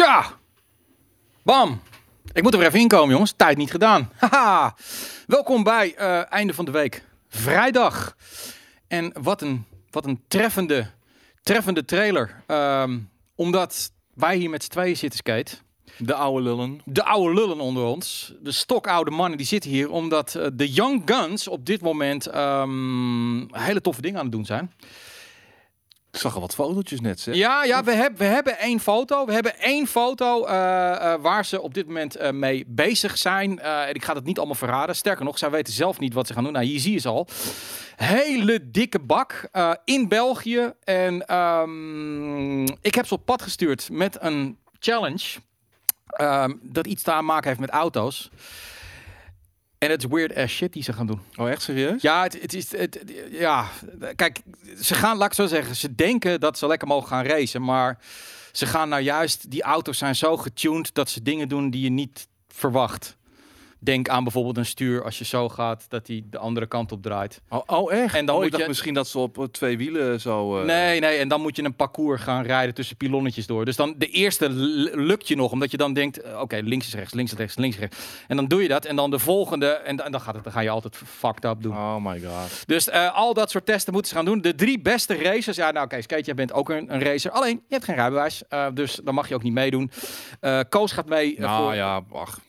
Tja! Bam! Ik moet er weer even inkomen, jongens. Tijd niet gedaan. Haha! Welkom bij eh, einde van de week. Vrijdag. En wat een, wat een treffende, treffende trailer. Ehm, omdat wij hier met z'n tweeën zitten, Skate. De oude lullen. De oude lullen onder ons. De stokoude mannen die zitten hier. Omdat eh, de Young Guns op dit moment ehm, hele toffe dingen aan het doen zijn. Ik zag al wat fotootjes net, zeg. Ja, ja we, hebben we hebben één foto. We hebben één foto eh, eh, waar ze op dit moment eh, mee bezig zijn. En ik ga het niet allemaal verraden. Sterker nog, zij weten zelf niet wat ze gaan doen. Nou, hier zie je ze al. Hele dikke bak in België. En ehm, ik heb ze op pad gestuurd met een challenge. ehm, dat iets te maken heeft met auto's. En het is weird as shit die ze gaan doen. Oh, echt serieus? Ja, het, het is. Het, ja, kijk, ze gaan, laat ik zo zeggen, ze denken dat ze lekker mogen gaan racen, maar ze gaan nou juist, die auto's zijn zo getuned dat ze dingen doen die je niet verwacht. Denk aan bijvoorbeeld een stuur als je zo gaat, dat hij de andere kant op draait. Oh, oh echt? En dan oh, moet je- misschien dat ze op eh, twee wielen zo... eh, Nee, nee, en dan moet je een parcours gaan rijden tussen pilonnetjes door. Dus dan de eerste lukt je nog, omdat je dan denkt, eh, oké, links is rechts, links is rechts, links is rechts. En dan doe je dat, en dan de volgende, en, dan- gaat het, dan ga je altijd fucked up doen. Oh my god. Dus al dat soort testen moeten ze gaan doen. De drie beste racers. Ja, nou oké, Skate, jij bent ook een, een racer. Alleen, je hebt geen rijbewijs. dus dan mag je ook niet meedoen. Eh Koos gaat mee. Nou voor... ja, ach.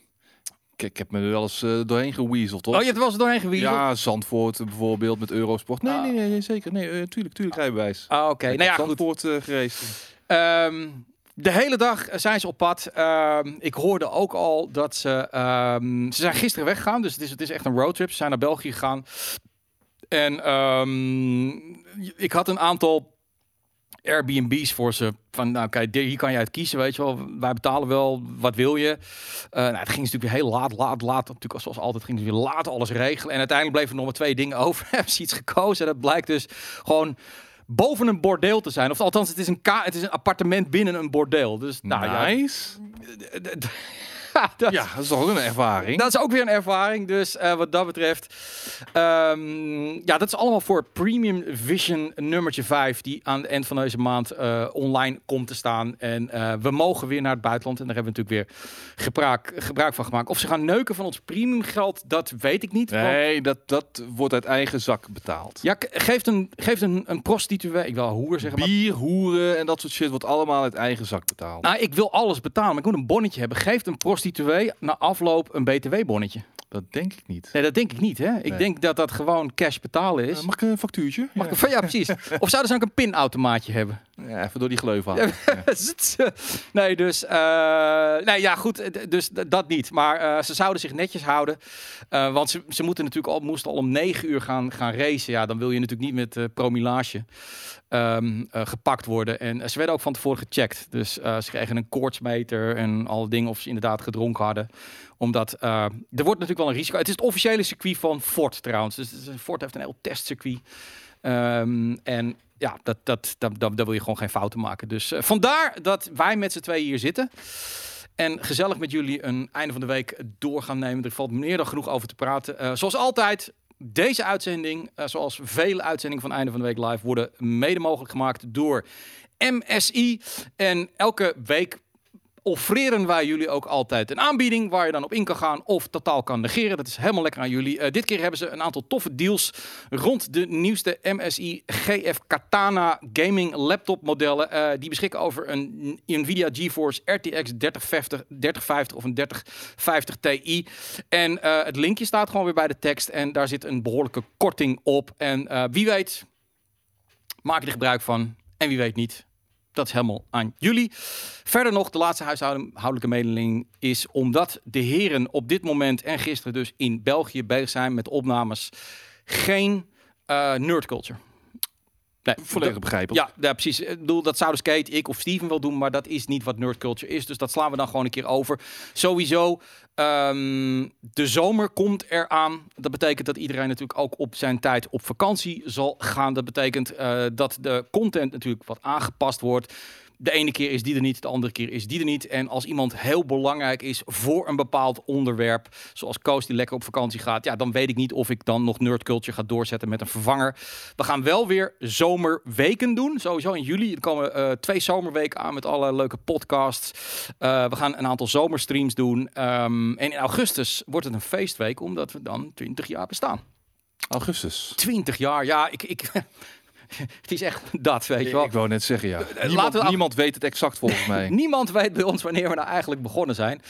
Ik, ik heb me er wel eens eh, doorheen geweaseld, hoor. Oh, je hebt er wel eens doorheen gewiezeld? Ja, Zandvoort bijvoorbeeld met Eurosport. Nee, Ah. nee, nee, zeker. Nee, eh, tuurlijk, tuurlijk rijbewijs. Ah, oké. Ik Nou ja, goed. Zandvoort eh gereisd. Ehm, de hele dag zijn ze op pad. Ehm, ik hoorde ook al dat ze... ehm, ze zijn gisteren weggegaan, dus het is, het is echt een roadtrip. Ze zijn naar België gegaan. En ik had een aantal Airbnb's voor ze. Van, nou kijk, hier kan je uit kiezen, weet je wel. Wij betalen wel, wat wil je? Eh, nou, het ging natuurlijk weer heel laat, laat, laat. Natuurlijk, zoals altijd ging ze weer laat alles regelen. En uiteindelijk bleven er nog maar twee dingen over. Hebben ze iets gekozen. En dat blijkt dus gewoon boven een bordeel te zijn. Of althans, het is een, ka het is een appartement binnen een bordeel. Dus nou ja, dat, Ja, dat is toch ook een ervaring. dat is ook weer een ervaring. Dus eh, wat dat betreft. ehm, ja, dat is allemaal voor Premium Vision nummertje 5. Die aan het eind van deze maand eh, online komt te staan. En eh, we mogen weer naar het buitenland. En daar hebben we natuurlijk weer gebruik, gebruik van gemaakt. Of ze gaan neuken van ons premium geld, dat weet ik niet. want- Nee, dat, dat wordt uit eigen zak betaald. Ja, geeft een, geeft een, een prostituee. Ik wil hoer zeggen. Maar, Bier, hoeren en dat soort shit wordt allemaal uit eigen zak betaald. nou, ik wil alles betalen. Maar ik moet een bonnetje hebben. Geeft een prostituee na afloop een btw-bonnetje? Dat denk ik niet. Nee, dat denk ik niet. Hè? Ik Nee. denk dat dat gewoon cash betalen is. Eh, mag ik een factuurtje? Mag ja. ik- ja, precies. Of zouden ze ook een pinautomaatje hebben? Ja, even door die gleuf halen. nee, dus... eh, nee, ja, goed. Dus dat niet. Maar eh, ze zouden zich netjes houden. Eh, want ze, ze moeten natuurlijk al, moesten al om negen uur gaan, gaan racen. Ja, dan wil je natuurlijk niet met promillage ehm, eh, gepakt worden. En ze werden ook van tevoren gecheckt. Dus ze kregen een koortsmeter en alle dingen of ze inderdaad gedronken hadden. Omdat er wordt natuurlijk wel een risico. Het is het officiële circuit van Ford trouwens. Dus Ford heeft een heel testcircuit. Ehm, en ja, dat, dat, dat, dat, wil je gewoon geen fouten maken. Dus eh, vandaar dat wij met z'n tweeën hier zitten. En gezellig met jullie een einde van de week door gaan nemen. Er valt meer dan genoeg over te praten. Eh, zoals altijd, deze uitzending, eh, zoals vele uitzendingen van Einde van de Week Live, worden mede mogelijk gemaakt door MSI. En elke week offreren wij jullie ook altijd een aanbieding waar je dan op in kan gaan of totaal kan negeren. Dat is helemaal lekker aan jullie. Eh, dit keer hebben ze een aantal toffe deals rond de nieuwste MSI GF Katana gaming laptop modellen. Eh, die beschikken over een Nvidia GeForce RTX 3050, 3050 of een 3050 Ti. En eh, het linkje staat gewoon weer bij de tekst en daar zit een behoorlijke korting op. En wie weet, maak er gebruik van. En wie weet niet. Dat is helemaal aan jullie. Verder nog, de laatste huishoudelijke mededeling is omdat de heren op dit moment en gisteren dus in België bezig zijn met opnames. Geen eh nerdculture. Nee, Volledig begrijpelijk. ja, ja, precies. Ik bedoel, dat zouden Skate, ik of Steven wel doen, maar dat is niet wat nerdculture is. Dus dat slaan we dan gewoon een keer over. Sowieso, ehm, de zomer komt eraan. Dat betekent dat iedereen natuurlijk ook op zijn tijd op vakantie zal gaan. Dat betekent eh, dat de content natuurlijk wat aangepast wordt. De ene keer is die er niet, de andere keer is die er niet. En als iemand heel belangrijk is voor een bepaald onderwerp, zoals Koos die lekker op vakantie gaat, ja, dan weet ik niet of ik dan nog Nerd Culture ga doorzetten met een vervanger. We gaan wel weer zomerweken doen. Sowieso in juli. Er komen eh, twee zomerweken aan met alle leuke podcasts. Uh, we gaan een aantal zomerstreams doen. Um, en in augustus wordt het een feestweek, omdat we dan 20 jaar bestaan. Augustus. 20 jaar, ja, ik, ik, het is echt dat, weet je wel. Ik wou net zeggen, ja. Niemand, we niemand weet het exact volgens mij. niemand weet bij ons wanneer we nou eigenlijk begonnen zijn.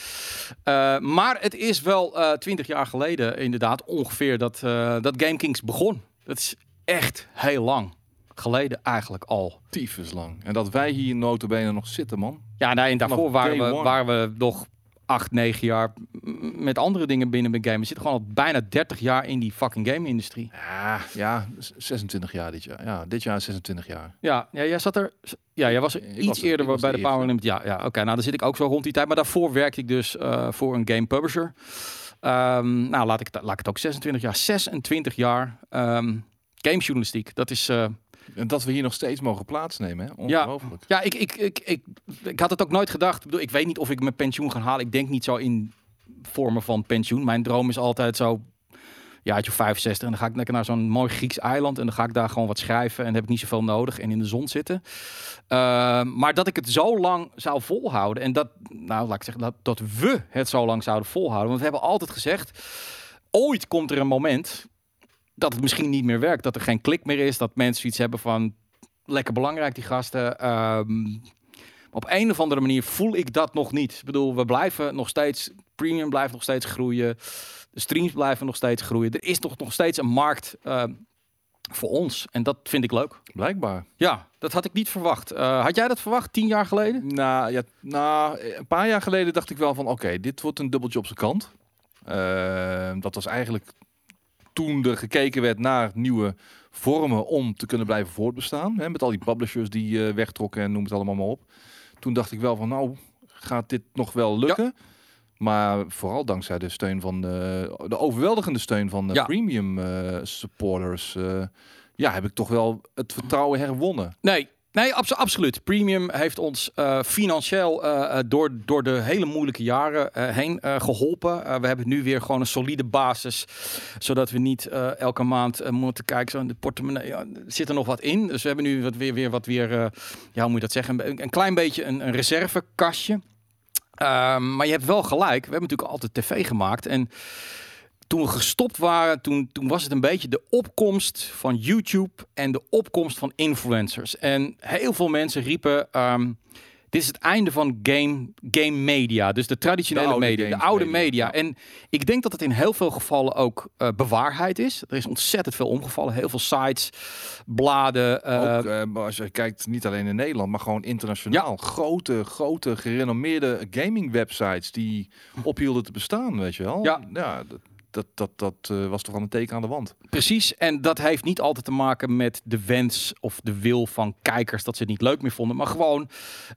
Uh, maar het is wel uh, 20 jaar geleden inderdaad ongeveer dat, uh, dat GameKings begon. Dat is echt heel lang geleden eigenlijk al. Tyfus lang. En dat wij hier notabene nog zitten, man. Ja, nee, en daarvoor waren we, waren we nog acht, negen jaar met andere dingen binnen mijn game. We zitten gewoon al bijna 30 jaar in die fucking game-industrie. Ja, ja, 26 jaar dit jaar. Ja, dit jaar 26 jaar. Ja, ja jij zat er. Ja, jij was er ik iets was, eerder bij de, Power Limit. Ja, ja oké. Okay, nou, dan zit ik ook zo rond die tijd. Maar daarvoor werkte ik dus uh, voor een game publisher. Um, nou, laat ik, laat ik het ook 26 jaar. 26 jaar um, gamejournalistiek. Dat is. Uh, en dat we hier nog steeds mogen plaatsnemen, hè? Ongelooflijk. Ja, ja ik, ik, ik, ik, ik had het ook nooit gedacht. Ik, bedoel, ik weet niet of ik mijn pensioen ga halen. Ik denk niet zo in vormen van pensioen. Mijn droom is altijd zo ja, je 65 en dan ga ik lekker naar zo'n mooi Grieks eiland en dan ga ik daar gewoon wat schrijven en dan heb ik niet zoveel nodig en in de zon zitten. Uh, maar dat ik het zo lang zou volhouden en dat, nou laat ik zeggen, dat, dat we het zo lang zouden volhouden. Want we hebben altijd gezegd, ooit komt er een moment dat het misschien niet meer werkt. Dat er geen klik meer is. Dat mensen iets hebben van lekker belangrijk, die gasten. Um, op een of andere manier voel ik dat nog niet. Ik bedoel, we blijven nog steeds, premium blijft nog steeds groeien. De streams blijven nog steeds groeien. Er is toch nog steeds een markt uh, voor ons. En dat vind ik leuk. Blijkbaar. Ja, dat had ik niet verwacht. Uh, had jij dat verwacht tien jaar geleden? Nou, ja, nou, een paar jaar geleden dacht ik wel van... oké, dit wordt een dubbeltje op zijn kant. Uh, dat was eigenlijk toen er gekeken werd naar nieuwe vormen om te kunnen blijven voortbestaan. Hè, met al die publishers die uh, wegtrokken en noem het allemaal maar op. Toen dacht ik wel van nou, gaat dit nog wel lukken? Ja. Maar vooral dankzij de steun van de, de overweldigende steun van de ja. premium uh, supporters. Uh, ja, heb ik toch wel het vertrouwen herwonnen. Nee, Nee, abso absoluut. Premium heeft ons uh, financieel uh, door, door de hele moeilijke jaren heen geholpen. we hebben nu weer gewoon een solide basis, zodat we niet elke maand moeten kijken. Zo de portemonnee ja, zit er nog wat in. Dus we hebben nu wat weer, weer wat weer, ja, hoe moet je dat zeggen, een, een klein beetje een, een reservekastje. Ehm, maar je hebt wel gelijk. We hebben natuurlijk altijd tv gemaakt en toen we gestopt waren, toen, toen was het een beetje de opkomst van YouTube en de opkomst van influencers. En heel veel mensen riepen. Um, dit is het einde van game, game media. Dus de traditionele de media, de oude media. media. En ik denk dat het in heel veel gevallen ook uh, bewaarheid is. Er is ontzettend veel omgevallen. Heel veel sites, bladen. Uh, ook, uh, als je kijkt, niet alleen in Nederland, maar gewoon internationaal. Ja. Grote, grote, gerenommeerde gaming websites die ophielden te bestaan, weet je wel. Ja, ja dat, dat, dat, dat uh, was toch al een teken aan de wand. Precies, en dat heeft niet altijd te maken met de wens of de wil van kijkers dat ze het niet leuk meer vonden, maar gewoon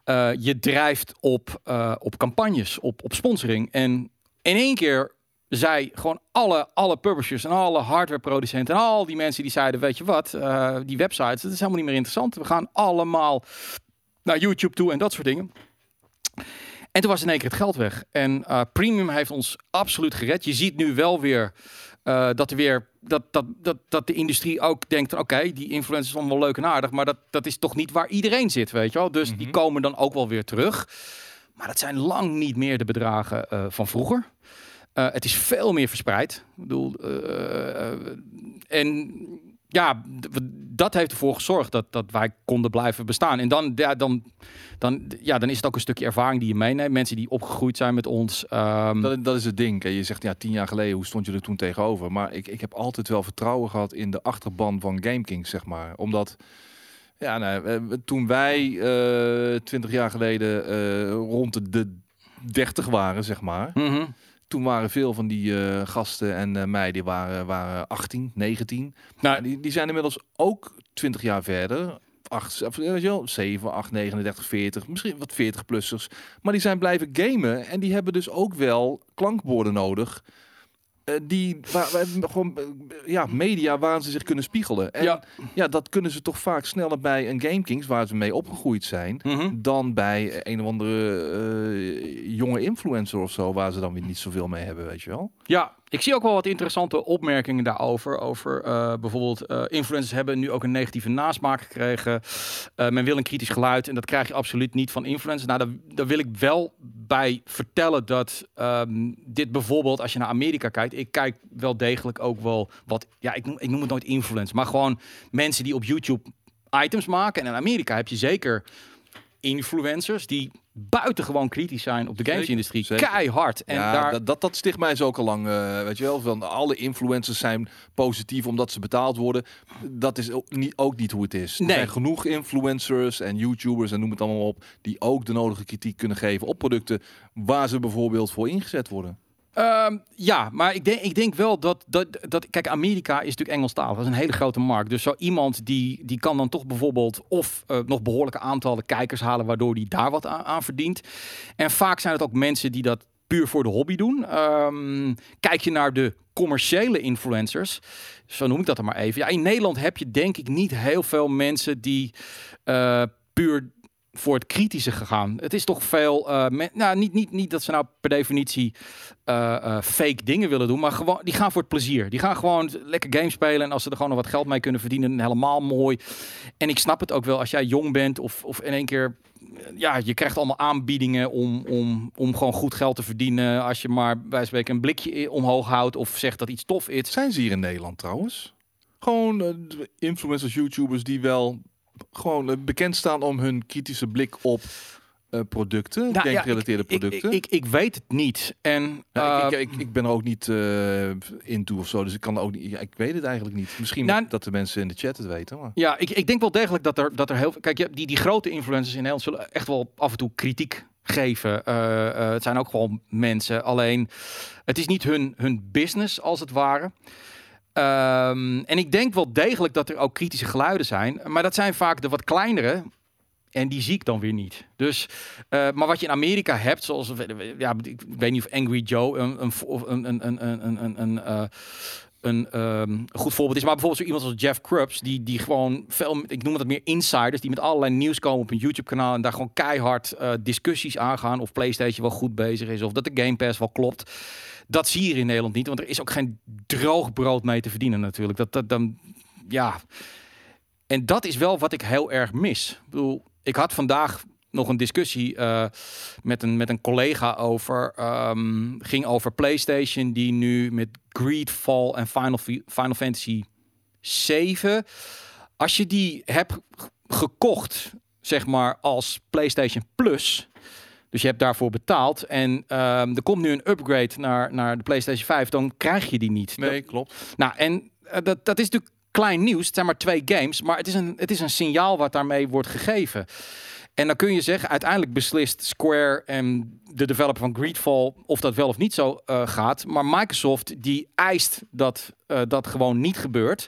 uh, je drijft op, uh, op campagnes, op, op sponsoring. En in één keer zei gewoon alle, alle publishers en alle hardwareproducenten en al die mensen die zeiden, weet je wat, die websites, dat is helemaal niet meer interessant. We gaan allemaal naar YouTube toe en dat soort dingen. En toen was in één keer het geld weg. En uh, Premium heeft ons absoluut gered. Je ziet nu wel weer uh, dat er weer dat, dat, dat, dat de industrie ook denkt: oké, okay, die influencers zijn wel leuk en aardig, maar dat, dat is toch niet waar iedereen zit, weet je wel? Dus mm -hmm. die komen dan ook wel weer terug. Maar dat zijn lang niet meer de bedragen uh, van vroeger. Het is veel meer verspreid. Ik bedoel, en ja, dat heeft ervoor gezorgd dat, dat wij konden blijven bestaan. En dan, ja, dan, dan, ja, dan is het ook een stukje ervaring die je meeneemt. Mensen die opgegroeid zijn met ons. Um... Dat, dat, is het ding. Je zegt ja, tien jaar geleden, hoe stond je er toen tegenover? Maar ik, ik heb altijd wel vertrouwen gehad in de achterban van GameKings, zeg maar. Omdat, ja, nou, toen wij uh, twintig jaar geleden uh, rond de 30 waren, zeg maar. Mm -hmm toen waren veel van die uh, gasten en uh, mij, die waren, waren 18, 19. Nou, die, die zijn inmiddels ook 20 jaar verder. 8, 7, 8, 39, 40, misschien wat 40-plussers. Maar die zijn blijven gamen en die hebben dus ook wel klankborden nodig die waar, gewoon eh, ja, media waar ze zich kunnen spiegelen. En ja. Ja. dat kunnen ze toch vaak sneller bij een GameKings waar ze mee opgegroeid zijn. Mhm. Dan bij een of andere eh, jonge influencer of zo, waar ze dan weer niet zoveel mee hebben, weet je wel. Ja, ik zie ook wel wat interessante opmerkingen daarover. Over eh, bijvoorbeeld eh, influencers hebben nu ook een negatieve nasmaak gekregen. Eh, men wil een kritisch geluid en dat krijg je absoluut niet van influencers. Nou, daar, wil ik wel bij vertellen dat ehm, dit bijvoorbeeld, als je naar Amerika kijkt, ik kijk wel degelijk ook wel wat, ja, ik noem, ik noem het nooit influencers, maar gewoon mensen die op YouTube items maken. En in Amerika heb je zeker influencers die buitengewoon kritisch zijn op de gamesindustrie. Keihard. En ja, daar, dat, dat, dat stigma is ook al lang, eh, weet je wel, van alle influencers zijn positief omdat ze betaald worden. Dat is ook niet, ook niet hoe het is. Er Nee. zijn genoeg influencers en YouTubers en noem het allemaal op, die ook de nodige kritiek kunnen geven op producten waar ze bijvoorbeeld voor ingezet worden. Ehm, ja, maar ik denk, ik denk wel dat, dat, dat... Kijk, Amerika is natuurlijk Engelstalig. Dat is een hele grote markt. Dus zo iemand die, die kan dan toch bijvoorbeeld... of eh, nog behoorlijke aantallen kijkers halen... waardoor die daar wat aan, verdient. En vaak zijn het ook mensen die dat puur voor de hobby doen. Ehm, kijk je naar de commerciële influencers... zo noem ik dat er maar even. Ja, in Nederland heb je denk ik niet heel veel mensen... die eh, puur voor het kritische gegaan. Het is toch veel... men- nou, niet, niet, niet dat ze nou per definitie eh, eh, fake dingen willen doen, maar gewoon die gaan voor het plezier. Die gaan gewoon lekker games spelen en als ze er gewoon nog wat geld mee kunnen verdienen, helemaal mooi. En ik snap het ook wel als jij jong bent of, of in één keer, ja, je krijgt allemaal aanbiedingen om, om, om gewoon goed geld te verdienen. Als je maar bij een blikje omhoog houdt of zegt dat iets tof is. Zijn ze hier in Nederland trouwens? Gewoon influencers, YouTubers die wel gewoon eh, bekend staan om hun kritische blik op eh, producten, Nou, ja, game-gerelateerde ik- ik- producten. Ik, ik, weet het niet. En Ja, ik, eh, ik, ik, ik ben er ook niet eh into of zo, dus ik kan ook niet. Ja, ik weet het eigenlijk niet. Misschien Nou, dat de mensen in de chat het weten. Maar. Ja, ik, ik denk wel degelijk dat er, dat er heel veel... Kijk, die, die grote influencers in Nederland zullen echt wel af en toe kritiek geven. Het zijn ook gewoon mensen. Alleen, het is niet hun, hun business, als het ware. Ehm, en ik denk wel degelijk dat er ook kritische geluiden zijn. Maar dat zijn vaak de wat kleinere. En die zie ik dan weer niet. Dus, eh, maar wat je in Amerika hebt, zoals ja, ik weet niet of Angry Joe een, een, een, een, een, een, een, eh, ehm, goed voorbeeld is. Maar bijvoorbeeld zo iemand als Jeff Krups, die, die gewoon veel, ik noem het meer insiders, die met allerlei nieuws komen op een YouTube-kanaal en daar gewoon keihard eh, discussies aangaan of PlayStation wel goed bezig is of dat de Game Pass wel klopt. Dat zie je hier in Nederland niet, want er is ook geen droog brood mee te verdienen natuurlijk. Dat, dat dan, ja. En dat is wel wat ik heel erg mis. Ik bedoel, ik had vandaag nog een discussie eh, met, een, met een collega over. ehm, ging over PlayStation, die nu met Greedfall en Final, Fi- Final Fantasy 7. Als je die hebt gekocht, zeg maar, als PlayStation Plus. Dus je hebt daarvoor betaald. En ehm, er komt nu een upgrade naar, naar de PlayStation 5. Dan krijg je die niet. Nee, klopt. Nou, en eh, dat, dat is natuurlijk klein nieuws. Het zijn maar twee games. Maar het is, een, het is een signaal wat daarmee wordt gegeven. En dan kun je zeggen, uiteindelijk beslist Square en de developer van Greedfall of dat wel of niet zo eh, gaat. Maar Microsoft die eist dat eh, dat gewoon niet gebeurt.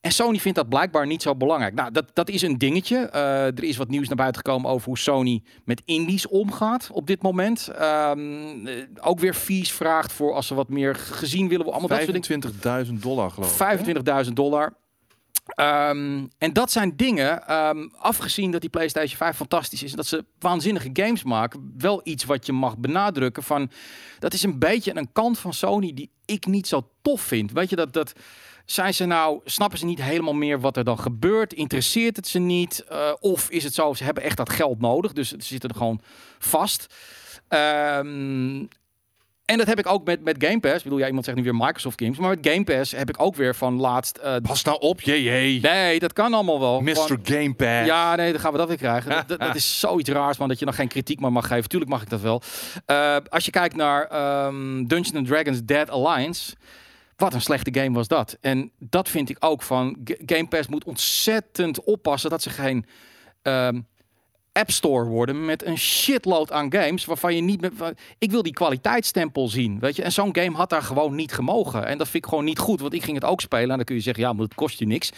En Sony vindt dat blijkbaar niet zo belangrijk. Nou, dat, dat is een dingetje. Eh, er is wat nieuws naar buiten gekomen over hoe Sony met indies omgaat op dit moment. Ehm, eh, ook weer fees vraagt voor als ze wat meer gezien willen. worden. Allemaal dat soort dingen. 25.000 dollar geloof ik. hè? 25.000 dollar. Ehm, en dat zijn dingen, ehm, afgezien dat die PlayStation 5 fantastisch is en dat ze waanzinnige games maken, wel iets wat je mag benadrukken van dat is een beetje een kant van Sony die ik niet zo tof vind. Weet je dat dat zijn ze nou, snappen ze niet helemaal meer wat er dan gebeurt? Interesseert het ze niet? Eh, of is het zo, ze hebben echt dat geld nodig, dus ze zitten er gewoon vast. Ehm, en dat heb ik ook met, met Game Pass. Ik bedoel, ja, iemand zegt nu weer Microsoft Games. Maar met Game Pass heb ik ook weer van laatst... eh, Pas nou op, jee, jee. nee, dat kan allemaal wel. Mr. Game Pass. ja, nee, dan gaan we dat weer krijgen. Dat, dat, dat is zoiets raars, man, dat je nog geen kritiek meer mag geven. Tuurlijk mag ik dat wel. Eh, als je kijkt naar ehm Dungeons and Dragons Dead Alliance... Wat een slechte game was dat. En dat vind ik ook van... Game Pass moet ontzettend oppassen dat ze geen... ehm, App Store worden met een shitload aan games waarvan je niet Ik wil die kwaliteitsstempel zien, weet je. En zo'n game had daar gewoon niet gemogen. En dat vind ik gewoon niet goed, want ik ging het ook spelen. En dan kun je zeggen, ja, maar het kost je niks.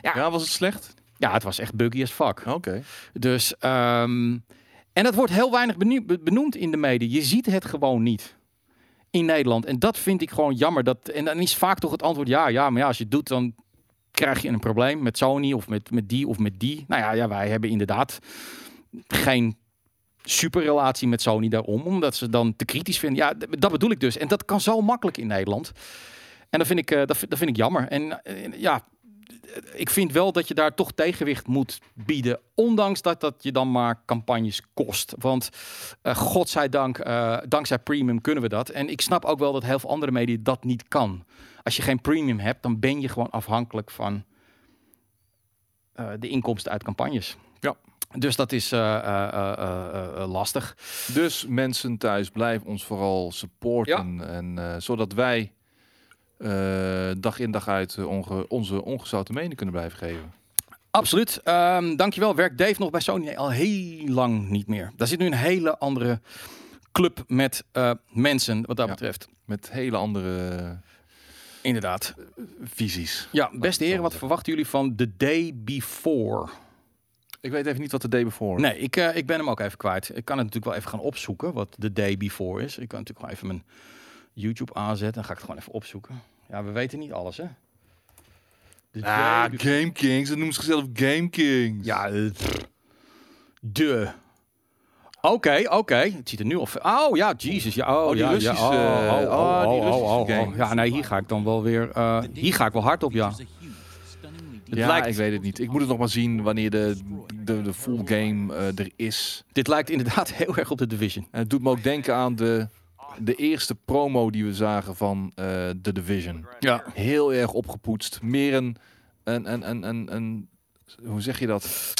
Ja, was het slecht? Ja, het was echt buggy as fuck. Oké. Dus, ehm, en dat wordt heel weinig benoemd in de media. Je ziet het gewoon niet. In Nederland. En dat vind ik gewoon jammer. Dat, en dan is vaak toch het antwoord ja, ja, maar ja, als je het doet, dan krijg je een probleem met Sony of met, met die of met die. Nou ja, ja, wij hebben inderdaad geen superrelatie met Sony daarom, omdat ze dan te kritisch vinden. Ja, dat bedoel ik dus. En dat kan zo makkelijk in Nederland. En dat vind ik, eh, dat, dat vind ik jammer. En eh, ja, ik vind wel dat je daar toch tegenwicht moet bieden. Ondanks dat dat je dan maar campagnes kost. Want eh godzijdank, eh dankzij premium kunnen we dat. En ik snap ook wel dat heel veel andere media dat niet kan. Als je geen premium hebt, dan ben je gewoon afhankelijk van eh, de inkomsten uit campagnes. Ja. Dus dat is lastig. Dus mensen thuis, blijf ons vooral supporten. En, zodat wij dag in dag uit eh, onge- onze ongezouten mening kunnen blijven geven. Absoluut. Ehm dankjewel. Werkt Dave nog bij Sony? Nee, al heel lang niet meer. Daar zit nu een hele andere club met eh, mensen wat dat Ja. betreft. Met hele andere Inderdaad. visies. Ja, beste heren, wat verwachten jullie van The Day Before? Ik weet even niet wat de day before. Nee, ik, eh, ik ben hem ook even kwijt. Ik kan het natuurlijk wel even gaan opzoeken wat The Day Before is. Ik kan natuurlijk gewoon even mijn YouTube aanzetten. Dan ga ik het gewoon even opzoeken. Ja, we weten niet alles, hè? The Ah, Game Kings. Dat noemen ze zichzelf Game Kings. Ja, eh, pff. de. Oké, oké. Het ziet er nu al. ve- Oh ja, Jesus. Ja, oh, Oh, die ja, Russische, ja. Oh, oh, oh, oh, die oh, oh, oh, oh. Ja, nee, hier ga ik dan wel weer. eh, hier ga ik wel hard op, ja. Het Ja, lijkt, ik weet het niet. Ik moet het nog maar zien wanneer de, de, de full game eh, er is. Dit lijkt inderdaad heel erg op de Division. En het doet me ook denken aan de, de eerste promo die we zagen van eh The Division. Ja. Heel erg opgepoetst. Meer een, een, een, een, een, een hoe zeg je dat?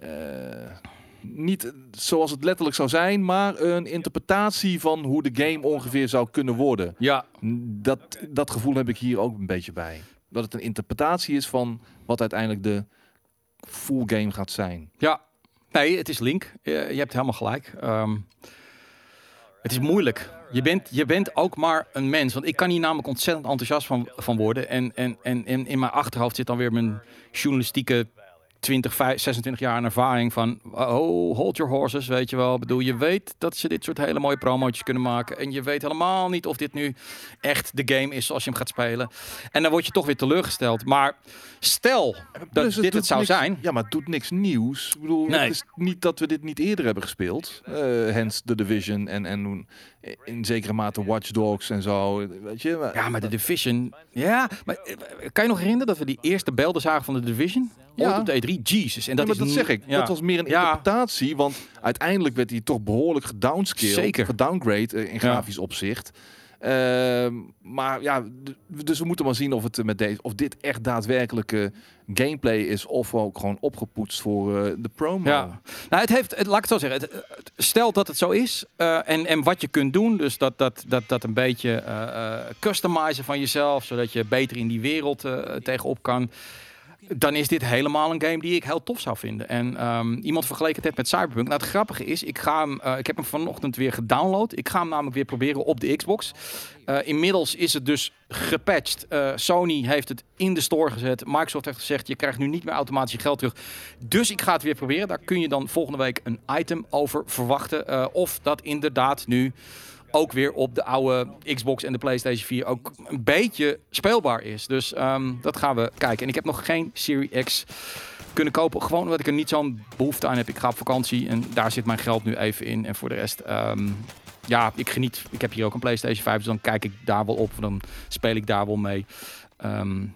Eh, niet zoals het letterlijk zou zijn, maar een interpretatie van hoe de game ongeveer zou kunnen worden. Ja, Dat, dat gevoel heb ik hier ook een beetje bij. Dat het een interpretatie is van wat uiteindelijk de full game gaat zijn. ja. Nee, het is Link. Je, je hebt helemaal gelijk. Ehm, het is moeilijk. Je bent, je bent ook maar een mens. Want ik kan hier namelijk ontzettend enthousiast van, van worden. En, en, en, en in mijn achterhoofd zit dan weer mijn journalistieke 20, 5, 26 jaar ervaring van... Oh, hold your horses, weet je wel. Ik bedoel, je weet dat ze dit soort hele mooie promootjes kunnen maken. En je weet helemaal niet of dit nu echt de game is zoals je hem gaat spelen. En dan word je toch weer teleurgesteld. Maar stel dat dit het zou niks- zijn... Ja, maar het doet niks nieuws. Ik bedoel, Nee. het is niet dat we dit niet eerder hebben gespeeld. Eh hence The Division en, en in zekere mate Watch Dogs en zo. Weet je? Maar, Ja, maar de Division. Ja, maar eh, kan je nog herinneren dat we die eerste beelden zagen van de Division? Ja. Op de E3. Jesus. En dat, Ja, maar is dat zeg ik. Ja. Dat was meer een interpretatie. Want uiteindelijk werd hij toch behoorlijk gedownscaled. Zeker. Gedowngrade eh, in grafisch opzicht. Ehm, maar ja, dus we moeten maar zien of, het eh, met deze, of dit echt daadwerkelijke gameplay is. Of ook gewoon opgepoetst voor eh, de promo. Ja, nou, het heeft, het, laat ik het zo zeggen. Het, het- stel dat het zo is en, en wat je kunt doen, dus dat, dat, dat, dat een beetje customizen van jezelf, zodat je beter in die wereld tegenop kan. Dan is dit helemaal een game die ik heel tof zou vinden. En ehm, iemand vergeleek het met Cyberpunk. Nou, het grappige is, ik, ga hem, eh, ik heb hem vanochtend weer gedownload. Ik ga hem namelijk weer proberen op de Xbox. Eh, inmiddels is het dus gepatcht. Eh, Sony heeft het in de store gezet. Microsoft heeft gezegd, je krijgt nu niet meer automatisch je geld terug. Dus ik ga het weer proberen. Daar kun je dan volgende week een item over verwachten. Of dat inderdaad nu ook weer op de oude Xbox en de PlayStation 4 ook een beetje speelbaar is. Dus ehm, dat gaan we kijken. En ik heb nog geen Series X kunnen kopen. Gewoon omdat ik er niet zo'n behoefte aan heb. Ik ga op vakantie en daar zit mijn geld nu even in. En voor de rest, ehm, ja, ik geniet. Ik heb hier ook een PlayStation 5, dus dan kijk ik daar wel op. Dan speel ik daar wel mee. Ehm,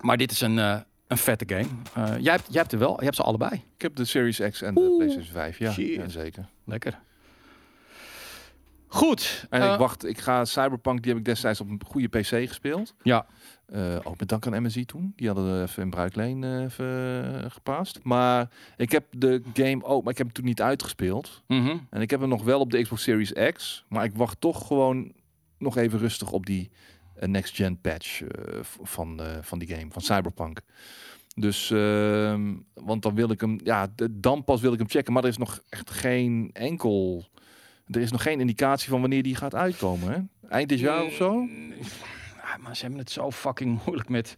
maar dit is een, eh, een vette game. Eh, jij, hebt, jij hebt er wel, je hebt ze allebei. Ik heb de Series X en de Oeh, PlayStation 5. Ja, ja zeker. Lekker. Goed. En eh, ik wacht, ik ga Cyberpunk, die heb ik destijds op een goede PC gespeeld. Ja. Eh, ook met dank aan MSI toen. Die hadden even in bruikleen eh, even eh, gepaast. Maar ik heb de game ook, maar ik heb hem toen niet uitgespeeld. mhm. En ik heb hem nog wel op de Xbox Series X. Maar ik wacht toch gewoon nog even rustig op die eh, next gen patch eh, van, eh, van die game, van Cyberpunk. Dus, ehm, want dan wil ik hem, ja, dan pas wil ik hem checken. Maar er is nog echt geen enkel, er is nog geen indicatie van wanneer die gaat uitkomen. Hè? Eind dit jaar of zo? Ja, maar ze hebben het zo fucking moeilijk met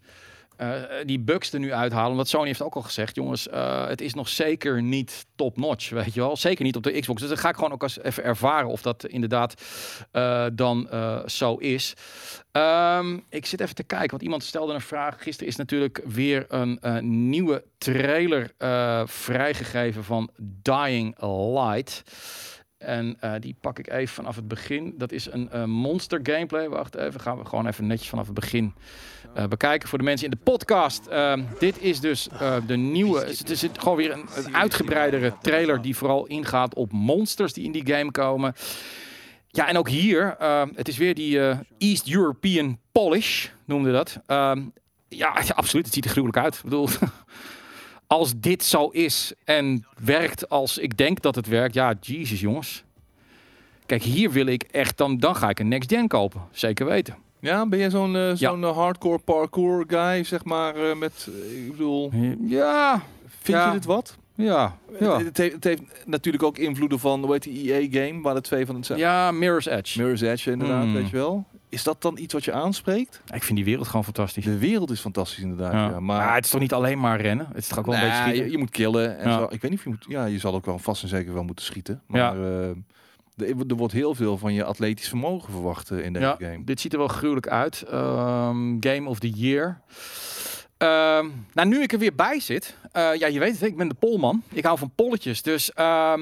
eh, die bugs er nu uithalen. Want Sony heeft ook al gezegd, jongens, eh, het is nog zeker niet top-notch, weet je wel. Zeker niet op de Xbox. Dus dan ga ik gewoon ook eens even ervaren of dat inderdaad eh, dan eh, zo is. Ehm, ik zit even te kijken, want iemand stelde een vraag. Gisteren is natuurlijk weer een eh, nieuwe trailer eh, vrijgegeven van Dying Light. En eh, die pak ik even vanaf het begin. Dat is een eh, monster gameplay. Wacht even, gaan we gewoon even netjes vanaf het begin eh, bekijken voor de mensen in de podcast. Ehm, dit is dus de nieuwe. Het is gewoon weer een, een uitgebreidere trailer die vooral ingaat op monsters die in die game komen. Ja, en ook hier, ehm, het is weer die East European polish, noemde dat. Ehm, ja, ja, absoluut. Het ziet er gruwelijk uit. Ik bedoel, als dit zo is en werkt als ik denk dat het werkt, ja, Jesus jongens. Kijk, hier wil ik echt, dan, dan ga ik een next gen kopen. Zeker weten. Ja, ben jij zo'n eh, zo'n eh, hardcore parkour guy, zeg maar, eh, met, ik bedoel, Ja, vind Ja. je dit wat? ja, ja. Het, het heeft, het heeft natuurlijk ook invloeden van, hoe heet die EA-game, waar de twee van het zijn. Ja, Mirror's Edge. Mirror's Edge inderdaad, Mm. weet je wel. Is dat dan iets wat je aanspreekt? Ik vind die wereld gewoon fantastisch. De wereld is fantastisch inderdaad, Ja. ja. Maar Maar het is toch niet alleen maar rennen? Het is toch ook wel een Nee, beetje schieten? je, je moet killen. En Ja. zo. Ik weet niet of je moet... Ja, je zal ook wel vast en zeker wel moeten schieten. Maar Ja. eh, er, wordt heel veel van je atletisch vermogen verwacht eh, in deze Ja, game. dit ziet er wel gruwelijk uit. Ehm, Game of the Year. Ehm, nou, nu ik er weer bij zit. eh, ja, je weet het, ik ben de polman. Ik hou van polletjes. Dus eh,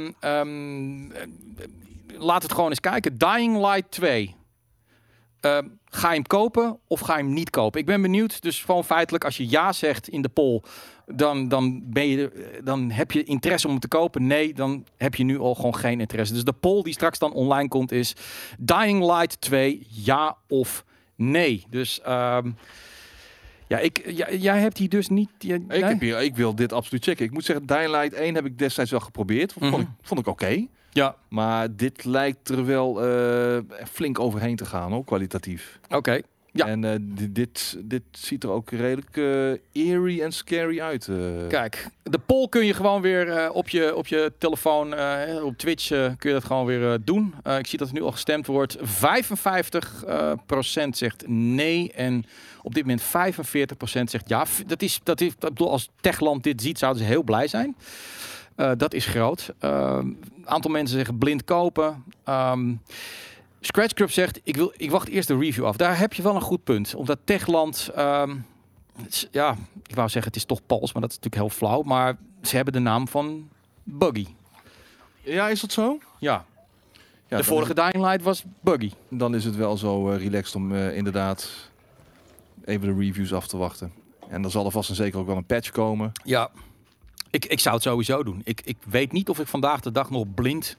laat het gewoon eens kijken. Dying Light 2. Ehm, ga je hem kopen of ga je hem niet kopen? Ik ben benieuwd. Dus gewoon feitelijk, als je ja zegt in de poll, dan, dan, ben je, eh, dan heb je interesse om hem te kopen. Nee, dan heb je nu al gewoon geen interesse. Dus de poll die straks dan online komt is Dying Light 2, ja of nee? Dus ehm, ja, ik, ja, jij hebt hier dus niet... Ik, nee? heb hier, ik wil dit absoluut checken. Ik moet zeggen, Dying Light 1 heb ik destijds wel geprobeerd. Vond, Mhm. ik, vond ik oké. Ja, Maar dit lijkt er wel eh, flink overheen te gaan, hoor, kwalitatief. oké. Ja. En eh, di- dit, dit ziet er ook redelijk eh, eerie en scary uit. Kijk, de poll kun je gewoon weer op, je, op je telefoon, op Twitch kun je dat gewoon weer doen. Ik zie dat er nu al gestemd wordt. 55% eh, procent zegt nee en op dit moment 45% zegt ja. Dat is, dat is, ik bedoel, als Techland dit ziet, zouden ze heel blij zijn. Eh, dat is groot. Een aantal mensen zeggen blind kopen. Ehm Scratch Club zegt, ik, wil, ik wacht eerst de review af. Daar heb je wel een goed punt. Omdat Techland... ehm, het is- ja, ik wou zeggen het is toch Pals, maar dat is natuurlijk heel flauw. Maar ze hebben de naam van Buggy. Ja, is dat zo? Ja, Ja, de dan vorige is Dying Light was Buggy. het- dan is het wel zo eh, relaxed om eh, inderdaad even de reviews af te wachten. En er zal er vast en zeker ook wel een patch komen. Ja, ik, ik zou het sowieso doen. Ik, ik weet niet of ik vandaag de dag nog blind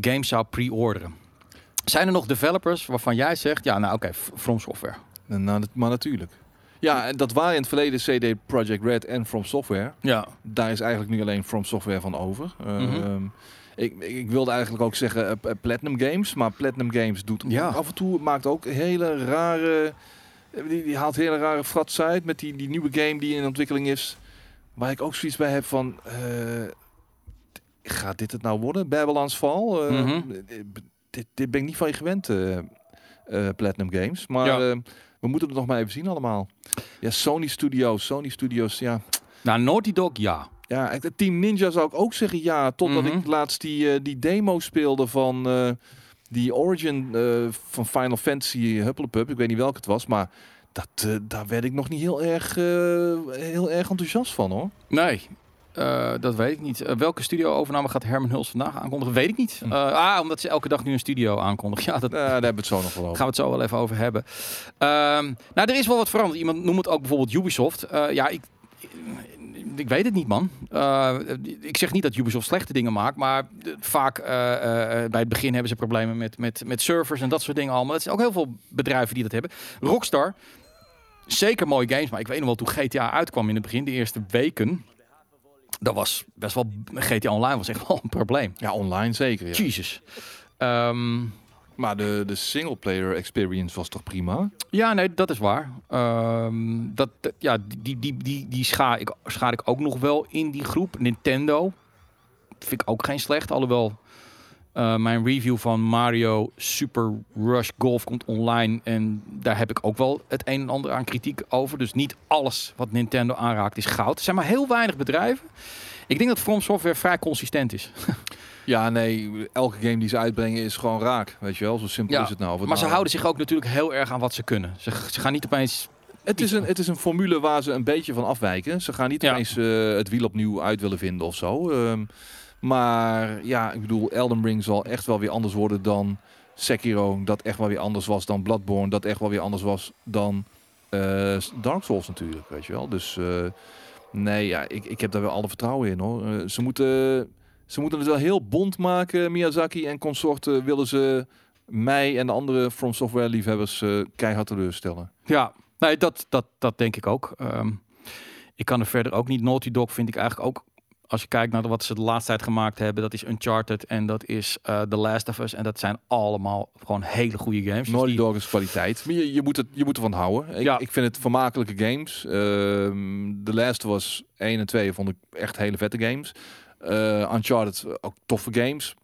games zou pre-orderen. Zijn er nog developers waarvan jij zegt, ja, nou oké, From Software. Nou, dat- maar natuurlijk. Ja, en dat waren in het verleden CD Projekt Red en From Software. Ja, Daar is eigenlijk nu alleen From Software van over. Mhm. Ehm, ik, ik wilde eigenlijk ook zeggen eh, Platinum Games, maar Platinum Games doet Ja. af en toe maakt ook hele rare, eh, die, die haalt hele rare frats uit met die, die nieuwe game die in ontwikkeling is, waar ik ook zoiets bij heb van, eh, gaat dit het nou worden? Babylon's Fall? Eh, dit, dit ben ik niet van je gewend, eh, Platinum Games, maar Ja. we moeten het nog maar even zien allemaal. Ja, Sony Studios, Sony Studios, ja. nou Naughty Dog, ja. Ja, het Team Ninja zou ik ook zeggen ja. Totdat Mhm. ik laatst die, die demo speelde van die Origin van Final Fantasy Hupplepup. Ik weet niet welke het was, maar dat, eh, daar werd ik nog niet heel erg, eh, heel erg enthousiast van hoor. Nee, eh, dat weet ik niet. Welke studio-overname gaat Herman Huls vandaag aankondigen? Weet ik niet. Hm. Ah, omdat ze elke dag nu een studio aankondigen. Ja, dat daar hebben we het zo nog wel over. gaan we het zo wel even over hebben. Ehm, nou, er is wel wat veranderd. Iemand noemt het ook bijvoorbeeld Ubisoft. Ja, ik, ik weet het niet, man. Ik zeg niet dat Ubisoft slechte dingen maakt, maar vaak bij het begin hebben ze problemen met, met, met servers en dat soort dingen allemaal. Het zijn ook heel veel bedrijven die dat hebben. Rockstar, zeker mooie games, maar ik weet nog wel toen GTA uitkwam in het begin, de eerste weken. Dat was best wel. GTA Online was echt wel een probleem. Ja, online zeker. Ja. Jesus. Ehm, Maar de, de singleplayer experience was toch prima? Ja, nee, dat is waar. Ehm, dat, dat- ja, die, die, die, die schaar, ik, schaar ik ook nog wel in die groep. Nintendo vind ik ook geen slecht. Alhoewel, Eh, mijn review van Mario Super Rush Golf komt online. En daar heb ik ook wel het een en ander aan kritiek over. Dus niet alles wat Nintendo aanraakt is goud. Er zijn maar heel weinig bedrijven. Ik denk dat From Software vrij consistent is. Ja, nee, elke game die ze uitbrengen is gewoon raak. Weet je wel, zo simpel Ja, is het nou. Het Maar ze nou- houden zich ook natuurlijk heel erg aan wat ze kunnen. Ze, ze gaan niet opeens... Het is, een, het is een formule waar ze een beetje van afwijken. Ze gaan niet Ja. opeens eh, het wiel opnieuw uit willen vinden of zo. Ehm, maar ja, ik bedoel, Elden Ring zal echt wel weer anders worden dan Sekiro. Dat echt wel weer anders was dan Bloodborne. Dat echt wel weer anders was dan eh, Dark Souls natuurlijk, weet je wel. Dus eh, nee, ja, ik, ik heb daar wel alle vertrouwen in hoor. Eh, ze, moeten, ze moeten het wel heel bond maken, Miyazaki en consorten. Willen ze mij en de andere From Software liefhebbers keihard teleurstellen. Ja, nee, dat, dat, dat denk ik ook. Ehm, ik kan er verder ook niet. Naughty Dog vind ik eigenlijk ook... Als je kijkt naar wat ze de laatste tijd gemaakt hebben, dat is Uncharted en dat is eh The Last of Us. En dat zijn allemaal gewoon hele goede games. Dus die- Dog is kwaliteit. Maar je, je, moet het, je moet ervan houden. Ik, Ja. ik vind het vermakelijke games. Ehm The Last was 1 en 2 vond ik echt hele vette games. Eh, Uncharted ook toffe games.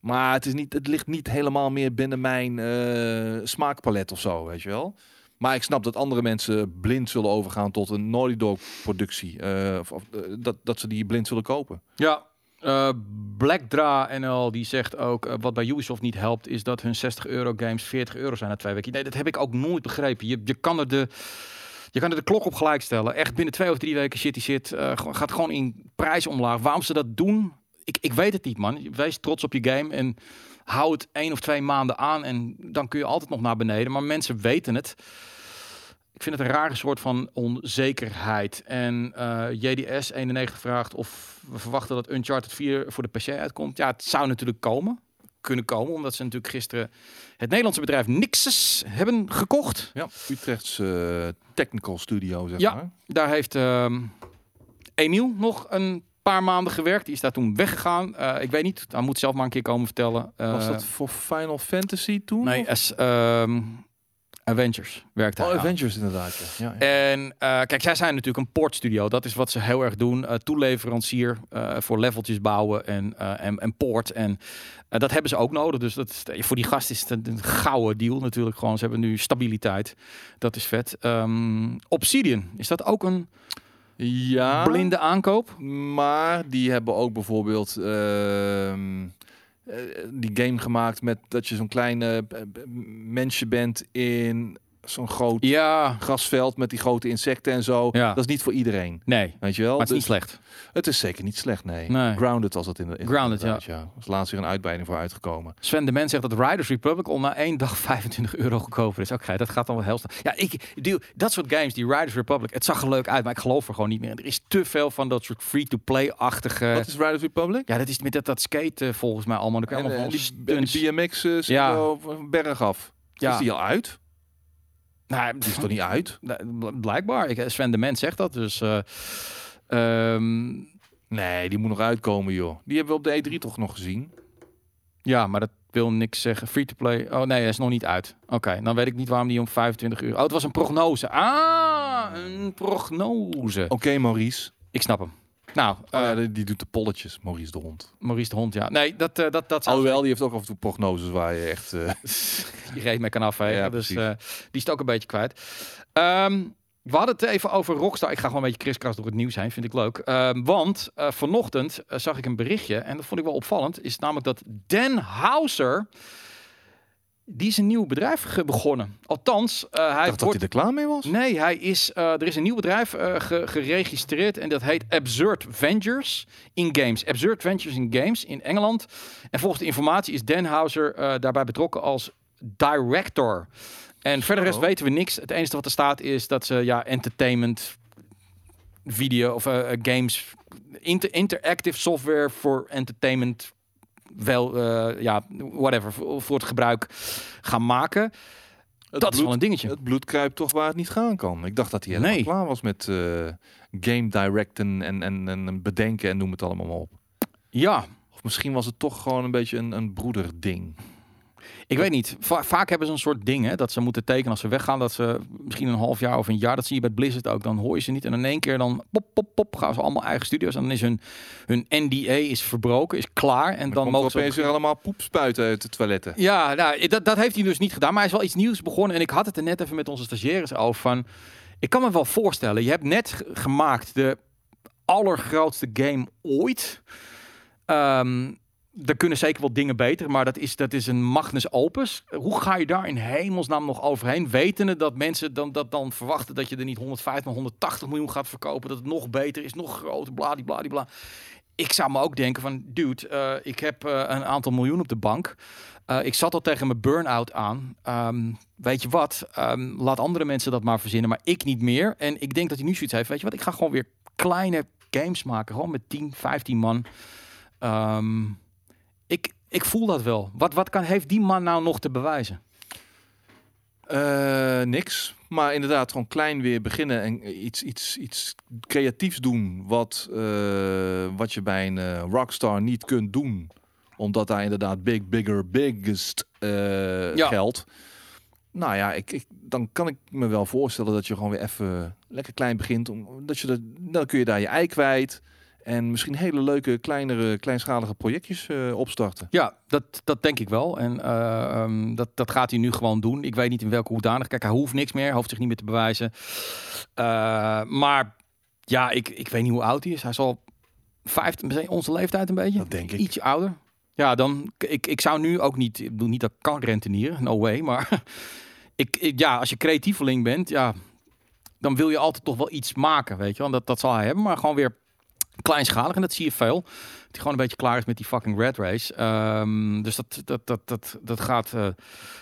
Maar het, is niet, het ligt niet helemaal meer binnen mijn eh, smaakpalet of zo, weet je wel. Maar ik snap dat andere mensen blind zullen overgaan tot een Naughty Dog productie. eh, of, eh, dat, dat ze die blind zullen kopen. Ja, eh Blackdra NL die zegt ook, wat bij Ubisoft niet helpt, is dat hun 60 euro games 40 euro zijn na twee weken. Nee, dat heb ik ook nooit begrepen. Je, je kan er de... Je kan er de klok op gelijk stellen. Echt binnen twee of drie weken shit die zit. gaat gewoon in prijs omlaag. Waarom ze dat doen, ik, ik weet het niet, man. Wees trots op je game en hou het één of twee maanden aan. En dan kun je altijd nog naar beneden. Maar mensen weten het. Ik vind het een rare soort van onzekerheid. En eh, JDS 91 vraagt of we verwachten dat Uncharted 4 voor de PC uitkomt. Ja, het zou natuurlijk komen. Kunnen komen, omdat ze natuurlijk gisteren het Nederlandse bedrijf Nixus hebben gekocht. Ja, Utrechts eh, technical studio, zeg Ja. maar. Daar heeft ehm Emiel nog een paar maanden gewerkt. Die is daar toen weggegaan. Eh, ik weet niet, hij moet zelf maar een keer komen vertellen. Was Eh, dat voor Final Fantasy toen? Nee, as, ehm, Avengers werkt hij Oh, aan. Avengers inderdaad. Ja. Ja, ja. En eh, kijk, zij zijn natuurlijk een portstudio. Dat is wat ze heel erg doen. Toeleverancier voor leveltjes bouwen en, en, en port. En dat hebben ze ook nodig. Dus dat is, voor die gast is het een, een gouden deal natuurlijk. Gewoon, ze hebben nu stabiliteit. Dat is vet. Ehm, Obsidian, is dat ook een Ja, blinde aankoop? maar die hebben ook bijvoorbeeld ehm, eh, die game gemaakt met dat je zo'n kleine eh, b- mensje bent in zo'n groot Ja, grasveld met die grote insecten en zo. Ja. Dat is niet voor iedereen. nee. Weet je wel? Maar het is niet Dus slecht. het is zeker niet slecht, nee. Nee. Grounded was het in de in Grounded, inderdaad, ja. Er is laatst weer een uitbreiding voor uitgekomen. Sven de Mens zegt dat Riders Republic al na één dag 25 euro goedkoper is. Oké, dat gaat dan wel heel snel. Ja, ik, die, dat soort games, die Riders Republic, het zag er leuk uit, maar ik geloof er gewoon niet meer. Er is te veel van dat soort free-to-play-achtige... Wat is Riders Republic? Ja, dat is met dat, dat skate eh, volgens mij allemaal. Dan je En, allemaal eh, van die, BMX uh, Ja. berg af. Ja. Is die al uit? Nou, Die is toch niet uit? Blijkbaar. Ik, Sven de Mens zegt dat. Dus, eh, ehm, Nee, die moet nog uitkomen, joh. Die hebben we op de E3 toch nog gezien? ja, maar dat wil niks zeggen. Free-to-play. Oh nee, hij is nog niet uit. Oké, dan weet ik niet waarom die om 25 uur... Oh, het was een prognose. Ah, een prognose. Oké, Maurice. Ik snap hem. Nou, Oh, ja, eh, die, die doet de polletjes, Maurice de hond. Maurice de Hond, ja. Nee, dat, eh, dat, dat. Alhoewel, die heeft ook af en toe prognoses waar je echt... eh, Die reed mij kan afvegen. Ja, dus die is het ook een beetje kwijt. Ehm, we hadden het even over Rockstar. Ik ga gewoon een beetje kriskras door het nieuws heen. Vind ik leuk. Ehm, want vanochtend zag ik een berichtje. En dat vond ik wel opvallend. Is namelijk dat Dan Houser... Die is een nieuw bedrijf begonnen. Althans, eh, hij dacht dat wordt... hij er klaar mee was. Nee, hij is, eh, er is een nieuw bedrijf eh, ge- geregistreerd en dat heet Absurd Ventures in Games. Absurd Ventures in Games in Engeland. En volgens de informatie is Dan Houser daarbij betrokken als director. En verder rest Zo. weten we niks. Het enige wat er staat is dat ze ja, entertainment, video of games, inter- interactive software voor entertainment wel, eh, ja, whatever, voor, het gebruik gaan maken. Het dat is wel een dingetje. Het bloed kruipt toch waar het niet gaan kan. Ik dacht dat hij helemaal Nee. klaar was met eh, game directen en, en, en bedenken en noem het allemaal maar op. Ja, Of misschien was het toch gewoon een beetje een, een broederding. Ik weet niet. Va- vaak hebben ze een soort ding hè, dat ze moeten tekenen als ze weggaan. Dat ze misschien een half jaar of een jaar, dat zie je bij Blizzard ook. Dan hoor je ze niet. En in één keer dan pop, pop, pop, gaan ze allemaal eigen studio's. En dan is hun, hun NDA is verbroken, is klaar. En Dan mogen er ze... opeens weer allemaal poep spuiten uit de toiletten. Ja, nou, dat, dat heeft hij dus niet gedaan. Maar hij is wel iets nieuws begonnen. En ik had het er net even met onze stagiaires over. Van, ik kan me wel voorstellen, je hebt net gemaakt de allergrootste game ooit. Ehm er kunnen zeker wel dingen beter, maar dat is, dat is een magnus opus. Hoe ga je daar in hemelsnaam nog overheen? Wetende dat mensen dan, dat dan verwachten dat je er niet 150, maar 180 miljoen gaat verkopen. Dat het nog beter is, nog groter, bladibladibla. Ik zou me ook denken van, dude, eh, ik heb eh, een aantal miljoen op de bank. Eh, ik zat al tegen mijn burn-out aan. Ehm, weet je wat? Ehm, laat andere mensen dat maar verzinnen, maar ik niet meer. En ik denk dat hij nu zoiets heeft. Weet je wat? Ik ga gewoon weer kleine games maken. Gewoon met 10, 15 man. Ehm, ik, ik voel dat wel. Wat, wat kan, heeft die man nou nog te bewijzen? Eh, niks. Maar inderdaad, gewoon klein weer beginnen en iets, iets, iets creatiefs doen. Wat, eh, wat je bij een eh, Rockstar niet kunt doen. Omdat daar inderdaad big, bigger, biggest Ja. geldt. Nou ja, ik, ik, dan kan ik me wel voorstellen dat je gewoon weer even lekker klein begint. Om, dat je er, dan kun je daar je ei kwijt. En misschien hele leuke, kleinere, kleinschalige projectjes eh, opstarten. Ja, dat, dat denk ik wel. En eh, ehm, dat, dat gaat hij nu gewoon doen. Ik weet niet in welke hoedanig. Kijk, hij hoeft niks meer. Hij hoeft zich niet meer te bewijzen. Eh, maar ja, ik, ik weet niet hoe oud hij is. Hij zal 15, onze leeftijd een beetje. Dat denk ik. Ietsje ouder. Ja, dan, ik, ik zou nu ook niet, ik bedoel niet dat ik kan rentenieren, no way, maar ik, ik, ja, als je creatieveling bent, ja, dan wil je altijd toch wel iets maken, weet je wel. Dat, dat zal hij hebben, maar gewoon weer kleinschalig en dat zie je veel. Hij gewoon een beetje klaar is met die fucking red race. Ehm, dus dat, dat, dat, dat, dat gaat, eh,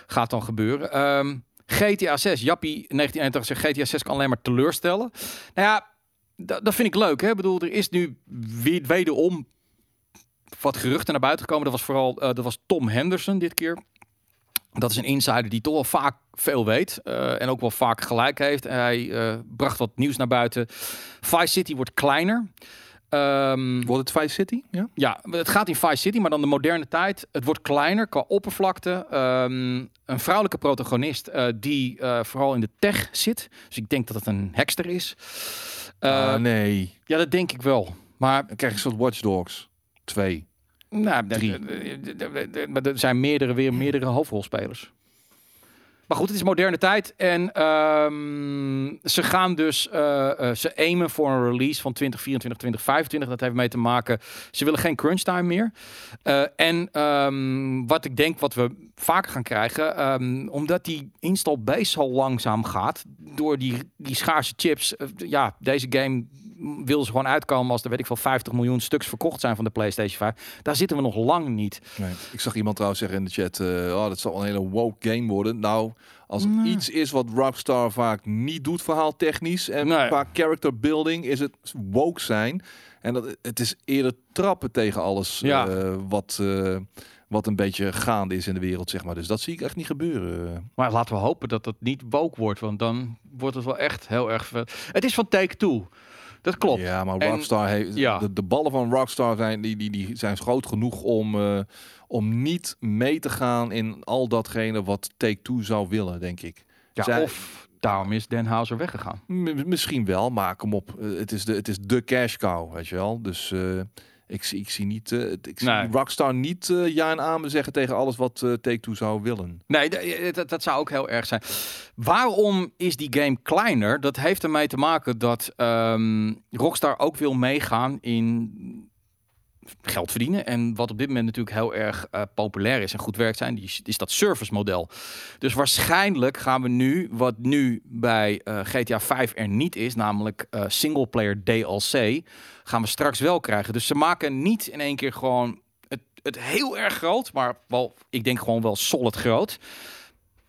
gaat dan gebeuren. Ehm, GTA 6, Jappie 1981 zegt GTA 6 kan alleen maar teleurstellen. Nou ja, dat, vind ik leuk. Hè? Ik bedoel, er is nu weer wederom wat geruchten naar buiten gekomen. Dat was vooral eh, dat was Tom Henderson dit keer. Dat is een insider die toch wel vaak veel weet eh, en ook wel vaak gelijk heeft. Hij bracht wat nieuws naar buiten. Vice City wordt kleiner. Ehm, Wordt het Vice City? Ja. ja, het gaat in Vice City, maar dan de moderne tijd. Het wordt kleiner qua oppervlakte. Ehm, een vrouwelijke protagonist eh, die eh, vooral in de tech zit. Dus ik denk dat het een hekster is. Eh, Ah, nee. Ja, dat denk ik wel. Maar Dan krijg je een soort Watch Dogs 2. Nou, Drie. maar er zijn meerdere, weer meerdere hoofdrolspelers. Maar goed, het is moderne tijd. En ehm, ze gaan dus, eh, eh, ze aimen voor een release van 2024, 2025. Dat heeft mee te maken, ze willen geen crunch time meer. Eh, en ehm, wat ik denk, wat we vaker gaan krijgen, ehm, omdat die install base zo langzaam gaat, door die, die schaarse chips. ja, deze game wil ze gewoon uitkomen als er, weet ik veel, 50 miljoen stuks verkocht zijn van de PlayStation 5. Daar zitten we nog lang niet. Nee. Ik zag iemand trouwens zeggen in de chat, eh, oh, dat zal een hele woke game worden. Nou, als er Nee. iets is wat Rockstar vaak niet doet verhaal technisch en Nee. qua character building, is het woke zijn. En dat, het is eerder trappen tegen alles Ja. eh, wat, eh, wat een beetje gaande is in de wereld, zeg maar. Dus dat zie ik echt niet gebeuren. Maar laten we hopen dat dat niet woke wordt, want dan wordt het wel echt heel erg... ver- Het is van Take-Two. Dat klopt. Ja, maar En- Rockstar heeft ja. de, de ballen van Rockstar zijn die, die, die zijn groot genoeg om, eh, om niet mee te gaan in al datgene wat Take Two zou willen, denk ik. Ja, Zij- of daarom is Den Houser weggegaan. Misschien wel, maar kom op, eh, het is de, het is de cash cow, weet je wel. Dus eh, ik, zie, ik zie niet, het- ik zie Nee. Rockstar niet eh, ja en amen zeggen tegen alles wat eh, Take Two zou willen. Nee, dat, dat zou ook heel erg zijn. Waarom is die game kleiner? Dat heeft ermee te maken dat ehm, Rockstar ook wil meegaan in geld verdienen. En wat op dit moment natuurlijk heel erg eh, populair is en goed werkt zijn, die is, dat service model. Dus waarschijnlijk gaan we nu, wat nu bij eh, GTA 5 er niet is, namelijk eh single player DLC, gaan we straks wel krijgen. Dus ze maken niet in één keer gewoon het, het heel erg groot, maar wel, ik denk gewoon wel solid groot.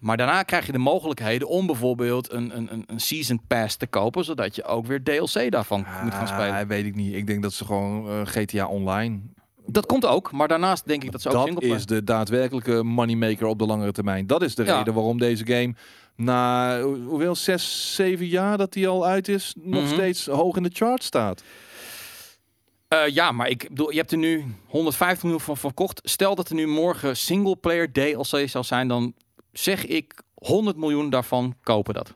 Maar daarna krijg je de mogelijkheden om bijvoorbeeld een, een, een, season pass te kopen, zodat je ook weer DLC daarvan moet gaan spelen. Ah, weet ik niet. Ik denk dat ze gewoon eh, GTA Online. Dat komt ook, maar daarnaast denk ik dat ze ook Dat is de daadwerkelijke moneymaker op de langere termijn. Dat is de Ja. reden waarom deze game na hoe- hoeveel zes, zeven jaar dat die al uit is, nog Mhm. steeds hoog in de chart staat. Eh, ja, maar ik bedoel, je hebt er nu 150 miljoen van verkocht. Stel dat er nu morgen single player DLC zal zijn, dan zeg ik 100 miljoen daarvan kopen dat.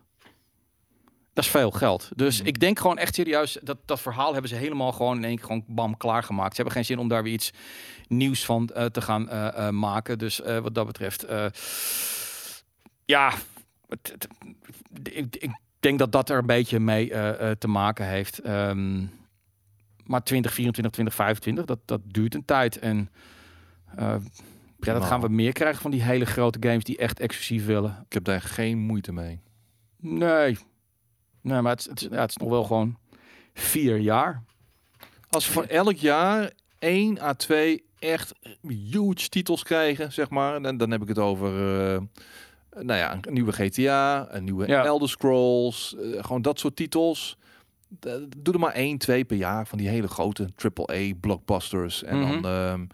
Dat is veel geld. Dus Mhm. ik denk gewoon echt serieus, dat, dat verhaal hebben ze helemaal gewoon in één keer gewoon bam klaargemaakt. Ze hebben geen zin om daar weer iets nieuws van eh, te gaan eh, eh, maken. Dus wat dat betreft, ja, het- het- ik, ik denk dat dat er een beetje mee te maken heeft. Ehm, maar 2024, 2025, dat, dat duurt een tijd. En ja, dat Nou. gaan we meer krijgen van die hele grote games die echt exclusief willen. Ik heb daar geen moeite mee. Nee. Nee, maar het, is- het, is- ja, het is nog wel gewoon vier jaar. Als we van elk jaar één à twee echt huge titels krijgen, zeg maar. Dan, dan heb ik het over, eh, nou ja, een nieuwe GTA, een nieuwe Ja. Elder Scrolls, eh, gewoon dat soort titels. D- Doe er maar één, twee per jaar van die hele grote AAA blockbusters. En Mhm. dan... ehm,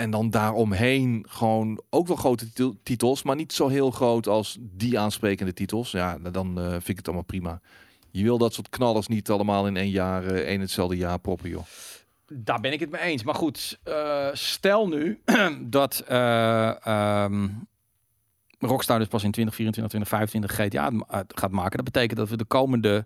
en dan daaromheen gewoon ook wel grote titel- titels, maar niet zo heel groot als die aansprekende titels. Ja, dan eh, vind ik het allemaal prima. Je wil dat soort knallers niet allemaal in één jaar, eh, één hetzelfde jaar proppen, joh. Daar ben ik het mee eens. Maar goed, eh, stel nu dat ehm, Rockstar dus pas in 2024, 2025 GTA gaat maken. Dat betekent dat we de komende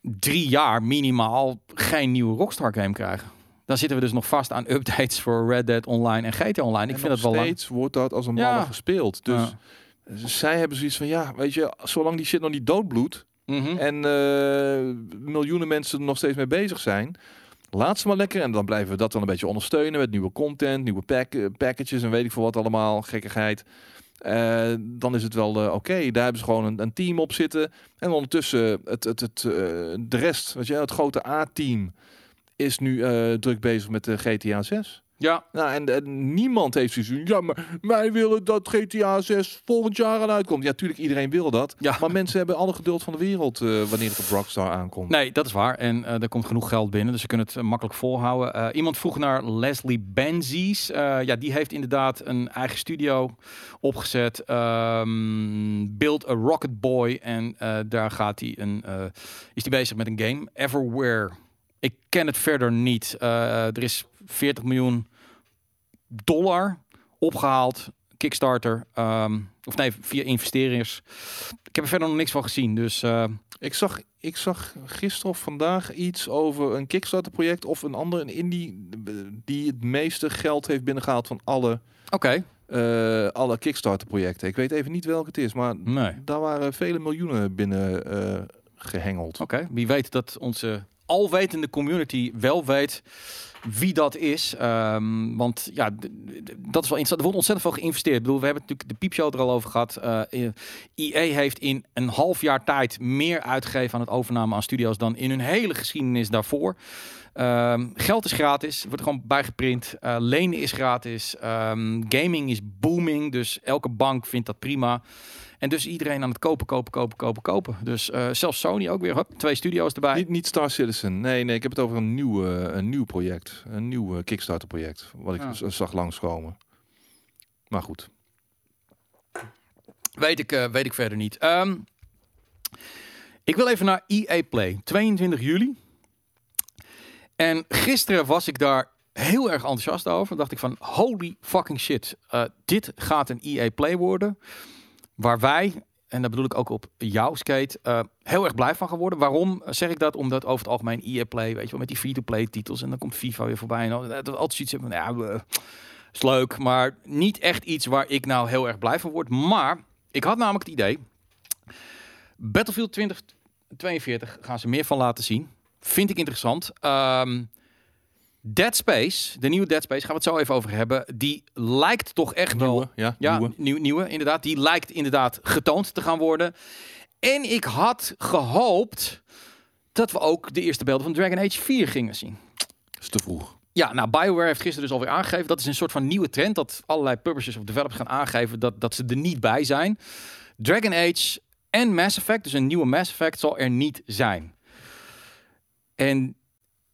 drie jaar minimaal geen nieuwe Rockstar game krijgen. Dan zitten we dus nog vast aan updates voor Red Dead Online en GTA Online. Ik vind dat wel lang. steeds wordt dat als een Ja. malle gespeeld. Dus Ja. zij hebben zoiets van, ja, weet je, zolang die shit nog niet doodbloedt Mhm. en eh, miljoenen mensen er nog steeds mee bezig zijn, laat ze maar lekker. En dan blijven we dat dan een beetje ondersteunen met nieuwe content, nieuwe pack, eh, packages en weet ik veel wat allemaal, gekkigheid. Eh, dan is het wel oké. Daar hebben ze gewoon een, een team op zitten. En ondertussen het, het, het, de rest, weet je, het grote A-team is nu eh, druk bezig met de GTA 6. Ja, Nou, en, en niemand heeft zoiets ja, maar wij willen dat GTA 6 volgend jaar aan uitkomt. Ja, natuurlijk, iedereen wil dat. Ja. Maar mensen hebben alle geduld van de wereld eh, wanneer het op Rockstar aankomt. Nee, dat is waar. En eh, er komt genoeg geld binnen, dus ze kunnen het eh, makkelijk volhouden. Eh, iemand vroeg naar Leslie Benzies. Eh, ja, die heeft inderdaad een eigen studio opgezet. Ehm, Build a Rocket Boy. En eh, daar gaat hij een, eh, is hij bezig met een game. Everwhere. Ik ken het verder niet. Eh, er is 40 miljoen dollar opgehaald. Kickstarter. Ehm, of nee, via investeerders. Ik heb er verder nog niks van gezien. Dus eh, Ik, zag, ik zag gisteren of vandaag iets over een Kickstarter project of een andere een indie eh, die het meeste geld heeft binnengehaald van alle, oké. alle Kickstarter projecten. Ik weet even niet welke het is, maar Nee. daar waren vele miljoenen binnen eh, gehengeld. Oké, wie weet dat onze alwetende community wel weet wie dat is. Ehm, want ja, dat is wel interessant. Er wordt ontzettend veel geïnvesteerd. Ik bedoel, we hebben natuurlijk de piepshow er al over gehad. Eh EA heeft in een half jaar tijd meer uitgegeven aan het overname aan studio's dan in hun hele geschiedenis daarvoor. Ehm, geld is gratis, wordt gewoon bijgeprint. Eh lenen is gratis. Ehm, gaming is booming, dus elke bank vindt dat prima. En dus iedereen aan het kopen, kopen, kopen, kopen, kopen. Dus eh, zelfs Sony ook weer. Twee studio's erbij. Niet, niet Star Citizen. Nee, nee, ik heb het over een nieuw, een nieuw project. Een nieuw eh, Kickstarter project. Wat ik Ah. z- zag langskomen. Maar goed. Weet ik, eh, weet ik verder niet. Ehm, ik wil even naar EA Play. 22 juli. En gisteren was ik daar heel erg enthousiast over. Dacht ik van, holy fucking shit. dit gaat een EA Play worden. Waar wij, en dat bedoel ik ook op jou, Skate, eh, heel erg blij van gaan worden. Waarom zeg ik dat? Omdat over het algemeen EA Play, weet je wel, met die free-to-play titels. En dan komt FIFA weer voorbij. En dan, dat altijd zoiets van, ja, eh, is leuk. Maar niet echt iets waar ik nou heel erg blij van word. Maar ik had namelijk het idee. Battlefield 2042 gaan ze meer van laten zien. Vind ik interessant. Ehm, Dead Space, de nieuwe Dead Space, gaan we het zo even over hebben. Die lijkt toch echt wel Nieuwe, ja, ja, nieuwe. nieuw, nieuwe, inderdaad. Die lijkt inderdaad getoond te gaan worden. En ik had gehoopt dat we ook de eerste beelden van Dragon Age 4 gingen zien. is te vroeg. Ja, nou, BioWare heeft gisteren dus alweer aangegeven. Dat is een soort van nieuwe trend. Dat allerlei publishers of developers gaan aangeven dat, dat ze er niet bij zijn. Dragon Age en Mass Effect, dus een nieuwe Mass Effect, zal er niet zijn. En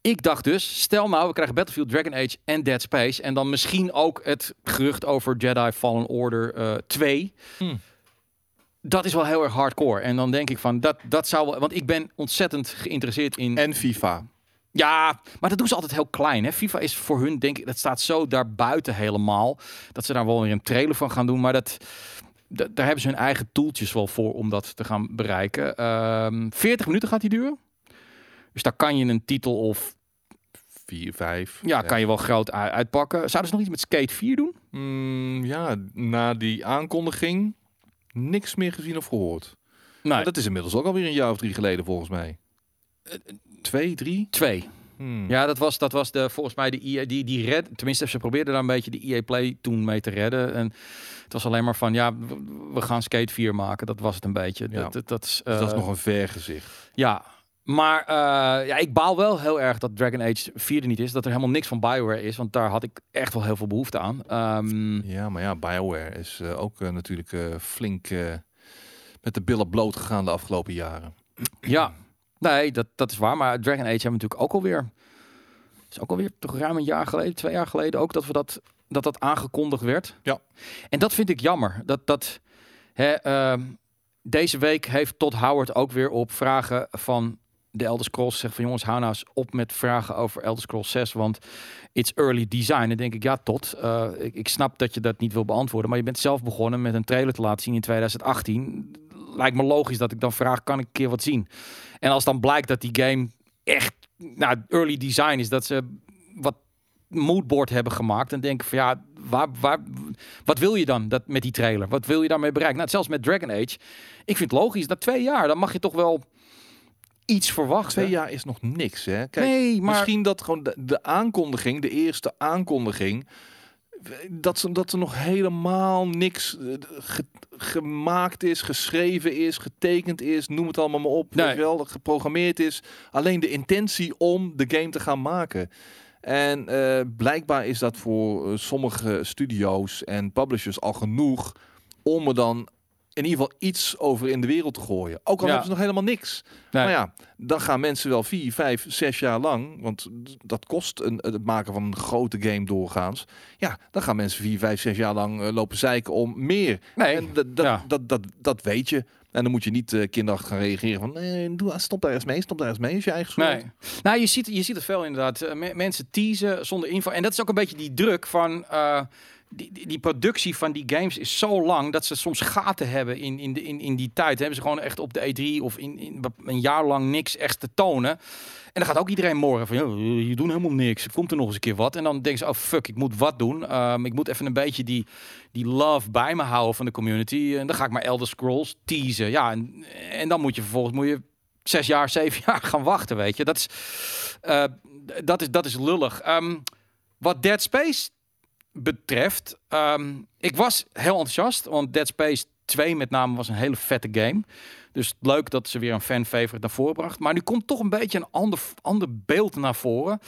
ik dacht dus, stel nou, we krijgen Battlefield, Dragon Age en Dead Space. En dan misschien ook het gerucht over Jedi Fallen Order eh 2. Hmm. Dat is wel heel erg hardcore. En dan denk ik van, dat, dat zou wel... Want ik ben ontzettend geïnteresseerd in... En FIFA. Ja, maar dat doen ze altijd heel klein. Hè? FIFA is voor hun, denk ik, dat staat zo daarbuiten helemaal. Dat ze daar wel weer een trailer van gaan doen. Maar dat, da- daar hebben ze hun eigen toeltjes wel voor om dat te gaan bereiken. Ehm 40 minuten gaat die duren. Dus daar kan je een titel of Vier, vijf. ja, kan je wel groot uitpakken. Zouden ze nog iets met Skate 4 doen? Mm, ja, na die aankondiging niks meer gezien of gehoord. Nee, dat is inmiddels ook alweer een jaar of drie geleden volgens mij. Twee, drie? twee. Hmm. Ja, dat was, dat was de, volgens mij de EA, die, die red, tenminste ze probeerden daar een beetje de EA Play toen mee te redden. En het was alleen maar van, ja, we, we gaan Skate 4 maken. Dat was het een beetje. Ja. Dat, dat, dat is, Dus dat is eh, nog een vergezicht. Ja, maar eh, ja, ik baal wel heel erg dat Dragon Age 4 er niet is. Dat er helemaal niks van Bioware is. Want daar had ik echt wel heel veel behoefte aan. Ehm, Ja, maar ja, BioWare is eh, ook eh, natuurlijk flink met de billen bloot gegaan de afgelopen jaren. ja, nee, dat, dat is waar. Maar Dragon Age hebben we natuurlijk ook alweer... Het is ook alweer toch ruim een jaar geleden, twee jaar geleden ook... dat we dat, dat, dat aangekondigd werd. Ja. En dat vind ik jammer. Dat, dat, hè, ehm, deze week heeft Todd Howard ook weer op vragen van de Elder Scrolls gezegd van jongens, hou nou eens op met vragen over Elder Scrolls 6, want it's early design. Dan denk ik, ja Todd, eh, ik, ik snap dat je dat niet wil beantwoorden, maar je bent zelf begonnen met een trailer te laten zien in 2018. Lijkt me logisch dat ik dan vraag, kan ik een keer wat zien? En als dan blijkt dat die game echt, nou, early design is, dat ze wat moodboard hebben gemaakt, dan denk van ja, waar, waar, wat wil je dan dat, met die trailer? Wat wil je daarmee bereiken? Nou, zelfs met Dragon Age. Ik vind het logisch, na twee jaar, dan mag je toch wel iets verwachten. Twee jaar is nog niks, hè? Kijk, nee, maar misschien dat gewoon de, de aankondiging, de eerste aankondiging, dat ze, dat er nog helemaal niks eh, ge- gemaakt is, geschreven is, getekend is, noem het allemaal maar op, Nee. weet je wel, geprogrammeerd is. Alleen de intentie om de game te gaan maken. En eh, blijkbaar is dat voor eh, sommige studio's en publishers al genoeg om er dan in ieder geval iets over in de wereld te gooien. Ook al Ja. hebben ze nog helemaal niks. Nee. Maar ja, dan gaan mensen wel vier, vijf, zes jaar lang, want dat kost een, het maken van een grote game doorgaans. Ja, dan gaan mensen vier, vijf, zes jaar lang eh, lopen zeiken om meer. nee, En dat, dat, ja. dat, dat, dat weet je. En dan moet je niet eh, kinderachtig gaan reageren van, nee, doe, stop daar eens mee, stop daar eens mee, is je eigen schuld. Nee. Nou, je ziet, je ziet het veel inderdaad. Eh, me- mensen teasen zonder info. En dat is ook een beetje die druk van... die, die, productie van die games is zo lang dat ze soms gaten hebben in, in, de, in, in die tijd. Hebben ze gewoon echt op de E3 of in, in een jaar lang niks echt te tonen. En dan gaat ook iedereen morgen van, je doet helemaal niks. Komt er nog eens een keer wat? En dan denken ze, oh fuck, ik moet wat doen. Ehm, ik moet even een beetje die, die love bij me houden van de community. En dan ga ik maar Elder Scrolls teasen. Ja, en, en dan moet je vervolgens moet je zes jaar, zeven jaar gaan wachten, weet je. Dat is, eh, dat is, dat is lullig. Ehm, wat Dead Space betreft, ehm, ik was heel enthousiast, want Dead Space 2 met name was een hele vette game. Dus leuk dat ze weer een fan favorite naar voren bracht. Maar nu komt toch een beetje een ander, ander beeld naar voren.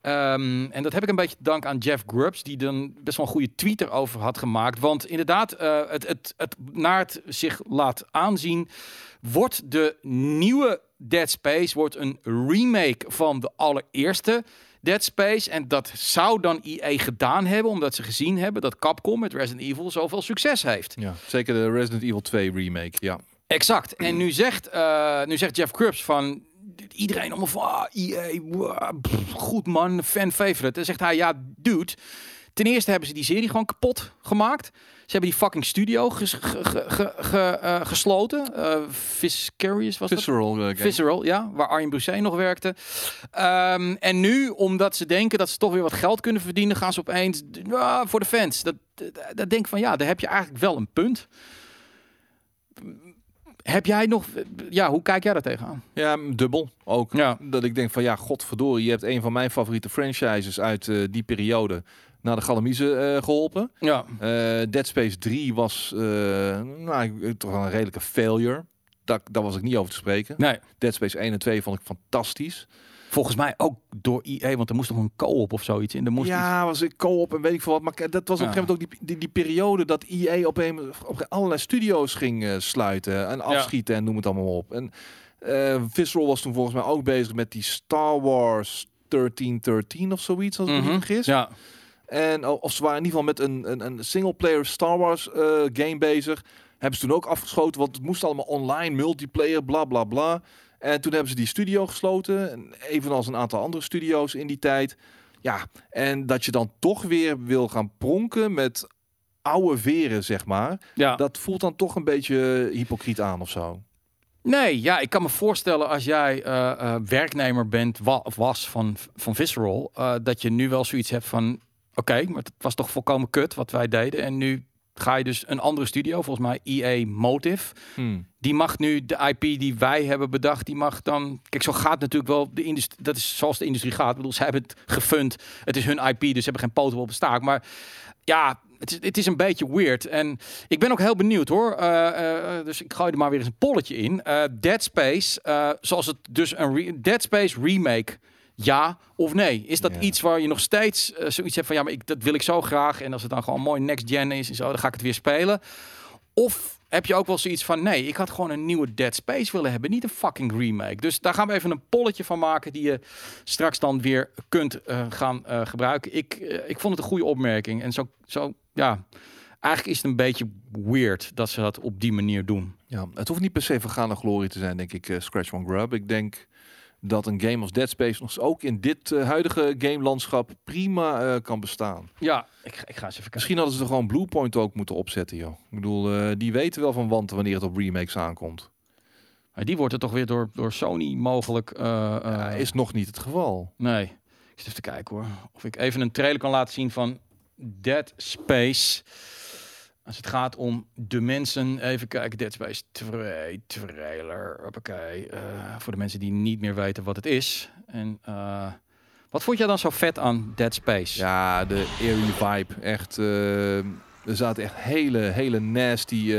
Ehm, en dat heb ik een beetje te danken aan Jeff Grubbs, die dan best wel een goede tweet erover had gemaakt. Want inderdaad, eh, het, het, het, naar het zich laat aanzien, wordt de nieuwe Dead Space wordt een remake van de allereerste Dead Space. En dat zou dan EA gedaan hebben, omdat ze gezien hebben dat Capcom met Resident Evil zoveel succes heeft. Ja, zeker de Resident Evil 2 remake, ja. Exact. En nu zegt, eh, nu zegt Jeff Grubbs van iedereen allemaal van ah, EA, pff, goed man, fan favorite. Dan zegt hij ja, dude. Ten eerste hebben ze die serie gewoon kapot gemaakt. Ze hebben die fucking studio ges- ge- ge- ge- ge- eh, gesloten. Eh Viscarius was dat? Visceral eh, game. Visceral, ja, waar Arjen Broussé nog werkte. Ehm, en nu, omdat ze denken dat ze toch weer wat geld kunnen verdienen, gaan ze opeens ah, voor de fans. Dat, dat, dat denk ik van ja, daar heb je eigenlijk wel een punt. Heb jij nog, ja, hoe kijk jij daar tegenaan? Ja, dubbel ook. Ja. Dat ik denk van ja, godverdorie, je hebt een van mijn favoriete franchises uit eh, die periode naar de Galamiezen eh, geholpen. Ja, Eh, Dead Space 3 was eh, nou, ik- toch wel een redelijke failure. Daar, daar was ik niet over te spreken. nee. Dead Space 1 en 2 vond ik fantastisch. Volgens mij ook door EA, want er moest nog een co-op of zoiets in. Er moest iets- Ja, was ik co-op en weet ik veel wat. Maar dat was op een Ja. gegeven moment ook die, die, die periode dat EA op een op een- allerlei studio's ging eh, sluiten en afschieten en noem het allemaal op. En eh Visceral was toen volgens mij ook bezig met die Star Wars 1313 of zoiets, als ik me Mhm. niet vergis. Ja, En o- of ze waren in ieder geval met een, een, een single-player Star Wars eh, game bezig. Hebben ze toen ook afgeschoten, want het moest allemaal online, multiplayer, bla bla bla. En toen hebben ze die studio gesloten, en evenals een aantal andere studio's in die tijd. Ja, en dat je dan toch weer wil gaan pronken met oude veren, zeg maar. Ja. Dat voelt dan toch een beetje hypocriet aan of zo. Nee, ja, ik kan me voorstellen als jij eh, eh, werknemer bent wa of was van, van Visceral, eh, dat je nu wel zoiets hebt van, oké, maar het was toch volkomen kut wat wij deden. En nu ga je dus een andere studio, volgens mij EA Motive. Hmm. Die mag nu de IP die wij hebben bedacht, die mag dan. Kijk, zo gaat natuurlijk wel de industrie. Dat is zoals de industrie gaat. Ik bedoel, ze hebben het gefund. Het is hun IP, dus ze hebben geen poten op de staak. Maar ja, het is, het is een beetje weird. En ik ben ook heel benieuwd hoor. Eh, eh, dus ik gooi er maar weer eens een polletje in. Eh, Dead Space, zoals het dus een Dead Space remake. Ja of nee? Is dat Ja. iets waar je nog steeds eh, zoiets hebt van ja, maar ik, dat wil ik zo graag. En als het dan gewoon mooi next gen is en zo, dan ga ik het weer spelen. Of heb je ook wel zoiets van nee, ik had gewoon een nieuwe Dead Space willen hebben, niet een fucking remake. Dus daar gaan we even een polletje van maken die je straks dan weer kunt eh, gaan eh, gebruiken. Ik, ik vond het een goede opmerking en zo, zo ja. Eigenlijk is het een beetje weird dat ze dat op die manier doen. Ja, het hoeft niet per se vergane glorie te zijn, denk ik, Scratch One Grub. Ik denk dat een game als Dead Space nog ook in dit eh, huidige game-landschap prima eh, kan bestaan. Ja, ik, ik ga eens even kijken. Misschien hadden ze er gewoon Bluepoint ook moeten opzetten, joh. Ik bedoel, eh, die weten wel van wanten wanneer het op remakes aankomt. Maar die wordt er toch weer door, door Sony mogelijk. Ja, is nog niet het geval. Nee. Ik zit even te kijken hoor. Of ik even een trailer kan laten zien van Dead Space. Als het gaat om de mensen. Even kijken. Dead Space 2 trailer. Hoppakee. Eh, voor de mensen die niet meer weten wat het is. En eh, wat vond jij dan zo vet aan Dead Space? Ja, de eerie vibe. Echt, eh, er zaten echt hele, hele nasty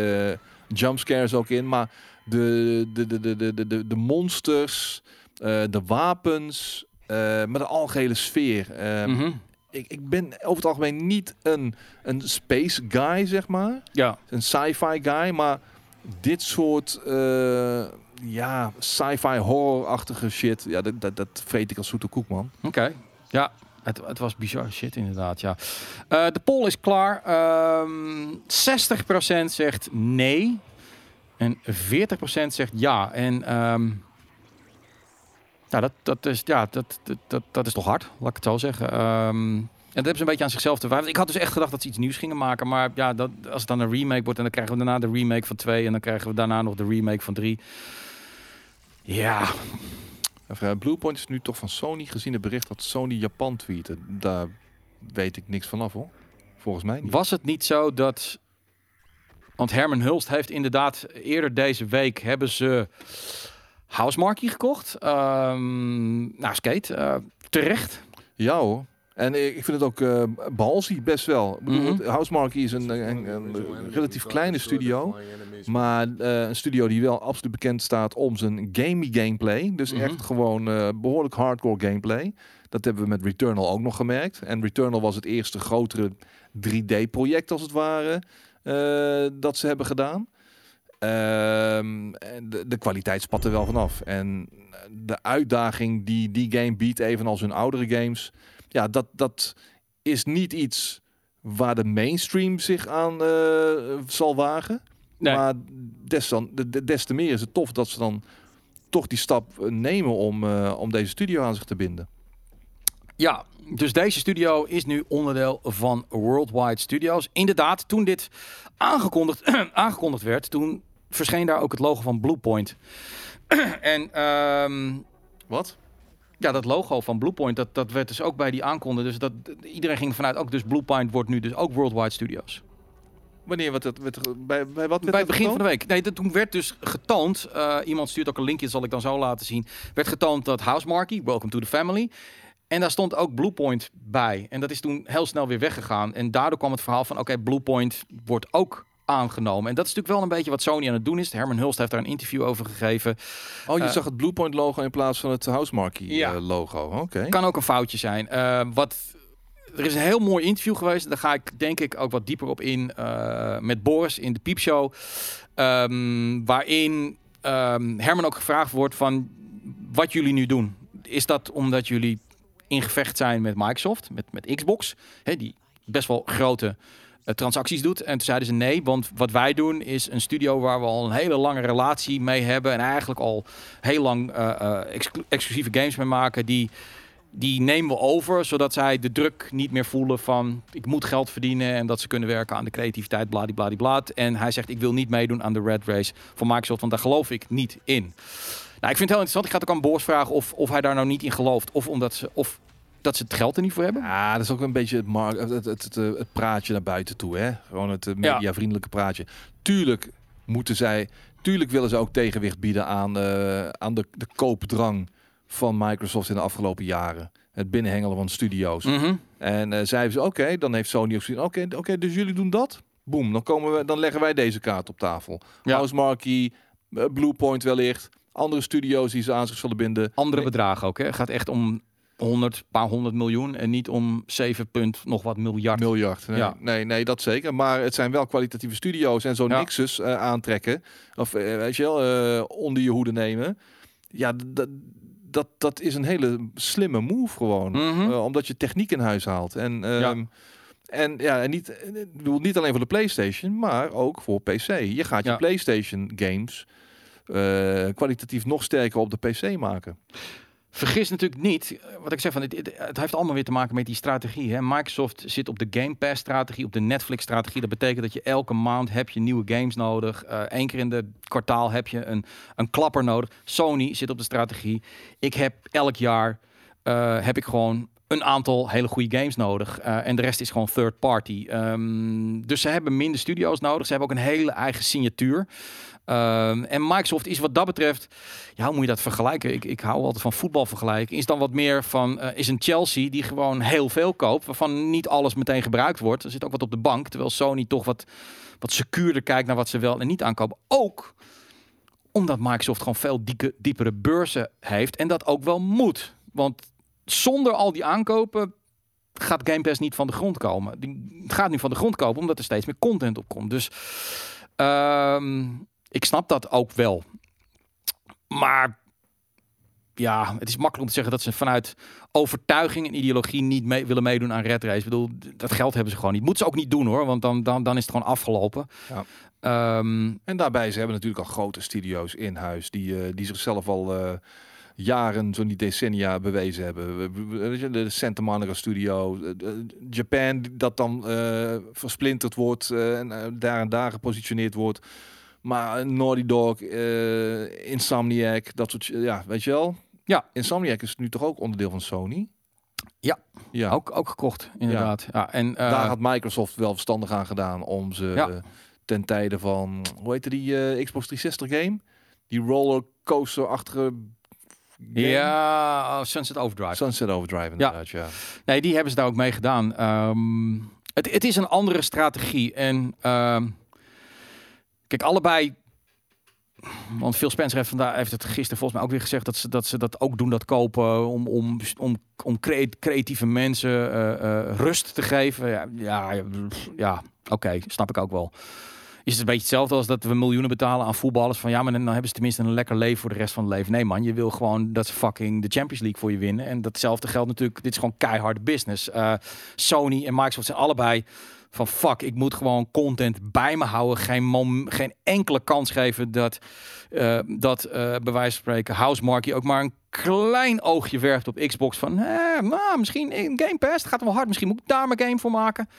jumpscares ook in. Maar de, de, de, de, de, de- de, monsters, de wapens, eh met de algehele sfeer. Mhm. Ik, ik ben over het algemeen niet een, een space guy, zeg maar. Ja. Een sci-fi guy. Maar dit soort eh, ja, sci-fi horror-achtige shit, ja, dat, dat, dat vreet ik als zoete koek, man. Oké. Ja. Het, het was bizar shit inderdaad, ja. Eh, de poll is klaar. Ehm 60% zegt nee. En 40% zegt ja. En ehm, ja, dat, dat, is, ja dat, dat, dat, dat is toch hard, laat ik het zo zeggen. Ehm, en dat hebben ze een beetje aan zichzelf te wijten. Ik had dus echt gedacht dat ze iets nieuws gingen maken. Maar ja, dat, als het dan een remake wordt... en dan krijgen we daarna de remake van 2... en dan krijgen we daarna nog de remake van 3. Ja, eh, Bluepoint is nu toch van Sony, gezien het bericht dat Sony Japan tweette. Daar weet ik niks vanaf hoor. Volgens mij niet. Was het niet zo dat... Want Herman Hulst heeft inderdaad eerder deze week... hebben ze Housemarque gekocht. Ehm nou, Skate. eh, terecht. Ja hoor. En ik vind het ook behalsie best wel. Het- Housemarque is een, een, een relatief kleine studio. Maar eh, een studio die wel absoluut bekend staat om zijn gamey gameplay. Dus Mhm. echt gewoon eh, behoorlijk hardcore gameplay. Dat hebben we met Returnal ook nog gemerkt. En Returnal was het eerste grotere 3D-project als het ware dat ze hebben gedaan. Ehm, de, de kwaliteit spat er wel vanaf. En de uitdaging die die game biedt, evenals hun oudere games, ja, dat, dat is niet iets waar de mainstream zich aan eh, zal wagen. Nee. Maar des, dan, de- de- des te meer is het tof dat ze dan toch die stap eh, nemen om, eh, om deze studio aan zich te binden. Ja, dus deze studio is nu onderdeel van Worldwide Studios. Inderdaad, toen dit aangekondigd, aangekondigd werd, toen verscheen daar ook het logo van Bluepoint. en ehm, Wat? ja, dat logo van Bluepoint, dat, dat werd dus ook bij die aankondiging. Dus dat, iedereen ging vanuit, ook dus Bluepoint wordt nu dus ook Worldwide Studios. Wanneer werd het, werd er- bij, bij wat werd Bij het dat begin van de week. Nee, dat, toen werd dus getoond. eh, iemand stuurt ook een linkje, dat zal ik dan zo laten zien. Werd getoond dat Housemarque, Welcome to the Family. En daar stond ook Bluepoint bij. En dat is toen heel snel weer weggegaan. En daardoor kwam het verhaal van: oké, Bluepoint wordt ook aangenomen. En dat is natuurlijk wel een beetje wat Sony aan het doen is. Herman Hulst heeft daar een interview over gegeven. Oh, je Eh, zag het Bluepoint logo in plaats van het Housemarque Ja. eh, logo. Oké. Kan ook een foutje zijn. Eh, wat, er is een heel mooi interview geweest. Daar ga ik denk ik ook wat dieper op in met Boris in de Piepshow. Ehm, waarin ehm, Herman ook gevraagd wordt van wat jullie nu doen. Is dat omdat jullie in gevecht zijn met Microsoft, met, met Xbox? Hè, die best wel grote transacties doet. En toen zeiden ze nee, want wat wij doen is een studio waar we al een hele lange relatie mee hebben. En eigenlijk al heel lang eh, eh, exclu- exclusieve games mee maken. Die, die nemen we over, zodat zij de druk niet meer voelen van ik moet geld verdienen. En dat ze kunnen werken aan de creativiteit, bladibladiblaad. En hij zegt ik wil niet meedoen aan de Red Race van Microsoft, want daar geloof ik niet in. Nou, ik vind het heel interessant. Ik ga het ook aan Boors vragen of, of hij daar nou niet in gelooft. Of omdat ze, of dat ze het geld er niet voor hebben. Ja, dat is ook een beetje het, het, het, het, praatje naar buiten toe. Hè? Gewoon het eh, mediavriendelijke praatje. Tuurlijk moeten zij, tuurlijk willen ze ook tegenwicht bieden aan, eh, aan de, de koopdrang van Microsoft in de afgelopen jaren. Het binnenhengelen van studio's. Mhm. En eh zeiden ze, oké, dan heeft Sony ook gezien, oké, oké, dus jullie doen dat? Boom, dan, komen we, dan leggen wij deze kaart op tafel. Ja. House Marquee, Bluepoint wellicht, andere studio's die ze aan zich zullen binden. Andere bedragen ook. Hè. Het gaat echt om 100, paar honderd miljoen en niet om 7 punt nog wat miljard. Miljard. Nee, Ja. nee, nee, dat zeker. Maar het zijn wel kwalitatieve studio's en zo'n Ja. Nexus eh, aantrekken. Of eh, weet je wel, eh, onder je hoede nemen. Ja, dat, dat, dat is een hele slimme move gewoon. Mhm. Omdat je techniek in huis haalt. En, ehm, en ja, en niet, ik bedoel, niet alleen voor de PlayStation, maar ook voor PC. Je gaat je Ja. PlayStation games kwalitatief nog sterker op de PC maken. Vergis natuurlijk niet, eh, wat ik zeg, van, het, het, heeft allemaal weer te maken met die strategie. Hè. Microsoft zit op de Game Pass strategie, op de Netflix strategie. Dat betekent dat je elke maand heb je nieuwe games nodig. Eén keer in de kwartaal heb je een, een klapper nodig. Sony zit op de strategie. Ik heb elk jaar eh, heb ik gewoon een aantal hele goede games nodig. Eh, en de rest is gewoon third party. Ehm, dus ze hebben minder studio's nodig. Ze hebben ook een hele eigen signatuur. Ehm, en Microsoft is wat dat betreft, ja, hoe moet je dat vergelijken? Ik, ik hou altijd van voetbal vergelijken. Is dan wat meer van, eh, is een Chelsea die gewoon heel veel koopt, waarvan niet alles meteen gebruikt wordt. Er zit ook wat op de bank, terwijl Sony toch wat, wat secuurder kijkt naar wat ze wel en niet aankopen. Ook omdat Microsoft gewoon veel diepere beurzen heeft en dat ook wel moet. Want zonder al die aankopen gaat Game Pass niet van de grond komen. Die gaat nu van de grond komen omdat er steeds meer content op komt. Dus ehm, ik snap dat ook wel. Maar ja, het is makkelijk om te zeggen dat ze vanuit overtuiging en ideologie niet mee, willen meedoen aan Red Race. Ik bedoel, dat geld hebben ze gewoon niet. Moeten ze ook niet doen hoor, want dan, dan, dan is het gewoon afgelopen. Ja. Ehm, En daarbij, ze hebben natuurlijk al grote studio's in huis die, eh, die zichzelf al eh, jaren, zo niet decennia, bewezen hebben. De Santa Monica Studio, eh, Japan, dat dan versplinterd wordt en daar en daar gepositioneerd wordt. Maar Naughty Dog, eh, Insomniac, dat soort, ja, weet je wel. Ja. Insomniac is nu toch ook onderdeel van Sony? Ja. Ja. ook, ook gekocht, inderdaad. Ja. en, eh, Daar had Microsoft wel verstandig aan gedaan om ze Ja. eh, ten tijde van, hoe heette die eh, Xbox 360 game? Die rollercoaster-achtige game? ja, Sunset Overdrive. Sunset Overdrive inderdaad, ja. Nee, die hebben ze daar ook mee gedaan. Ehm, het, het is een andere strategie. En ehm, kijk, allebei. Want Phil Spencer heeft, vandaag, heeft het gisteren volgens mij ook weer gezegd dat ze dat, ze dat ook doen, dat kopen, om, om, om, om crea- creatieve mensen eh, eh, rust te geven. Ja, ja, ja, oké, snap ik ook wel. Is het een beetje hetzelfde als dat we miljoenen betalen aan voetballers? Van ja, maar dan hebben ze tenminste een lekker leven voor de rest van het leven. Nee man, je wil gewoon dat ze fucking de Champions League voor je winnen. En datzelfde geldt natuurlijk, dit is gewoon keiharde business. Eh, Sony en Microsoft zijn allebei van fuck, ik moet gewoon content bij me houden. Geen, geen enkele kans geven dat, eh, dat eh, bij wijze van spreken Housemarque ook maar een klein oogje werpt op Xbox. Van eh, nou, misschien in Game Pass, het gaat wel hard. Misschien moet ik daar mijn game voor maken.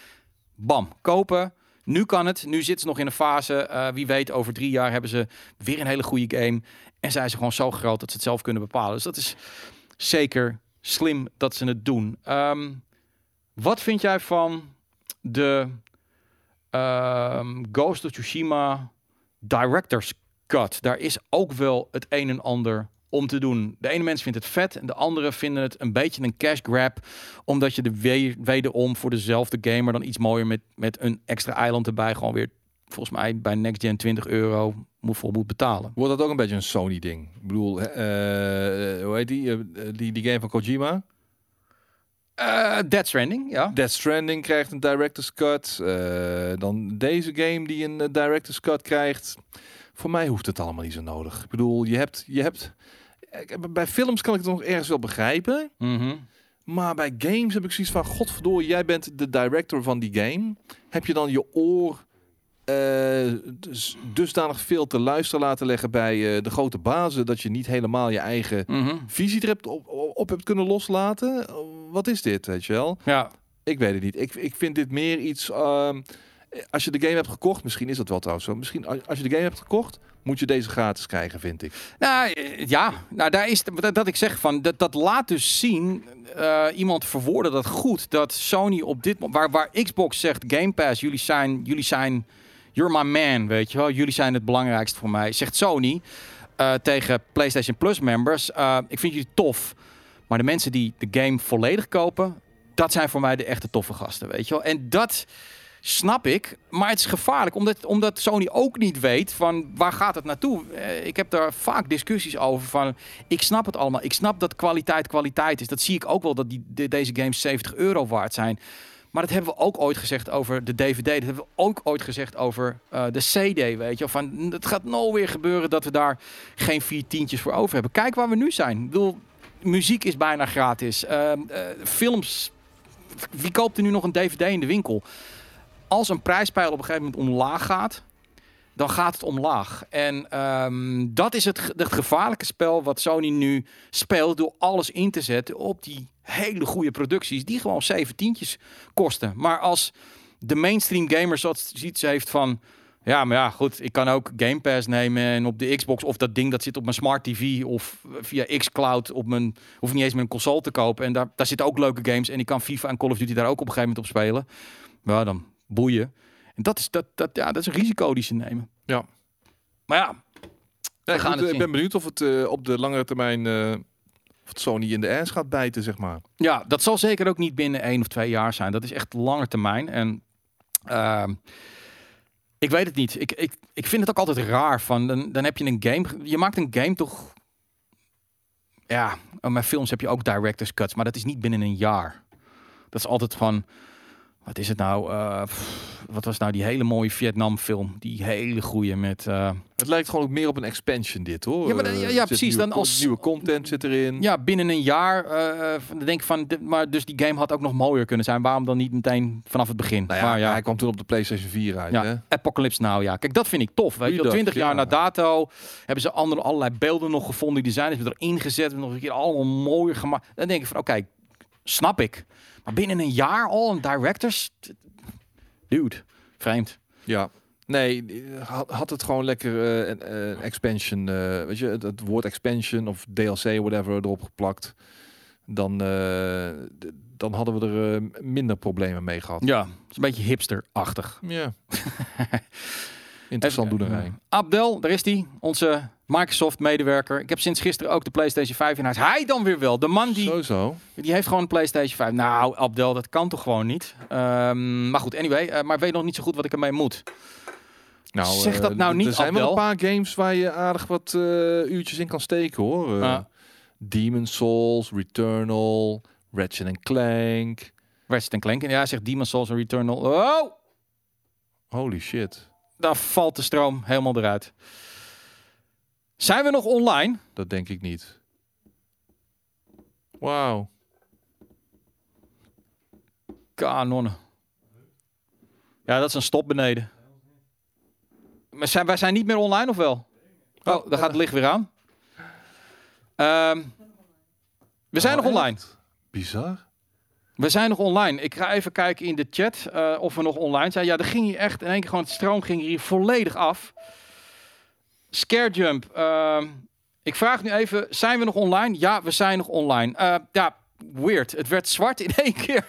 Bam, kopen. Nu kan het. Nu zitten ze nog in een fase. eh, wie weet, over drie jaar hebben ze weer een hele goede game. En zijn ze gewoon zo groot dat ze het zelf kunnen bepalen. Dus dat is zeker slim dat ze het doen. Ehm, wat vind jij van de ehm, Ghost of Tsushima Director's Cut? Daar is ook wel het een en ander om te doen. De ene mens vindt het vet en de andere vinden het een beetje een cash grab. Omdat je de we- wederom voor dezelfde gamer dan iets mooier met, met een extra eiland erbij gewoon weer volgens mij bij Next Gen 20 euro moet, voor moet betalen. Wordt dat ook een beetje een Sony-ding? Ik bedoel, eh, hoe heet die, eh, die? Die game van Kojima? Eh Dead Stranding, ja. Death Stranding krijgt een director's cut. Eh, dan deze game die een eh, director's cut krijgt. Voor mij hoeft het allemaal niet zo nodig. Ik bedoel, je hebt, je hebt. Bij films kan ik het nog ergens wel begrijpen. Mhm. Maar bij games heb ik zoiets van, godverdorie, jij bent de director van die game. Heb je dan je oor dus, dusdanig veel te luisteren laten leggen bij de grote bazen... dat je niet helemaal je eigen Mhm. visie er hebt op, op hebt kunnen loslaten? Wat is dit, weet je wel? Ja, Ik weet het niet. Ik, ik vind dit meer iets... ehm, als je de game hebt gekocht, misschien is dat wel trouwens zo. Misschien als je de game hebt gekocht, moet je deze gratis krijgen, vind ik. Nou eh, ja, nou daar is dat, dat ik zeg van dat, dat laat dus zien. eh, iemand verwoordde dat goed dat Sony op dit moment waar, waar Xbox zegt Game Pass, jullie zijn, jullie zijn, you're my man, weet je wel, jullie zijn het belangrijkste voor mij. Zegt Sony eh, tegen PlayStation Plus members, ik vind jullie tof, maar de mensen die de game volledig kopen, dat zijn voor mij de echte toffe gasten, weet je wel. En dat Snap ik, maar het is gevaarlijk omdat, omdat Sony ook niet weet van waar gaat het naartoe. Eh, ik heb daar vaak discussies over van, ik snap het allemaal. Ik snap dat kwaliteit kwaliteit is. Dat zie ik ook wel dat die, de- deze games 70 euro waard zijn. Maar dat hebben we ook ooit gezegd over de DVD. Dat hebben we ook ooit gezegd over eh, de CD, weet je. Van, het gaat nou weer gebeuren dat we daar geen vier tientjes voor over hebben. Kijk waar we nu zijn. Ik bedoel, muziek is bijna gratis. Ehm, eh, films, wie koopt er nu nog een DVD in de winkel? Als een prijspeil op een gegeven moment omlaag gaat, dan gaat het omlaag. En ehm, dat is het, het gevaarlijke spel wat Sony nu speelt door alles in te zetten op die hele goede producties die gewoon zeventientjes kosten. Maar als de mainstream gamer zoiets heeft van ja, maar ja, goed, ik kan ook Game Pass nemen en op de Xbox of dat ding dat zit op mijn smart TV of via xCloud op mijn hoef niet eens met een console te kopen en daar, daar zitten ook leuke games en ik kan FIFA en Call of Duty daar ook op een gegeven moment op spelen. Ja, dan boeien. En dat is dat, dat ja, dat is een risico die ze nemen. Ja. Maar ja, Ja, gaan goed, het ik ben benieuwd of het eh, op de langere termijn eh, of het Sony in de ass gaat bijten, zeg maar. Ja, dat zal zeker ook niet binnen één of twee jaar zijn. Dat is echt lange termijn. En ehm, ik weet het niet. Ik, ik, ik vind het ook altijd raar. Van, dan, dan heb je een game. Je maakt een game toch. Ja, met films heb je ook director's cuts, maar dat is niet binnen een jaar. Dat is altijd van. Wat is het nou? eh, pff, wat was nou die hele mooie Vietnam film? Die hele goeie met. eh, Het lijkt gewoon ook meer op een expansion dit, hoor. Ja, maar dan- ja, er precies, Nieuwe, dan als- nieuwe content zit erin. Ja, binnen een jaar. dan denk ik van, maar dus die game had ook nog mooier kunnen zijn. Waarom dan niet meteen vanaf het begin? Nou ja, maar ja, hij kwam toen op de PlayStation 4 uit, Ja. hè? Apocalypse Now, ja. Kijk, dat vind ik tof. Weet je, wel. Goeiedag, 20 jaar ja. na dato hebben ze andere, allerlei beelden nog gevonden. Die design hebben erin gezet, nog een keer allemaal mooier gemaakt. Dan denk ik van, oké, snap ik. Maar binnen een jaar al een directors, dude, vreemd. Ja. Nee, eh, had, had het gewoon lekker eh, een een expansion, eh, weet je, het, het woord expansion of DLC, whatever, erop geplakt. Dan, eh, dan hadden we er eh, minder problemen mee gehad. Ja, het is een beetje hipster-achtig. Ja. Interessant Even- doenerij. Abdel, daar is hij, onze Microsoft-medewerker. Ik heb sinds gisteren ook de PlayStation 5 in huis. Hij dan weer wel. De man die Zo, zo. Die heeft gewoon een PlayStation 5. Nou, Abdel, dat kan toch gewoon niet? Ehm, maar goed, anyway. eh, maar ik weet nog niet zo goed wat ik ermee moet. Nou, Zeg eh, dat nou d- niet, Er zijn wel een Abdel. paar games waar je aardig wat eh, uurtjes in kan steken, hoor. Eh, Ah. Demon Souls, Returnal, Ratchet Clank. Ratchet Clank. En ja, zegt Demon's Souls en Returnal. Oh, Holy shit. Daar valt de stroom helemaal eruit. Zijn we nog online? Dat denk ik niet. Wauw. Kanonnen. Ja, dat is een stop beneden. Maar zijn, wij zijn niet meer online of wel? Oh, daar gaat het licht weer aan. Ehm, we zijn Oh, nog online. echt? Bizar. We zijn nog online. Ik ga even kijken in de chat eh, of we nog online zijn. Ja, er ging hier echt in één keer gewoon het stroom ging hier volledig af. Scarejump. ehm ik vraag nu even, zijn we nog online? Ja, we zijn nog online. Eh, ja, weird. Het werd zwart in één keer.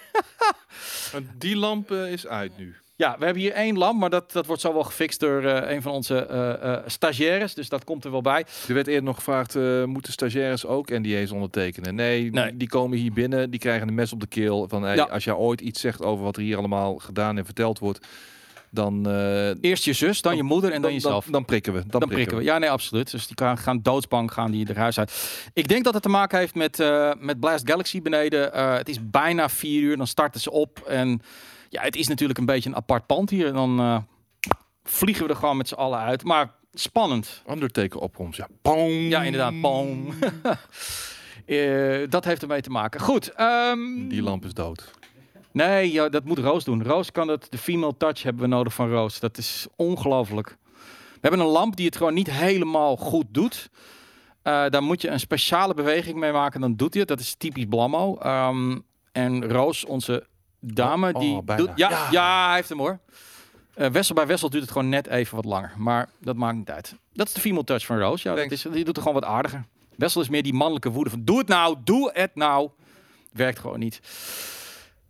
Die lamp eh, is uit nu. Ja, we hebben hier één lamp, maar dat, dat wordt zo wel gefixt door eh, een van onze eh, eh, stagiaires. Dus dat komt er wel bij. Er werd eerder nog gevraagd, moeten stagiaires ook NDA's ondertekenen? Nee, Nee. die komen hier binnen, die krijgen een mes op de keel. Van, hey, Ja. Als jij ooit iets zegt over wat er hier allemaal gedaan en verteld wordt, dan, Eerst je zus, dan je moeder en dan, dan, jezelf. dan, dan prikken we. Dan, prikken we. Ja, nee, absoluut. Dus die gaan, gaan doodsbang gaan die er huis uit. Ik denk dat het te maken heeft met, met Blast Galaxy beneden. Het is bijna vier uur, dan starten ze op. En ja, het is natuurlijk een beetje een apart pand hier. En dan eh, vliegen we er gewoon met z'n allen uit. Maar spannend. Undertaker opkomst, ja. Boom. Ja, inderdaad. Boom. Eh, dat heeft ermee te maken. Goed. ehm, Die lamp is dood. Nee, ja, dat moet Roos doen. Roos kan het. De female touch hebben we nodig van Roos. Dat is ongelooflijk. We hebben een lamp die het gewoon niet helemaal goed doet. Eh, daar moet je een speciale beweging mee maken. Dan doet hij het. Dat is typisch Blammo. Ehm, en Roos, onze dame, Oh, die oh, bijna. doet... Ja, Ja. ja. hij heeft hem hoor. Eh, Wessel bij Wessel duurt het gewoon net even wat langer. Maar dat maakt niet uit. Dat is de female touch van Roos. Ja, dat is, die doet het gewoon wat aardiger. Wessel is meer die mannelijke woede van... Doe het nou, doe het nou. Werkt gewoon niet.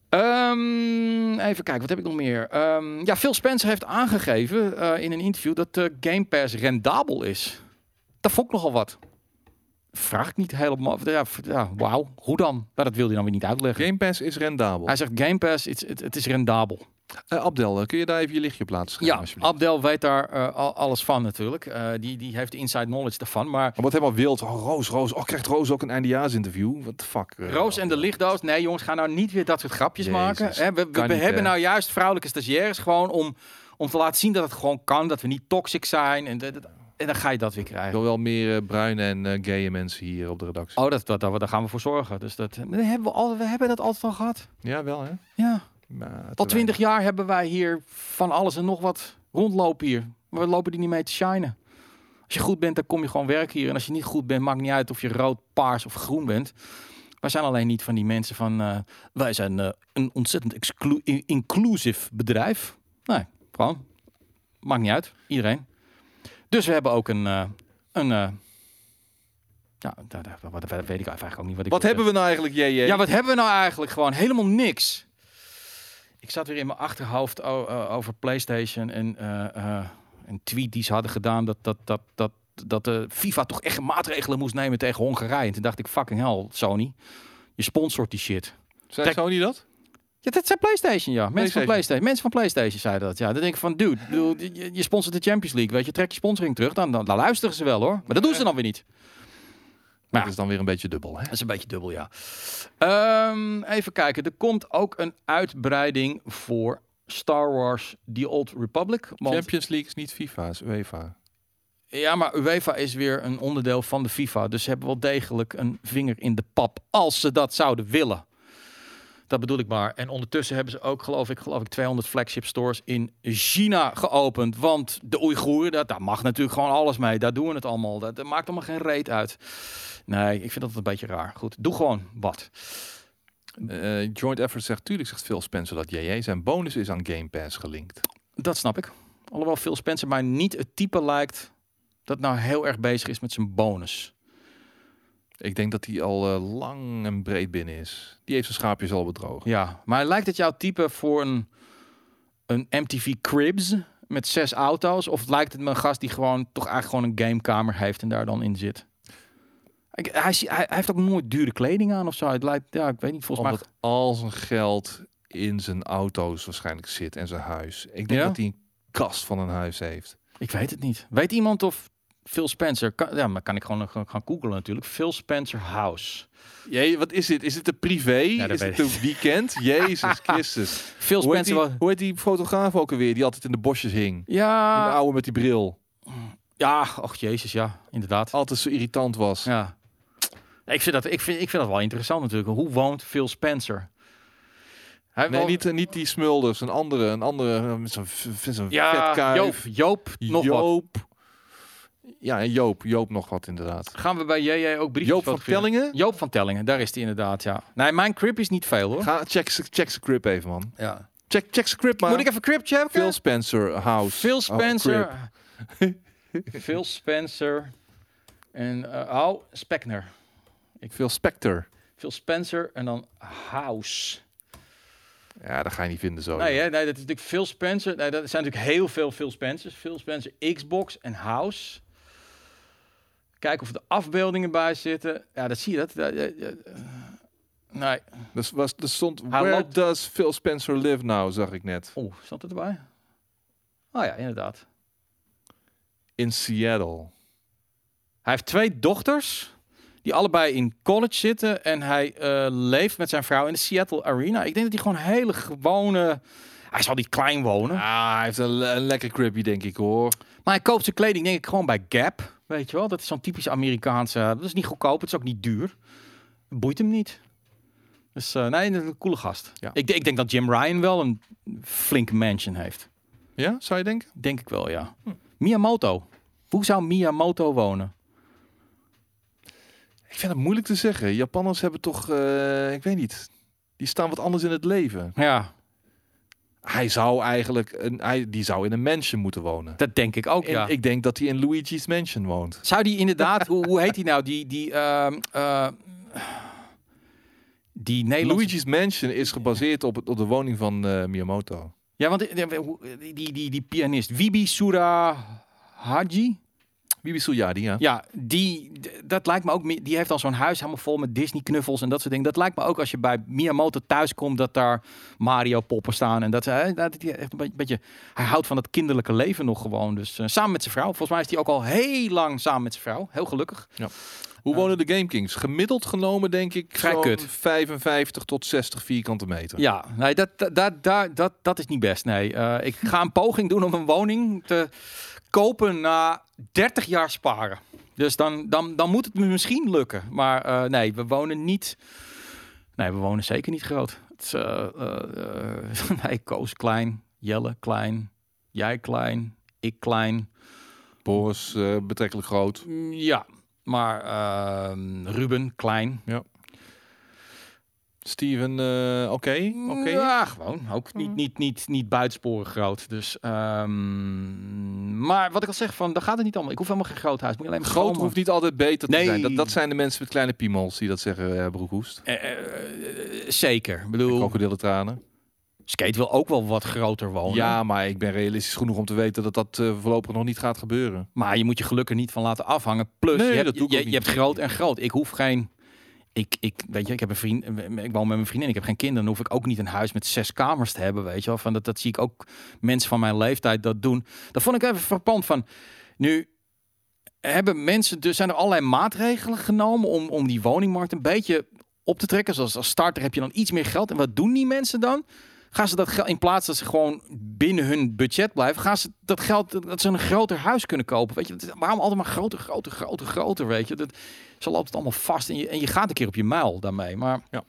Ehm, even kijken, wat heb ik nog meer? Ehm, ja, Phil Spencer heeft aangegeven eh, in een interview dat de Game Pass rendabel is. Dat vond ik nogal wat. Vraag ik niet helemaal. Ja, ja wauw. Hoe dan? Maar dat wil hij dan weer niet uitleggen. Game Pass is rendabel. Hij zegt Game Pass, het, is rendabel. Eh, Abdel, eh, kun je daar even je lichtje op laten schijnen? Ja? Abdel weet daar eh, al- alles van natuurlijk. Die, die heeft de inside knowledge daarvan. Maar Maar wat helemaal wild. Oh, Roos, Roos. Oh, krijgt Roos ook een eindejaarsinterview? What the fuck? Roos en de lichtdoos. Nee, jongens, ga nou niet weer dat soort grapjes Jezus, maken. Hè, we we, we niet, hebben nou juist vrouwelijke stagiaires gewoon om, om te laten zien dat het gewoon kan. Dat we niet toxic zijn. En, dat- dat- en dan ga je dat weer krijgen. wil wel meer eh, bruine en eh gaye mensen hier op de redactie. Oh, dat, dat, dat- daar gaan we voor zorgen. Dus dat, dat hebben we, al, we hebben dat altijd al gehad. Ja, wel hè? Ja. Maar Al twintig jaar hebben wij hier van alles en nog wat rondlopen hier. Maar we lopen die niet mee te shinen. Als je goed bent, dan kom je gewoon werken hier. En als je niet goed bent, maakt niet uit of je rood, paars of groen bent. Wij zijn alleen niet van die mensen van... eh, wij zijn eh, een ontzettend exclu- in- inclusive bedrijf. Nee, gewoon. Maakt niet uit. Iedereen. Dus we hebben ook een... eh, een eh, ja, wat, weet ik eigenlijk ook niet wat ik Wat wil hebben we nou eigenlijk, JJ? ja, wat hebben we nou eigenlijk? Gewoon helemaal niks. Ik zat weer in mijn achterhoofd eh, over PlayStation en een tweet die ze hadden gedaan dat, dat, dat, dat, dat de FIFA toch echt maatregelen moest nemen tegen Hongarije. En toen dacht ik, fucking hell, Sony. Je sponsort die shit. Zei Sony dat? Ja, dat zijn PlayStation, ja. Mensen van PlayStation. Mensen van PlayStation zeiden dat. Ja, dan denk ik van, dude, bedoel, je, je sponsort de Champions League, weet je, trek je sponsoring terug, dan, dan, dan luisteren ze wel, hoor. Maar dat doen ze dan weer niet. Dat Ja. is dan weer een beetje dubbel, hè? Dat is een beetje dubbel, ja. Ehm, even kijken. Er komt ook een uitbreiding voor Star Wars The Old Republic. Want, Champions League is niet FIFA, is UEFA. ja, maar UEFA is weer een onderdeel van de FIFA. Dus ze hebben wel degelijk een vinger in de pap. Als ze dat zouden willen. Dat bedoel ik maar. En ondertussen hebben ze ook, geloof ik, geloof ik 200 flagship stores in China geopend. Want de Oeigoeren, dat, daar mag natuurlijk gewoon alles mee. Daar doen we het allemaal. Dat, dat maakt allemaal geen reet uit. Nee, ik vind dat een beetje raar. Goed, doe gewoon wat. Eh, Joint Effort zegt, tuurlijk zegt Phil Spencer dat JJ zijn bonus is aan Game Pass gelinkt. Dat snap ik. Alhoewel Phil Spencer mij niet het type lijkt dat nou heel erg bezig is met zijn bonus. Ik denk dat hij al eh, lang en breed binnen is. Die heeft zijn schaapjes al bedrogen. Ja, maar lijkt het jouw type voor een, een MTV Cribs met zes auto's? Of lijkt het me een gast die gewoon toch eigenlijk gewoon een gamekamer heeft en daar dan in zit? Ik, hij, hij, hij heeft ook nooit dure kleding aan of zo. Het lijkt, ja, ik weet niet, volgens mij... Omdat al zijn geld in zijn auto's waarschijnlijk zit en zijn huis. Ik denk Ja? dat hij een kast van een huis heeft. Ik weet het niet. Weet iemand of Phil Spencer... Kan, ja, maar kan ik gewoon gaan googlen natuurlijk. Phil Spencer House. Jee, wat is dit? Is dit een privé? dat is dit een weekend? Jezus Christus. Phil Hoe heet, Spencer... die, wa- hoe heet die fotograaf ook alweer? Die altijd in de bosjes hing. Die Ja, oude met die bril. ja, och jezus, ja, inderdaad. Altijd zo irritant was. Ja. Ik vind, dat, ik, vind, ik vind dat wel interessant natuurlijk. Hoe woont Phil Spencer? Hij Nee, woont- niet, eh, niet die Smulders. Een andere. Een andere eh, met zo'n zo'n ja, vetkuif. Joop, Joop, nog wat. Ja, en Joop. Joop nog wat inderdaad. Gaan we bij JJ ook briefjes Joop van? Tellingen? Joop van Tellingen, daar is hij inderdaad, ja. Nee, mijn crib is niet veel hoor. Ga, check, check zijn crib even, man. Ja. Check, check zijn crib, man. Moet ik even crib checken? Phil Spencer House. Phil Oh, Spencer. crib. Phil Spencer. En, eh oh, Speckner. Phil Spector. Phil Spencer en dan House. Ja, dat ga je niet vinden zo. Nee, hè? nee, dat is natuurlijk Phil Spencer. Nee, dat zijn natuurlijk heel veel Phil Spencers. Phil Spencer, Xbox en House. Kijken of er afbeeldingen bij zitten. Ja, dat zie je. Dat, dat- dat- dat- nee. Dus was, er stond, Hij where loopt- does Phil Spencer live now, zag ik net. Oeh, stond het erbij? Oh ja, inderdaad. In Seattle. Hij heeft twee dochters. Die allebei in college zitten. En hij eh, leeft met zijn vrouw in de Seattle Arena. Ik denk dat hij gewoon hele gewone... Hij zal niet klein wonen. Ah, hij heeft een, le- een lekker cribje, denk ik, hoor. Maar hij koopt zijn kleding denk ik gewoon bij Gap. Weet je wel, dat is zo'n typisch Amerikaanse... Dat is niet goedkoop, het is ook niet duur. boeit hem niet. Dus eh, nee, een coole gast. Ja. Ik, ik denk dat Jim Ryan wel een flinke mansion heeft. Ja, zou je denken? Denk ik wel, ja. Hm. Miyamoto. Hoe zou Miyamoto wonen? Ik vind het moeilijk te zeggen. Japanners hebben toch, eh, ik weet niet, die staan wat anders in het leven. Ja, Hij zou eigenlijk, een, hij, die zou in een mansion moeten wonen. dat denk ik ook, En ja. ik denk dat hij in Luigi's mansion woont. Zou die inderdaad, hoe, hoe heet die nou? Die, die, ehm, eh, die Nederlandse... Luigi's mansion is gebaseerd op, op de woning van eh, Miyamoto. Ja, want die, die, die, die, die pianist, Wibi Surahaji. Bibi Suryadi, ja. Ja, die, dat lijkt me ook, die heeft al zo'n huis helemaal vol met Disney knuffels en dat soort dingen. Dat lijkt me ook als je bij Miyamoto thuis komt, dat daar Mario poppen staan. En dat, hè, dat hij echt een beetje- hij houdt van het kinderlijke leven nog gewoon. Dus eh, samen met zijn vrouw. Volgens mij is hij ook al heel lang samen met zijn vrouw. Heel gelukkig. Hoe wonen de Game Kings? Gemiddeld genomen denk ik Vrij kut. 55 tot 60 vierkante meter. Ja, nee, dat, dat, dat, dat, dat, dat is niet best. Nee, Eh, ik ga een poging doen om een woning te kopen na 30 jaar sparen. Dus dan, dan, dan moet het me misschien lukken. Maar eh, nee, we wonen niet. Nee, we wonen zeker niet groot. Het is, eh, nee, Koos klein, Jelle klein, jij klein, ik klein. Boris betrekkelijk groot. Mm, Ja, maar ehm, Ruben klein. Steven, eh, oké. Ja, gewoon. Ook niet, niet, niet, niet buitensporig groot. Dus, ehm, maar wat ik al zeg, van, daar gaat het niet allemaal. Ik hoef helemaal geen groot huis. Moet alleen maar Groot hoeft niet altijd beter te Nee. zijn. Dat, dat zijn de mensen met kleine piemels die dat zeggen, eh Broekhoest. Eh, eh, zeker. Ik bedoel, Krokodillentranen. Skate wil ook wel wat groter wonen. Ja, maar ik ben realistisch genoeg om te weten dat dat voorlopig nog niet gaat gebeuren. Maar je moet je geluk er niet van laten afhangen. Plus, Nee, je, dat hebt, doe ik je, hebt groot en groot. Ik hoef geen... Ik, ik, weet je, ik heb een vriend, ik woon met mijn vriendin, ik heb geen kinderen, dan hoef ik ook niet een huis met zes kamers te hebben, weet je wel. Van dat, dat zie ik ook mensen van mijn leeftijd dat doen. Dat vond ik even verpand van, nu hebben mensen, dus zijn er allerlei maatregelen genomen om, om die woningmarkt een beetje op te trekken. Zoals als starter heb je dan iets meer geld. En wat doen die mensen dan? Gaan ze dat geld, in plaats dat ze gewoon binnen hun budget blijven, gaan ze dat geld, dat ze een groter huis kunnen kopen. Weet je, waarom altijd maar groter, groter, groter, groter, weet je. Dat ze loopt het allemaal vast en je, en je gaat een keer op je muil daarmee. Maar Ja.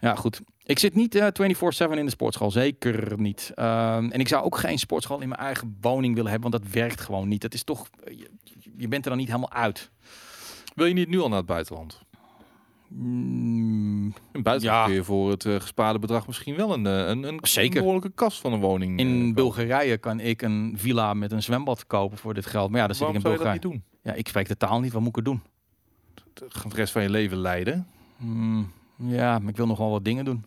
ja, goed. Ik zit niet eh 24-7 in de sportschool, zeker niet. Ehm, en ik zou ook geen sportschool in mijn eigen woning willen hebben, want dat werkt gewoon niet. Dat is toch, je, je bent er dan niet helemaal uit. Wil je niet nu al naar het buitenland? Mm, Ja. kun je voor het eh, gespaarde bedrag misschien wel een, eh, een, een Zeker. behoorlijke kast van een woning. eh, in kopen. Bulgarije kan ik een villa met een zwembad kopen voor dit geld. Maar ja, dan zit ik Waarom in dat Bulgarije. niet doen? Ja, ik spreek de taal niet. Wat moet ik er doen? De rest van je leven leiden. Hmm, ja, maar ik wil nog wel wat dingen doen.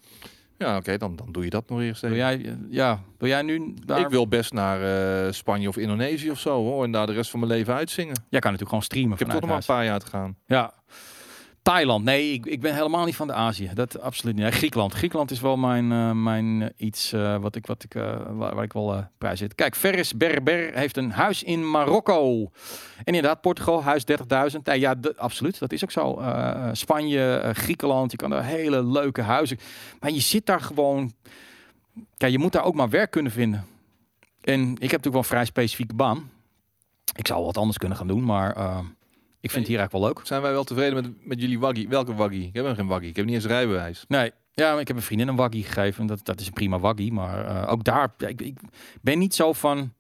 Ja, oké, dan, dan doe je dat nog eerst Wil jij, ja, wil jij nu daar... Ik wil best naar eh, Spanje of Indonesië of zo hoor. En daar de rest van mijn leven uitzingen. Jij kan natuurlijk gewoon streamen Ik heb toch nog maar een paar jaar te gaan. Ja. Thailand, nee, ik, ben helemaal niet van de Azië. Dat absoluut niet. Griekenland. Griekenland is wel mijn, eh, mijn eh, iets eh, wat ik, wat ik, waar, waar ik wel prijs zit. Kijk, Ferris Berber heeft een huis in Marokko. En inderdaad, Portugal, huis 30.000. Nee, ja, absoluut. Dat is ook zo. Spanje, Griekenland. Je kan daar hele leuke huizen. Maar je zit daar gewoon. Kijk, je moet daar ook maar werk kunnen vinden. En ik heb natuurlijk wel een vrij specifieke baan. Ik zou wat anders kunnen gaan doen, maar ik vind het hier eigenlijk wel leuk. Zijn wij wel tevreden met, met jullie waggie? Welke waggie? Ik heb nog geen waggie. Ik heb niet eens een rijbewijs. Nee, ja, maar ik heb een vriendin een waggie gegeven. Dat, dat is een prima waggie. Maar eh, ook daar, ik, ik ben niet zo van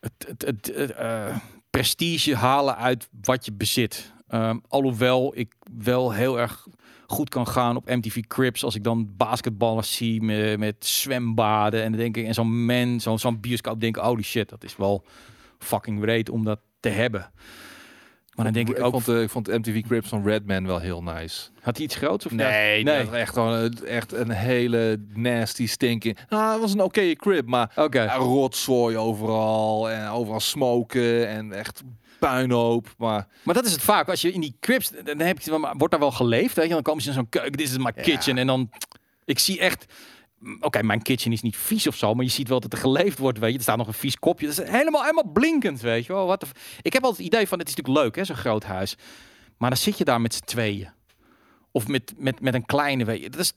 het, het, het, het, eh, prestige halen uit wat je bezit. Ehm, alhoewel ik wel heel erg goed kan gaan op MTV Crips als ik dan basketballers zie met, met zwembaden en dan denk ik en zo'n man, zo'n zo'n bioscoop denk ik, holy shit, dat is wel fucking breed om dat te hebben. Maar dan denk ik ook, vond, eh, ik vond MTV Crips van Redman wel heel nice. had hij iets groots of Nee, nee? was echt gewoon een- echt een hele nasty stinking. Nou, het was een oké crib, maar ja, rotzooi overal en overal smoken en echt puinhoop. Maar Maar dat is het vaak. Als je in die crips, dan heb je, wel- wordt daar wel geleefd. Weet je? Dan komen ze in zo'n keuken. Dit is my Ja. kitchen. En dan, ik zie echt. Oké, mijn kitchen is niet vies of zo, maar je ziet wel dat er geleefd wordt, weet je. Er staat nog een vies kopje. Dat is helemaal, helemaal blinkend, weet je wel. Wat ik heb altijd het idee van, het is natuurlijk leuk, hè, zo'n groot huis. Maar dan zit je daar met z'n tweeën. Of met, met, met een kleine, weet je. Dat is,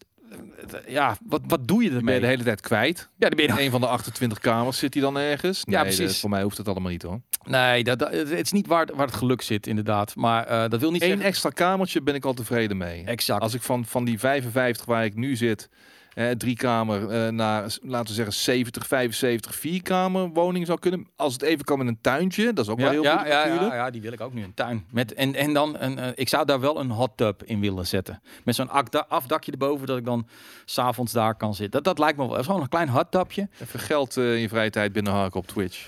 ja, wat, wat doe je Ben ermee? je de hele tijd kwijt? Ja, dan ben je dan- Een van de 28 kamers zit hij dan ergens? Ja, Nee, precies. dat- voor mij hoeft het allemaal niet hoor. Nee, dat, dat- het is niet waar, waar het geluk zit, inderdaad. Maar eh, dat wil niet Eén zeggen... extra kamertje ben ik al tevreden mee. Exact. Als ik van, van die 55 waar ik nu zit, eh, drie kamer eh, naar, laten we zeggen, 70, 75, vier kamer woning zou kunnen. Als het even kan met een tuintje, dat is ook wel ja, heel ja, goed ja, natuurlijk. ja, ja, die wil ik ook nu. Een tuin. Met, en, en dan, een, eh, ik zou daar wel een hot tub in willen zetten. Met zo'n afdakje erboven, dat ik dan s'avonds daar kan zitten. Dat, dat lijkt me wel. Gewoon een klein hot tubje. Even geld in je vrije tijd binnenhaken op Twitch.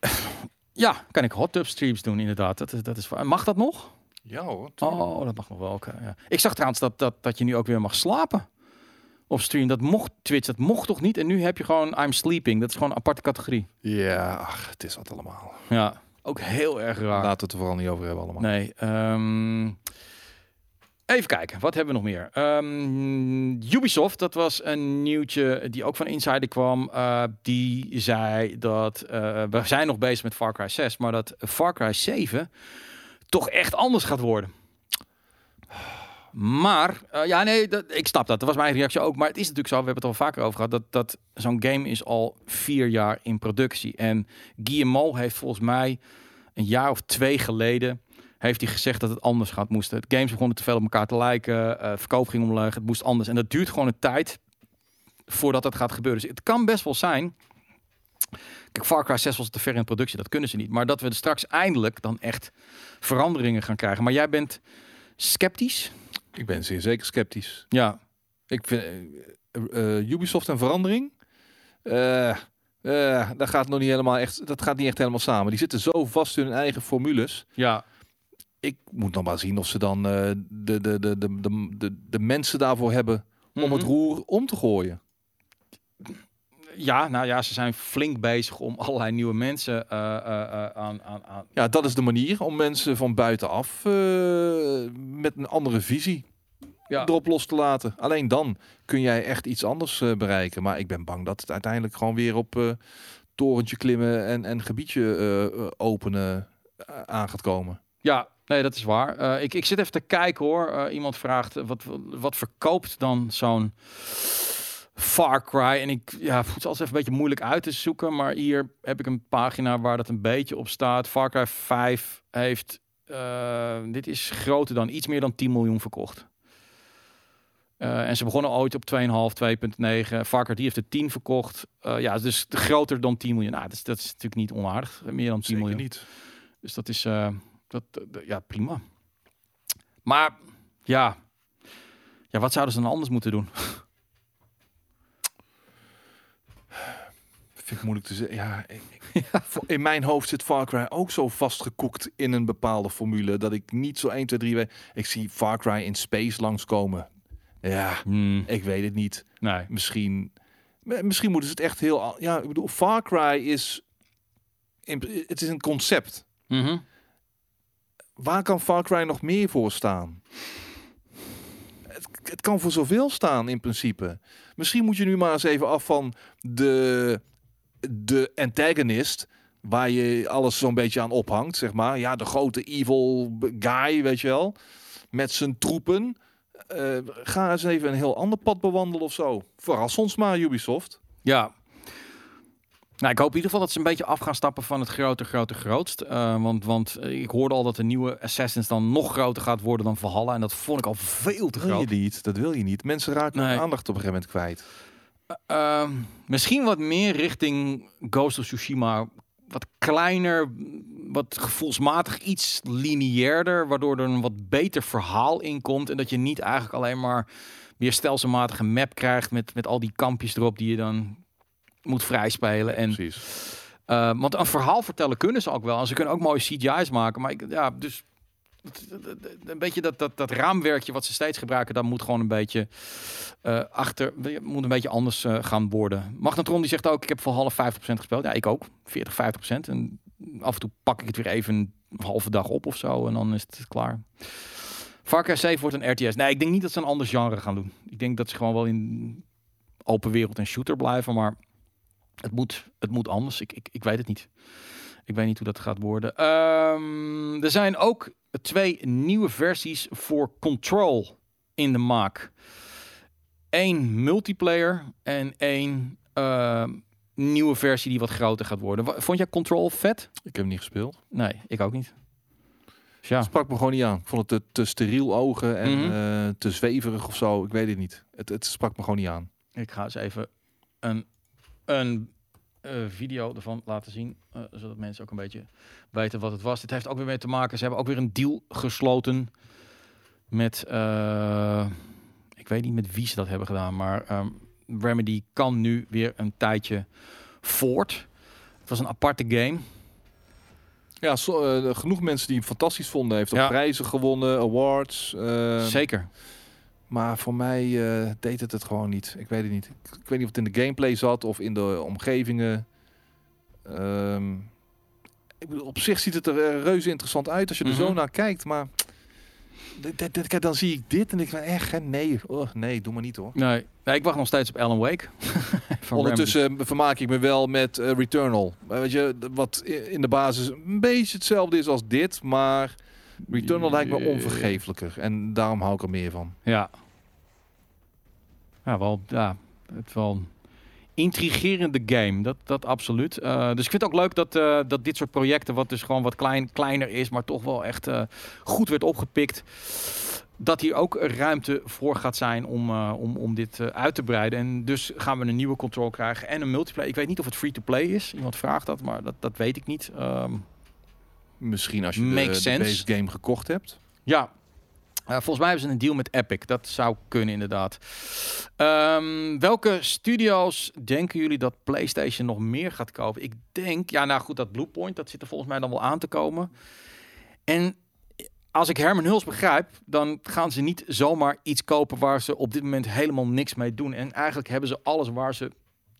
Ja, kan ik hot tub streams doen, inderdaad. Dat is, dat is, mag dat nog? Ja hoor. Oh, dat mag nog wel. ja. Ik zag trouwens dat, dat, dat je nu ook weer mag slapen op stream. Dat mocht Twitch, dat mocht toch niet? En nu heb je gewoon I'm sleeping. Dat is gewoon een aparte categorie. Ja, ach, het is wat allemaal. Ja, ook heel erg raar. Laten we het er vooral niet over hebben allemaal. Nee. ehm, even kijken, wat hebben we nog meer? Ehm, Ubisoft, dat was een nieuwtje die ook van Insider kwam. Eh, die zei dat eh, we zijn nog bezig met Far Cry 6, maar dat Far Cry 7 toch echt anders gaat worden. Maar, eh, ja nee, ik snap dat. Dat was mijn reactie ook. Maar het is natuurlijk zo, we hebben het al vaker over gehad, dat, dat zo'n game is al vier jaar in productie. En Guillemot heeft volgens mij een jaar of twee geleden heeft hij gezegd dat het anders gaat moesten. Het games begonnen te veel op elkaar te lijken, eh verkoop ging omlaag, het moest anders. En dat duurt gewoon een tijd voordat dat gaat gebeuren. Dus het kan best wel zijn. Kijk, Far Cry 6 was te ver in productie, dat kunnen ze niet. Maar dat we er straks eindelijk dan echt veranderingen gaan krijgen. Maar jij bent sceptisch? Ik ben zeer zeker sceptisch. Ja. Ik vind eh, eh, Ubisoft en verandering. eh eh, dat gaat nog niet helemaal echt. Dat gaat niet echt helemaal samen. Die zitten zo vast in hun eigen formules. Ja. Ik moet nog maar zien of ze dan eh, de, de, de, de, de, de, de mensen daarvoor hebben om het Mhm. roer om te gooien. Ja, nou ja, ze zijn flink bezig om allerlei nieuwe mensen eh, eh, eh, aan, aan, aan. Ja, dat is de manier om mensen van buitenaf met een andere visie Ja. erop los te laten. Alleen dan kun jij echt iets anders bereiken. Maar ik ben bang dat het uiteindelijk gewoon weer op torentje klimmen en, en gebiedje openen aan gaat komen. Ja, nee, dat is waar. Ik, ik zit even te kijken hoor. Iemand vraagt, wat, wat verkoopt dan zo'n Far Cry? En ik ja, het is altijd even een beetje moeilijk uit te zoeken. Maar hier heb ik een pagina waar dat een beetje op staat. Far Cry 5 heeft, eh, dit is groter dan, iets meer dan 10 miljoen verkocht. Eh, en ze begonnen ooit op 2,5, 2,9. Far Cry die heeft er 10 verkocht. Eh, ja, dus groter dan 10 miljoen. Nou, dat is, dat is natuurlijk niet onaardig. Meer dan 10 Zeker miljoen. niet. Dus dat is dat, dat- ja, prima. Maar ja. ja, wat zouden ze dan anders moeten doen? Vind ik moeilijk te zeggen. Ja, in mijn hoofd zit Far Cry ook zo vastgekoekt in een bepaalde formule dat ik niet zo 1, 2, 3 weet. Ik zie Far Cry in space langskomen. Ja, ik weet het niet. nee. Misschien, misschien moeten ze het echt heel. Ja, ik bedoel, Far Cry is. het is een concept. Mhm. Waar kan Far Cry nog meer voor staan? Het, het kan voor zoveel staan in principe. Misschien moet je nu maar eens even af van de, de antagonist. Waar je alles zo'n beetje aan ophangt, zeg maar. Ja, de grote evil guy, weet je wel. Met zijn troepen. Eh, ga eens even een heel ander pad bewandelen of zo. Verras ons maar, Ubisoft. Ja. Nou, ik hoop in ieder geval dat ze een beetje af gaan stappen van het grote, grote, grootst. Eh, want, want eh, ik hoorde al dat de nieuwe Assassins dan nog groter gaat worden dan Valhalla. En dat vond ik al veel te Dat wil groot. je niet. Dat wil je niet. Mensen raken hun aandacht op een gegeven moment kwijt. Ehm, misschien wat meer richting Ghost of Tsushima. Wat kleiner, wat gevoelsmatig iets lineairder. Waardoor er een wat beter verhaal in komt. En dat je niet eigenlijk alleen maar weer stelselmatig een map krijgt. Met, met al die kampjes erop die je dan moet vrijspelen. En, Precies. eh, want een verhaal vertellen kunnen ze ook wel. En ze kunnen ook mooie CGI's maken. Maar ik, ja, dus een beetje dat, dat, dat raamwerkje wat ze steeds gebruiken, dat moet gewoon een beetje eh, achter, moet een beetje anders eh, gaan worden. Magnetron die zegt ook, ik heb voor half 50% gespeeld. Ja, ik ook. 40, 50%. En af en toe pak ik het weer even een halve dag op of zo en dan is het klaar. Far Cry 7 wordt een RTS. Nee, ik denk niet dat ze een ander genre gaan doen. Ik denk dat ze gewoon wel in open wereld en shooter blijven, maar het moet, het moet anders. Ik, ik, ik weet het niet. Ik weet niet hoe dat gaat worden. Ehm, er zijn ook twee nieuwe versies voor Control in de maak. één multiplayer en één eh, nieuwe versie die wat groter gaat worden. Vond jij Control vet? Ik heb hem niet gespeeld. Nee, ik ook niet. Dus ja, Het sprak me gewoon niet aan. Ik vond het te, te steriel ogen en Mhm. eh, te zweverig of zo. Ik weet het niet. Het, het sprak me gewoon niet aan. ik ga eens even een, een eh, video ervan laten zien, eh, zodat mensen ook een beetje weten wat het was. Dit heeft ook weer mee te maken. Ze hebben ook weer een deal gesloten met, eh, ik weet niet met wie ze dat hebben gedaan, maar ehm, Remedy kan nu weer een tijdje voort. Het was een aparte game. Ja, zo, genoeg mensen die hem fantastisch vonden. Heeft ook Ja. prijzen gewonnen, awards. eh, Zeker. Maar voor mij eh, deed het het gewoon niet. Ik weet het niet. Ik, ik weet niet of het in de gameplay zat of in de omgevingen. Ehm, ik bedoel, op zich ziet het er eh, reuze interessant uit als je er zo Mhm. naar kijkt. Maar kijk, dan zie ik dit en ik ben echt, hè, nee, oh, nee, doe maar niet hoor. Nee, nee, ik wacht nog steeds op Alan Wake. Ondertussen eh, vermaak ik me wel met Returnal. Weet je, wat in de basis een beetje hetzelfde is als dit, maar Returnal lijkt me onvergeeflijker. En daarom hou ik er meer van. Ja. Ja, wel, ja, het wel intrigerende game, dat, dat absoluut. Eh, dus ik vind het ook leuk dat, eh, dat dit soort projecten, wat dus gewoon wat klein, kleiner is, maar toch wel echt eh, goed werd opgepikt, dat hier ook ruimte voor gaat zijn om, om, om dit uit te breiden. En dus gaan we een nieuwe control krijgen en een multiplayer. Ik weet niet of het free-to-play is. Iemand vraagt dat, maar dat, dat weet ik niet. Ehm, Misschien als je de, base game gekocht hebt. Ja. Eh, volgens mij hebben ze een deal met Epic. Dat zou kunnen, inderdaad. Ehm, welke studio's denken jullie dat PlayStation nog meer gaat kopen? Ik denk, ja, nou goed, dat Bluepoint, dat zit er volgens mij dan wel aan te komen. En als ik Herman Huls begrijp, dan gaan ze niet zomaar iets kopen waar ze op dit moment helemaal niks mee doen. En eigenlijk hebben ze alles waar ze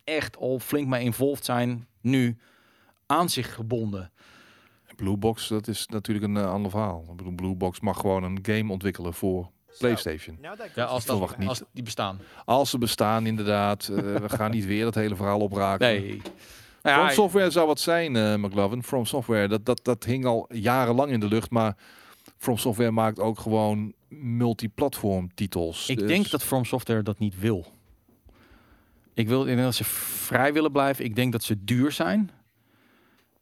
echt al flink mee involved zijn, nu aan zich gebonden. Bluebox, dat is natuurlijk een eh, ander verhaal. Ik bedoel, Bluebox mag gewoon een game ontwikkelen voor PlayStation. Ja, als, verwacht dat, niet. als die bestaan. Als ze bestaan, inderdaad. eh, we gaan niet weer dat hele verhaal opraken. Nee. Nou From ja, Software zou wat zijn, eh McLovin. From Software, dat, dat, dat hing al jarenlang in de lucht. Maar From Software maakt ook gewoon multiplatform titels. Ik Dus denk dat From Software dat niet wil. Ik, wil, ik denk dat ze vrij willen blijven. Ik denk dat ze duur zijn.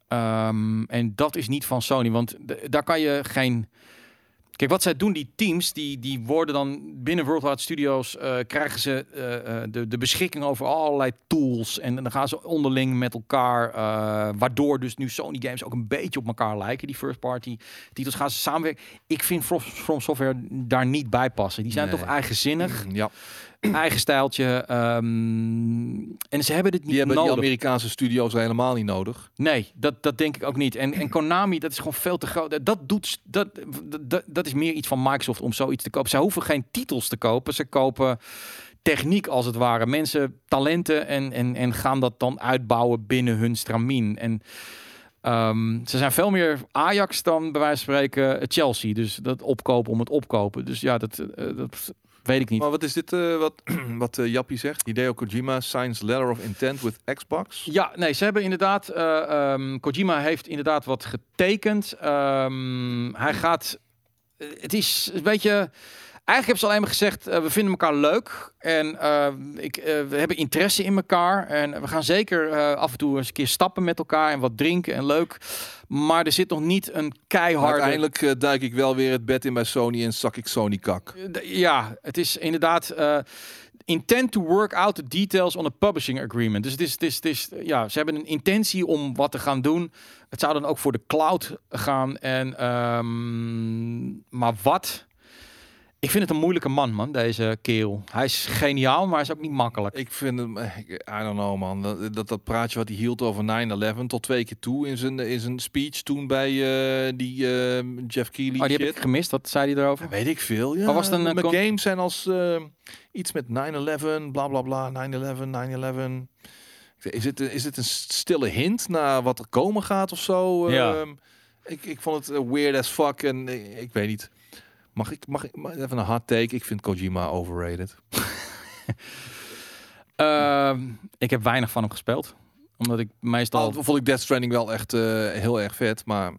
Ehm, en dat is niet van Sony, want daar kan je geen... Kijk, wat zij doen, die teams, die, die worden dan binnen Worldwide Studios, eh, krijgen ze eh, eh, de, de beschikking over allerlei tools. En dan gaan ze onderling met elkaar, waardoor dus nu Sony games ook een beetje op elkaar lijken. Die first party titels gaan ze samenwerken. Ik vind From, From Software daar niet bij passen. Die zijn Nee. toch eigenzinnig Ja, eigen stijltje. ehm, en ze hebben dit niet die hebben nodig. die Amerikaanse studio's helemaal niet nodig. Nee, dat, dat denk ik ook niet. En, en Konami, dat is gewoon veel te groot. Dat, doet, dat, dat, dat is meer iets van Microsoft om zoiets te kopen. Zij hoeven geen titels te kopen. Ze kopen techniek als het ware. Mensen, talenten en, en, en gaan dat dan uitbouwen binnen hun stramien. En ehm, ze zijn veel meer Ajax dan bij wijze van spreken Chelsea. Dus dat opkopen om het opkopen. Dus ja, dat, eh, dat weet ik niet. Maar wat is dit eh, wat, wat eh, Jappie zegt? Hideo Kojima signs letter of intent with Xbox. Ja, nee, ze hebben inderdaad. eh, ehm, Kojima heeft inderdaad wat getekend. Ehm, hij gaat. Het is een beetje. Eigenlijk hebben ze alleen maar gezegd: we vinden elkaar leuk. En ik, we hebben interesse in elkaar. En we gaan zeker af en toe eens een keer stappen met elkaar. En wat drinken en leuk. Maar er zit nog niet een keiharde. uiteindelijk eh, duik ik wel weer het bed in bij Sony en zak ik Sony kak. Eh, Ja, het is inderdaad. eh intent to work out the details on a publishing agreement. Dus het is, het is, het is, ja, ze hebben een intentie om wat te gaan doen. Het zou dan ook voor de cloud gaan. En, ehm, maar wat? Ik vind het een moeilijke man, man, deze kerel. Hij is geniaal, maar hij is ook niet makkelijk. Ik vind hem, eh, I don't know man, dat, dat, dat praatje wat hij hield over 9-11 tot twee keer toe in zijn, in zijn speech toen bij eh, die eh, Jeff Keighley Oh, die heb shit. ik gemist. Wat zei hij erover? Weet ik veel, ja. Maar was het een, Mijn games zijn als iets met 9-11, bla bla bla, 9-11, 9-11. Ik zeg, Is het, is het een stille hint naar wat er komen gaat of zo? Ja. Ehm, ik, ik vond het weird as fuck en ik, ik weet niet. Mag ik, mag ik mag even een hard take? Ik vind Kojima overrated. Ehm, ik heb weinig van hem gespeeld. Omdat ik meestal... Al vond ik Death Stranding wel echt eh, heel erg vet, maar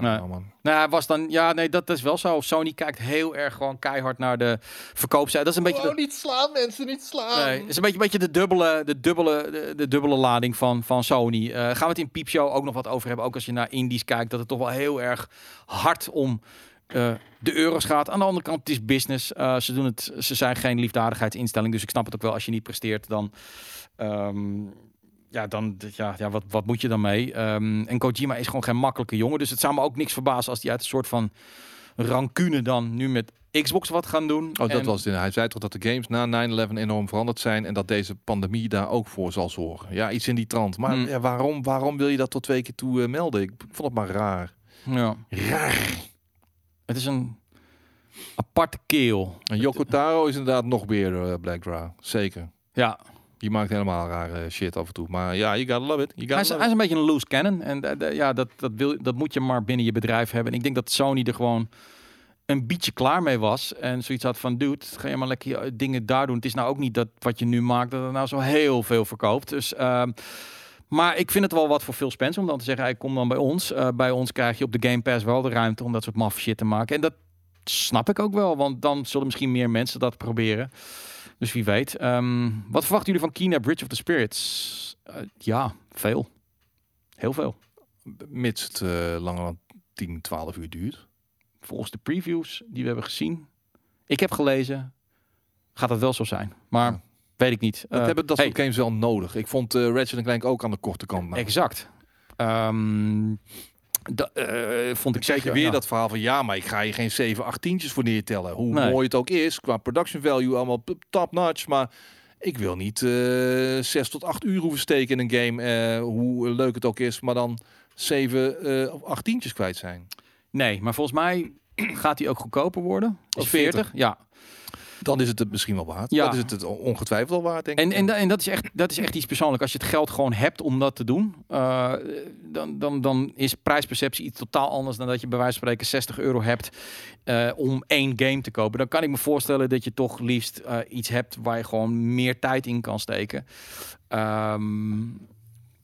Nee. know, man. Nou, hij was dan, ja, nee, dat is wel zo. Sony kijkt heel erg gewoon keihard naar de verkoopcijfers. Dat is een beetje. de- niet slaan, mensen, niet slaan. Nee, het is een beetje, beetje de, dubbele, de, dubbele, de, de dubbele lading van, van Sony. Eh, gaan we het in Piepshow ook nog wat over hebben. Ook als je naar indies kijkt, dat het toch wel heel erg hard om eh, de euro's gaat. Aan de andere kant, het is business. Eh, ze, doen het, ze zijn geen liefdadigheidsinstelling. Dus ik snap het ook wel. Als je niet presteert, dan... ehm, ja, dan, ja, ja wat, wat moet je dan mee? Ehm, en Kojima is gewoon geen makkelijke jongen. Dus het zou me ook niks verbazen als hij uit een soort van rancune dan nu met Xbox wat gaan doen. Oh, dat En- was het. Hij zei toch dat de games na 9-11 enorm veranderd zijn en dat deze pandemie daar ook voor zal zorgen. Ja, iets in die trant. Maar Hmm. ja, waarom, waarom wil je dat tot twee keer toe eh, melden? Ik vond het maar raar. Ja. Raar. Het is een aparte keel. En Yoko Taro is inderdaad nog weer uh, Black Draw. Zeker. Ja, Die maakt helemaal rare shit af en toe. Maar ja, you gotta love it. You hij gotta is, love hij is een beetje een loose cannon. En eh, ja, dat, dat, wil, dat moet je maar binnen je bedrijf hebben. En ik denk dat Sony er gewoon een beetje klaar mee was. En zoiets had van, dude, ga je maar lekker je dingen daar doen. Het is nou ook niet dat wat je nu maakt, dat het nou zo heel veel verkoopt. Dus... ehm, maar ik vind het wel wat voor Phil Spencer om dan te zeggen, hij kom dan bij ons. Eh, bij ons krijg je op de Game Pass wel de ruimte om dat soort maf shit te maken. En dat snap ik ook wel, want dan zullen misschien meer mensen dat proberen. Dus wie weet. Ehm, wat verwachten jullie van Kina Bridge of the Spirits? Eh, ja, veel. Heel veel. it. Mits het eh, langer dan 10, 12 uur duurt. Volgens de previews die we hebben gezien, ik heb gelezen, gaat het wel zo zijn. Maar Ja. Weet ik niet. Dat Eh, hebben dat hey, soort games wel nodig. Ik vond eh Ratchet Clank ook aan de korte kant. nou. Exact. Da- eh, vond ik zeker, weer ja. dat verhaal van ja, maar ik ga je geen 7, 8 tientjes voor neertellen. Hoe Nee. mooi het ook is, qua production value allemaal top notch, maar ik wil niet eh 6 tot 8 uur hoeven steken in een game, hoe leuk het ook is, maar dan 7 eh, of 8 tientjes kwijt zijn. Nee, maar volgens mij gaat die ook goedkoper worden. Of 40. 40? Ja. Dan is het het misschien wel waard. Ja. Dat is het, het ongetwijfeld al waard, denk En, ik. en, en dat, is echt, dat is echt iets persoonlijks. Als je het geld gewoon hebt om dat te doen, eh, dan, dan, dan is prijsperceptie iets totaal anders dan dat je bij wijze van spreken 60 euro hebt eh, om één game te kopen. Dan kan ik me voorstellen dat je toch liefst eh, iets hebt waar je gewoon meer tijd in kan steken. Ehm,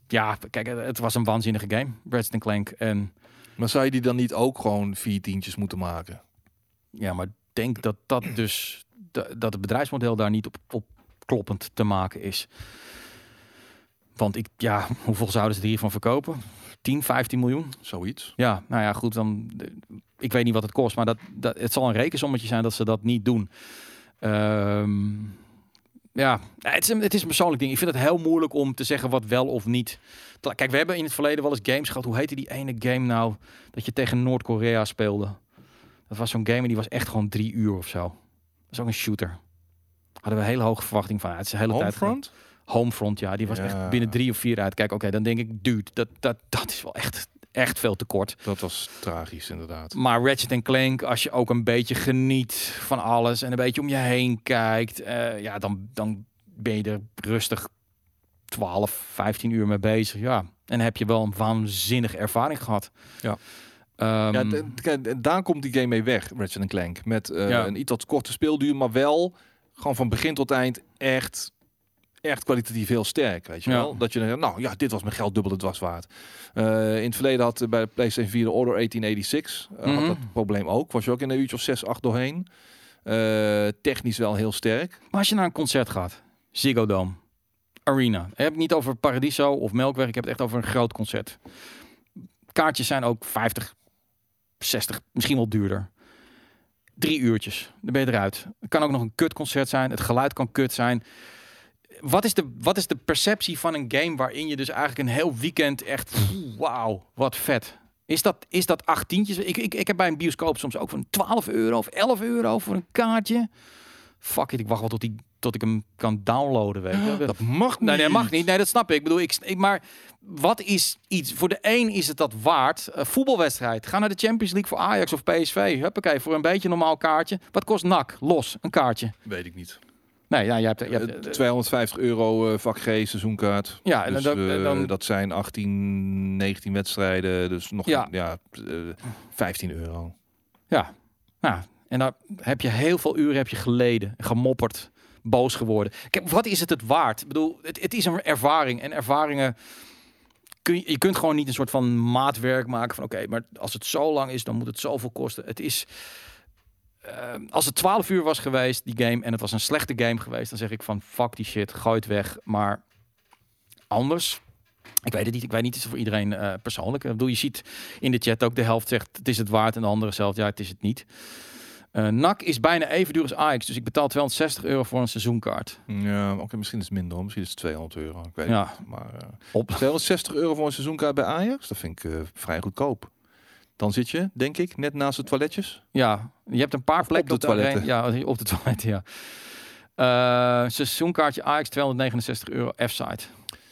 ja, kijk, het was een waanzinnige game, Ratchet Clank. En Maar zou je die dan niet ook gewoon vier tientjes moeten maken? ja, maar denk dat dat dus dat het bedrijfsmodel daar niet op, op kloppend te maken is. Want ik, ja, hoeveel zouden ze er hiervan verkopen? 10, 15 miljoen? Zoiets. Ja, nou ja, goed, dan. Ik weet niet wat het kost, maar dat, dat, het zal een rekensommetje zijn dat ze dat niet doen. Ehm, ja, het is, een, het is een persoonlijk ding. Ik vind het heel moeilijk om te zeggen wat wel of niet. Kijk, we hebben in het verleden wel eens games gehad. Hoe heette die ene game nou? Dat je tegen Noord-Korea speelde. Dat was zo'n game en die was echt gewoon drie uur of zo. Dat is ook een shooter. Hadden we een hele hoge verwachting van. Het is de hele tijd. Homefront? Homefront, ja, die was Ja. echt binnen drie of vier uit. Kijk, oké, dan denk ik, dude, dat, dat, dat is wel echt, echt veel te kort. Dat was tragisch, inderdaad. Maar Ratchet Clank, als je ook een beetje geniet van alles en een beetje om je heen kijkt, eh, ja, dan, dan ben je er rustig 12, 15 uur mee bezig. Ja, en heb je wel een waanzinnige ervaring gehad. Ja. Ehm, Ja, kijk, daar komt die game mee weg, Ratchet Clank. Met eh, Ja. een iets wat korte speelduur, maar wel gewoon van begin tot eind echt, echt kwalitatief heel sterk. Weet je Ja. wel? Dat je nou ja, dit was mijn geld dubbel het was waard. Eh, in het verleden had eh, bij de PlayStation 4 de Order 1886 eh, Mhm. had dat probleem ook. Was je ook in een uurtje of 6, 8 doorheen. Technisch wel heel sterk. Maar als je naar een concert gaat, Ziggo Dome, Arena. Ik heb het niet over Paradiso of Melkweg, ik heb het echt over een groot concert. Kaartjes zijn ook 50, 60, misschien wel duurder. Drie uurtjes, dan ben je eruit. Het kan ook nog een kutconcert zijn, het geluid kan kut zijn. Wat is, de, wat is de perceptie van een game waarin je dus eigenlijk een heel weekend echt... Wauw, wat vet. Is dat, is dat acht tientjes? Ik, ik, ik heb bij een bioscoop soms ook van 12 euro of 11 euro voor een kaartje. Fuck it, ik wacht wel tot, die, tot ik hem kan downloaden. Weet je. Dat mag niet. Nee, nee, mag niet. Nee, dat snap ik. Ik bedoel, ik, ik, maar wat is iets? Voor de een is het dat waard. Eh, voetbalwedstrijd. Ga naar de Champions League voor Ajax of PSV. Huppakee, voor een beetje normaal kaartje. Wat kost NAC? Los, een kaartje. Weet ik niet. Nee, ja, je hebt... Je Eh, hebt eh, 250 euro eh, vak G seizoenkaart. ja, en Dus, dan, eh, dan, dat zijn 18, 19 wedstrijden. Dus nog Ja. ja. eh, 15 euro. ja. Nou, en dan heb je heel veel uren heb je geleden, gemopperd, boos geworden. Kijk, wat is het het waard? Ik bedoel, het, het is een ervaring. En ervaringen kun je, je kunt gewoon niet een soort van maatwerk maken van oké, maar als het zo lang is, dan moet het zoveel kosten. Het is eh, als het 12 uur was geweest, die game, en het was een slechte game geweest, dan zeg ik van fuck die shit, gooi het weg. Maar anders, ik weet het niet. Ik weet niet, het voor iedereen eh, persoonlijk. Ik bedoel, je ziet in de chat ook de helft zegt het is het waard en de andere zelf ja, het is het niet. Eh NAC is bijna even duur als Ajax, dus ik betaal 260 euro voor een seizoenkaart. Ja, oké, misschien is het minder. Misschien is het 200 euro. Ik weet Ja. het niet. Maar eh, Op. 260 euro voor een seizoenkaart bij Ajax, dat vind ik eh, vrij goedkoop. Dan zit je, denk ik, net naast de toiletjes. Ja, je hebt een paar plekken de op de arena- toiletten. Ja, op de toiletten, ja. Eh seizoenkaartje Ajax 269 euro F-site.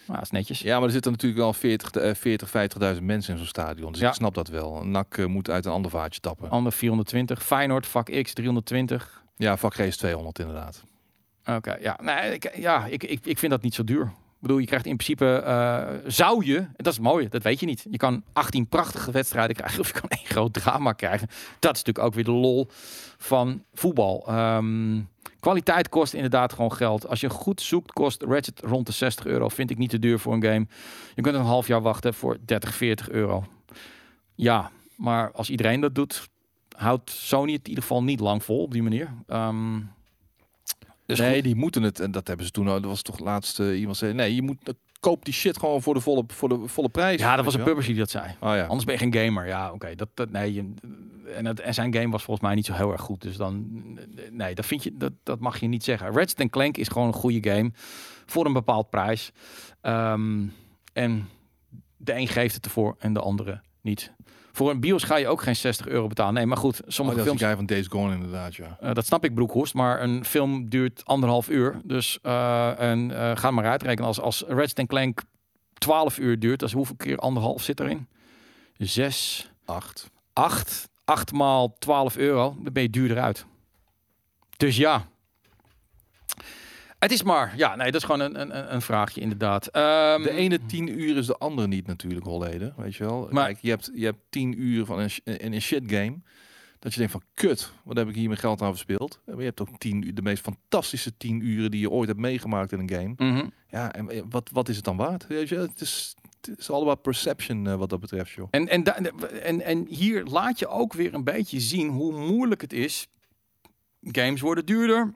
Nou, dat is netjes. Ja, maar er zitten natuurlijk wel 40, eh, 40 50.000 mensen in zo'n stadion. Dus Ja. ik snap dat wel. NAC eh, moet uit een ander vaatje tappen. Ander 420. Feyenoord, vak X 320. Ja, vak G is 200 inderdaad. Oké, ja. Nee, ik, ja ik, ik, ik vind dat niet zo duur. Ik bedoel, je krijgt in principe, eh, zou je, dat is mooi, dat weet je niet. Je kan 18 prachtige wedstrijden krijgen of je kan één groot drama krijgen. Dat is natuurlijk ook weer de lol van voetbal. Ehm, kwaliteit kost inderdaad gewoon geld. Als je goed zoekt, kost Ratchet rond de 60 euro. Vind ik niet te duur voor een game. Je kunt een half jaar wachten voor 30, 40 euro. Ja, maar als iedereen dat doet, houdt Sony het in ieder geval niet lang vol op die manier. Dus nee, goed. die moeten het. En dat hebben ze toen. al- Dat was toch laatst iemand zei. Nee, je moet koop die shit gewoon voor de volle, voor de volle prijs. Ja, dat was een publisher die dat zei. Oh ja. Anders ben je geen gamer. Ja, oké. Dat, dat, nee, je, en, het, en zijn game was volgens mij niet zo heel erg goed. Dus dan, nee, dat, vind je, dat, dat mag je niet zeggen. Ratchet Clank is gewoon een goede game voor een bepaald prijs. Ehm, en de een geeft het ervoor en de andere niet. Voor een bios ga je ook geen 60 euro betalen. Nee, maar goed, Oh, sommige dat is films... van Days Gone inderdaad, ja. Eh, dat snap ik, Broekhorst. Maar een film duurt anderhalf uur. Dus eh, en, eh, ga maar uitrekenen. Als, als Ratchet Clank 12 uur duurt, dus hoeveel keer anderhalf zit erin? Zes, Acht. acht. Acht maal 12 euro. Dan ben je duurder uit. Dus ja. Het is maar, ja, nee, dat is gewoon een, een, een vraagje inderdaad. Ehm, De ene tien uur is de andere niet natuurlijk, Holleden. Weet je wel? Maar- Kijk, je hebt, je hebt tien uur van een, in een shit game. Dat je denkt van, kut, wat heb ik hier mijn geld aan verspeeld? Maar je hebt ook tien uur, de meest fantastische tien uren die je ooit hebt meegemaakt in een game. mhm. Ja, en eh, wat, wat is het dan waard? Weet je, het is, het is allemaal perception eh, wat dat betreft, joh. En, en, en, en hier laat je ook weer een beetje zien hoe moeilijk het is. Games worden duurder.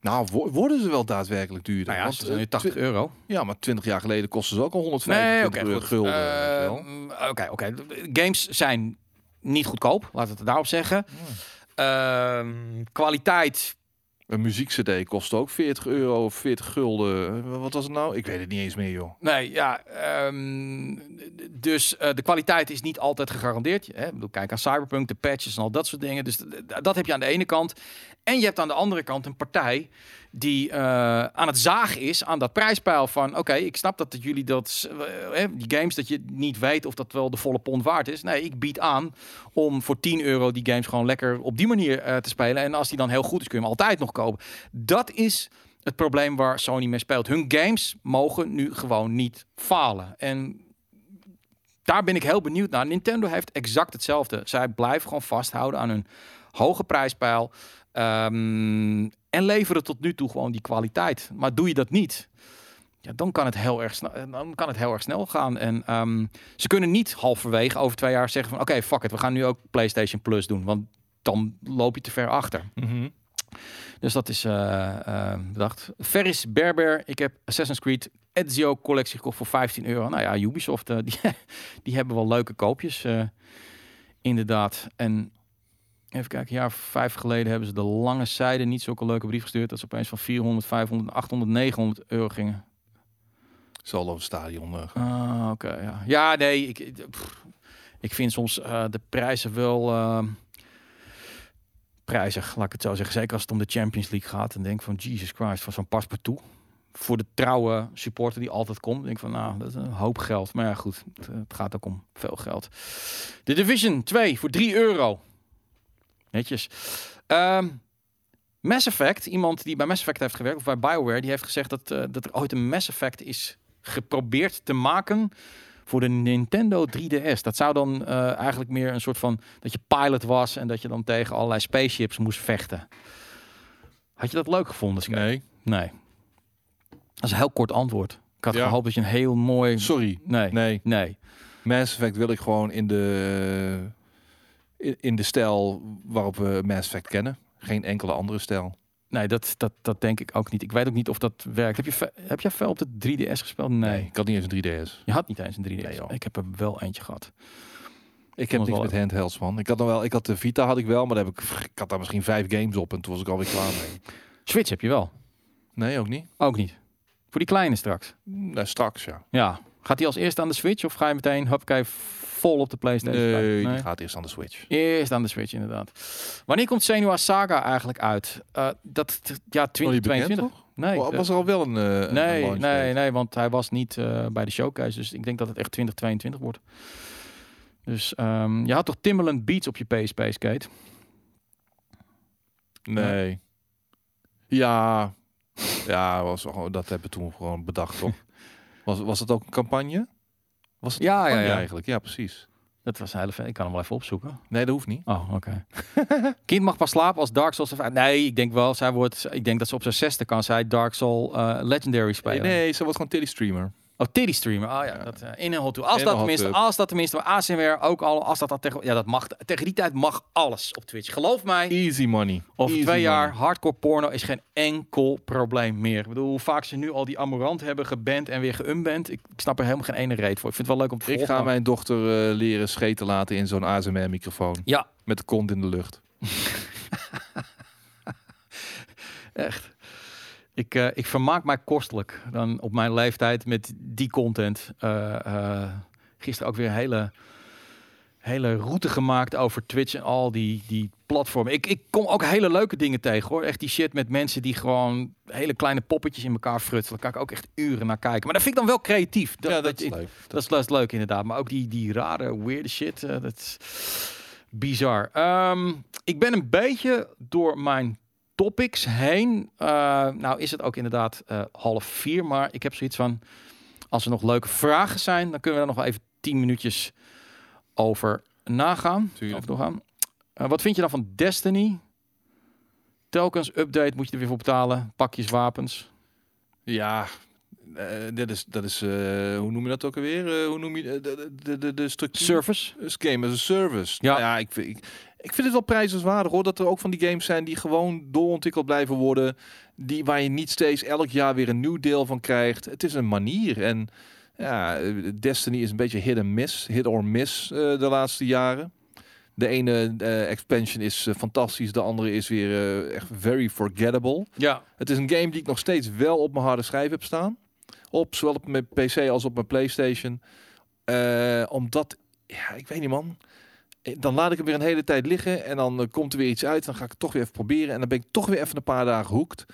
Nou, wo- worden ze wel daadwerkelijk duurder? Nou ja, Want, ze zijn nu eh, 80 twi- euro. Ja, maar 20 jaar geleden kostten ze ook al Nee, 125 oké, euro goed. gulden. Ehm, Oké, oké. Games zijn niet goedkoop, laten we het daarop zeggen. Ehm, kwaliteit, Een muziek-cd kost ook 40 euro of 40 gulden. Eh, Wat was het nou? Ik weet het niet eens meer, joh. nee, ja. ehm, dus eh, de kwaliteit is niet altijd gegarandeerd. Hè? Ik bedoel, kijk aan Cyberpunk, de patches en al dat soort dingen. Dus dat heb je aan de ene kant. En je hebt aan de andere kant een partij die eh, aan het zagen is aan dat prijspeil van... oké, ik snap dat, jullie dat... eh, eh, die games, dat je niet weet of dat wel de volle pond waard is. Nee, ik bied aan om voor 10 euro die games gewoon lekker op die manier te spelen. En als die dan heel goed is, kun je hem altijd nog kopen. Dat is het probleem waar Sony mee speelt. Hun games mogen nu gewoon niet falen. En daar ben ik heel benieuwd naar. Nintendo heeft exact hetzelfde. Zij blijven gewoon vasthouden aan hun hoge prijspeil. Ehm, en leveren tot nu toe gewoon die kwaliteit. Maar doe je dat niet, ja, dan, kan het heel erg snel, dan kan het heel erg snel gaan. En ehm, ze kunnen niet halverwege over twee jaar zeggen van... oké, fuck it, we gaan nu ook PlayStation Plus doen. Want dan loop je te ver achter. Dus dat is eh, eh, bedacht. Ferris Berber. Ik heb Assassin's Creed Ezio collectie gekocht voor 15 euro. Nou ja, Ubisoft, eh, die, die hebben wel leuke koopjes. eh, inderdaad. En even kijken, een jaar vijf geleden hebben ze de lange zijde niet zulke leuke brief gestuurd. Dat ze opeens van 400, 500, 800, 900 euro gingen. Zal over het stadion eh, gaan. Ah, oké. ja. ja, nee, ik, ik, pff, ik vind soms eh, de prijzen wel eh, prijzig, laat ik het zo zeggen. Zeker als het om de Champions League gaat. En denk van, Jesus Christ, voor zo'n paspartout. Voor de trouwe supporter die altijd komt. Denk van, nou, dat is een hoop geld. Maar ja, goed, het, het gaat ook om veel geld. De Division 2 voor 3 euro. Netjes. Ehm, Mass Effect, iemand die bij Mass Effect heeft gewerkt, of bij BioWare, die heeft gezegd dat, eh, dat er ooit een Mass Effect is geprobeerd te maken voor de Nintendo 3DS. Dat zou dan eh, eigenlijk meer een soort van dat je pilot was en dat je dan tegen allerlei spaceships moest vechten. Had je dat leuk gevonden? Sky? Nee. Nee. Dat is een heel kort antwoord. Ik had Ja. gehoopt dat je een heel mooi... Sorry. Nee, nee. Nee. Mass Effect wil ik gewoon in de, in, de stijl waarop we Mass Effect kennen. Geen enkele andere stijl. Nee, dat, dat, dat denk ik ook niet. Ik weet ook niet of dat werkt. Heb je, heb jij veel op de 3DS gespeeld? Nee. Ik had niet eens een 3DS. Je had niet eens een 3DS. Nee, joh. ik heb er wel eentje gehad. Ik heb niks met handhelds man. Ik had nog wel, ik had de Vita had ik wel, maar daar heb ik, ik had daar misschien vijf games op en toen was ik alweer klaar mee. Switch heb je wel. Nee, ook niet. Ook niet. Voor die kleine straks. Nou, straks ja. Ja. Gaat die als eerste aan de Switch of ga je meteen, huppakee, vol op de PlayStation? Nee, 5? die gaat eerst aan de Switch. Eerst aan de Switch, inderdaad. Wanneer komt Senua Saga eigenlijk uit? Eh, dat, ja, Oh, die bekend, 2022. toch? Nee, Oh, eh, was er al wel een, eh, nee, nee, date? nee, want hij was niet eh, bij de showcase. Dus ik denk dat het echt 2022 wordt. Dus ehm, je had toch Timberland Beats op je PSP, Skate? Nee. Ja. Ja, was, gewoon- dat hebben we toen gewoon bedacht, toch? Was, was het ook een campagne? Was het Ja, ja, ja. eigenlijk? Ja, precies. Dat was een hele... Ik kan hem wel even opzoeken. Nee, dat hoeft niet. Oh, oké. kind mag pas slapen als Dark Souls... of- Nee, ik denk wel, zij wordt... Ik denk dat ze op zijn zesde kan zij Dark Soul eh, Legendary spelen. Nee, ze was gewoon teddy streamer. Oh, Teddy streamer. Oh ja, dat eh, in een hot tub. Als dat tenminste, als dat tenminste, ASMR ook al, als dat, dat tegen, ja, dat mag. Tegen die tijd mag alles op Twitch. Geloof mij. Easy money. Over Easy twee jaar hardcore porno is geen enkel probleem meer. Ik bedoel, hoe vaak ze nu al die Amorant hebben geband en weer geunband. Ik, ik snap er helemaal geen ene reet voor. Ik vind het wel leuk om te Ik volgen. ga mijn dochter eh, leren scheten laten in zo'n ASMR-microfoon. Ja, Met de kont in de lucht. echt. Ik, eh, ik vermaak mij kostelijk dan op mijn leeftijd met die content. Eh, gisteren ook weer een hele, hele route gemaakt over Twitch en al die, die platformen. Ik, ik kom ook hele leuke dingen tegen hoor. Echt die shit met mensen die gewoon hele kleine poppetjes in elkaar frutselen. Daar kan ik ook echt uren naar kijken. Maar dat vind ik dan wel creatief. Dat, ja, dat is leuk. dat is, dat is leuk inderdaad. Maar ook die, die rare, weirde shit. dat is bizar. Ehm, ik ben een beetje door mijn topics heen. Eh, nou is het ook inderdaad eh, half vier. Maar ik heb zoiets van... Als er nog leuke vragen zijn... dan kunnen we er nog wel even tien minuutjes over nagaan. Tuurlijk. Over doorgaan. Eh, wat vind je dan van Destiny? Telkens update moet je er weer voor betalen. Pakjes wapens. Ja, dit is, dat is hoe noem je dat ook alweer? Hoe noem je de, de, de, de, structuur? Service. Game as a service. Ja. Nou ja ik, ik, ik vind het wel prijzenswaardig hoor. Dat er ook van die games zijn die gewoon doorontwikkeld blijven worden. Die, waar je niet steeds elk jaar weer een nieuw deel van krijgt. Het is een manier. En ja, Destiny is een beetje hit en miss. Hit or miss eh, de laatste jaren. De ene eh, expansion is eh, fantastisch. De andere is weer echt very forgettable. Ja. Het is een game die ik nog steeds wel op mijn harde schijf heb staan. Op zowel op mijn PC als op mijn PlayStation. Omdat, ja, ik weet niet man. Eh, Dan laat ik hem weer een hele tijd liggen en dan eh, komt er weer iets uit. Dan ga ik het toch weer even proberen en dan ben ik toch weer even een paar dagen hoekt.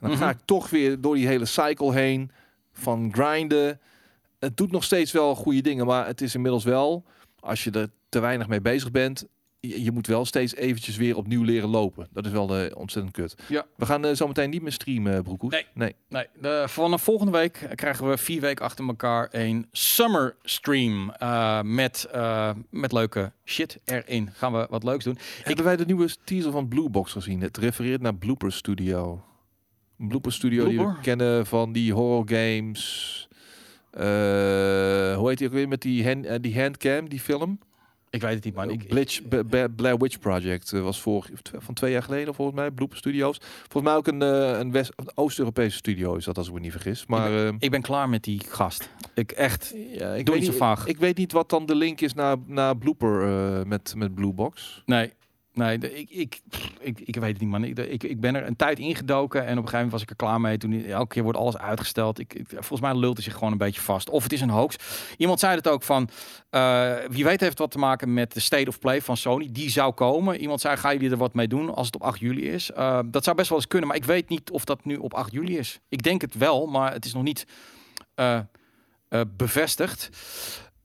En dan ga Mhm. ik toch weer door die hele cycle heen van grinden. Het doet nog steeds wel goede dingen, maar het is inmiddels wel, als je er te weinig mee bezig bent, je, moet wel steeds eventjes weer opnieuw leren lopen. Dat is wel eh, ontzettend kut. Ja. We gaan eh, zometeen niet meer streamen, eh, Broekhoes. Nee. nee. Nee, de, vanaf volgende week krijgen we vier weken achter elkaar een summer stream met, met leuke shit erin. Gaan we wat leuks doen. Hebben wij de nieuwe teaser van Blue Box gezien? Het refereert naar Blooper Studio. Blooper Studio die we kennen van die horror games. Hoe heet die ook weer met die, hand, die handcam, die film? Ik weet het niet, man. Ik, Blitch, Ba- Blair Witch Project eh, was vorig, van twee jaar geleden volgens mij. Blooper Studios. Volgens mij ook een, eh, een, West- Oost-Europese studio is dat als ik me niet vergis. Maar ik ben klaar met die gast. Ik echt. ja, ik Doe weet niet zo vaag. Ik weet niet wat dan de link is naar, naar Blooper eh, met, met Blue Box. Nee. Nee, ik, ik, ik, ik weet het niet, man. Ik, de- ik, ik ben er een tijd ingedoken en op een gegeven moment was ik er klaar mee. Toen elke keer wordt alles uitgesteld. Ik, ik- volgens mij lult het zich gewoon een beetje vast. Of het is een hoax. Iemand zei het ook van, eh, wie weet heeft wat te maken met de State of Play van Sony. Die zou komen. Iemand zei, gaan jullie er wat mee doen als het op 8 juli is? Eh, dat zou best wel eens kunnen, maar ik weet niet of dat nu op 8 juli is. Ik denk het wel, maar het is nog niet eh, bevestigd.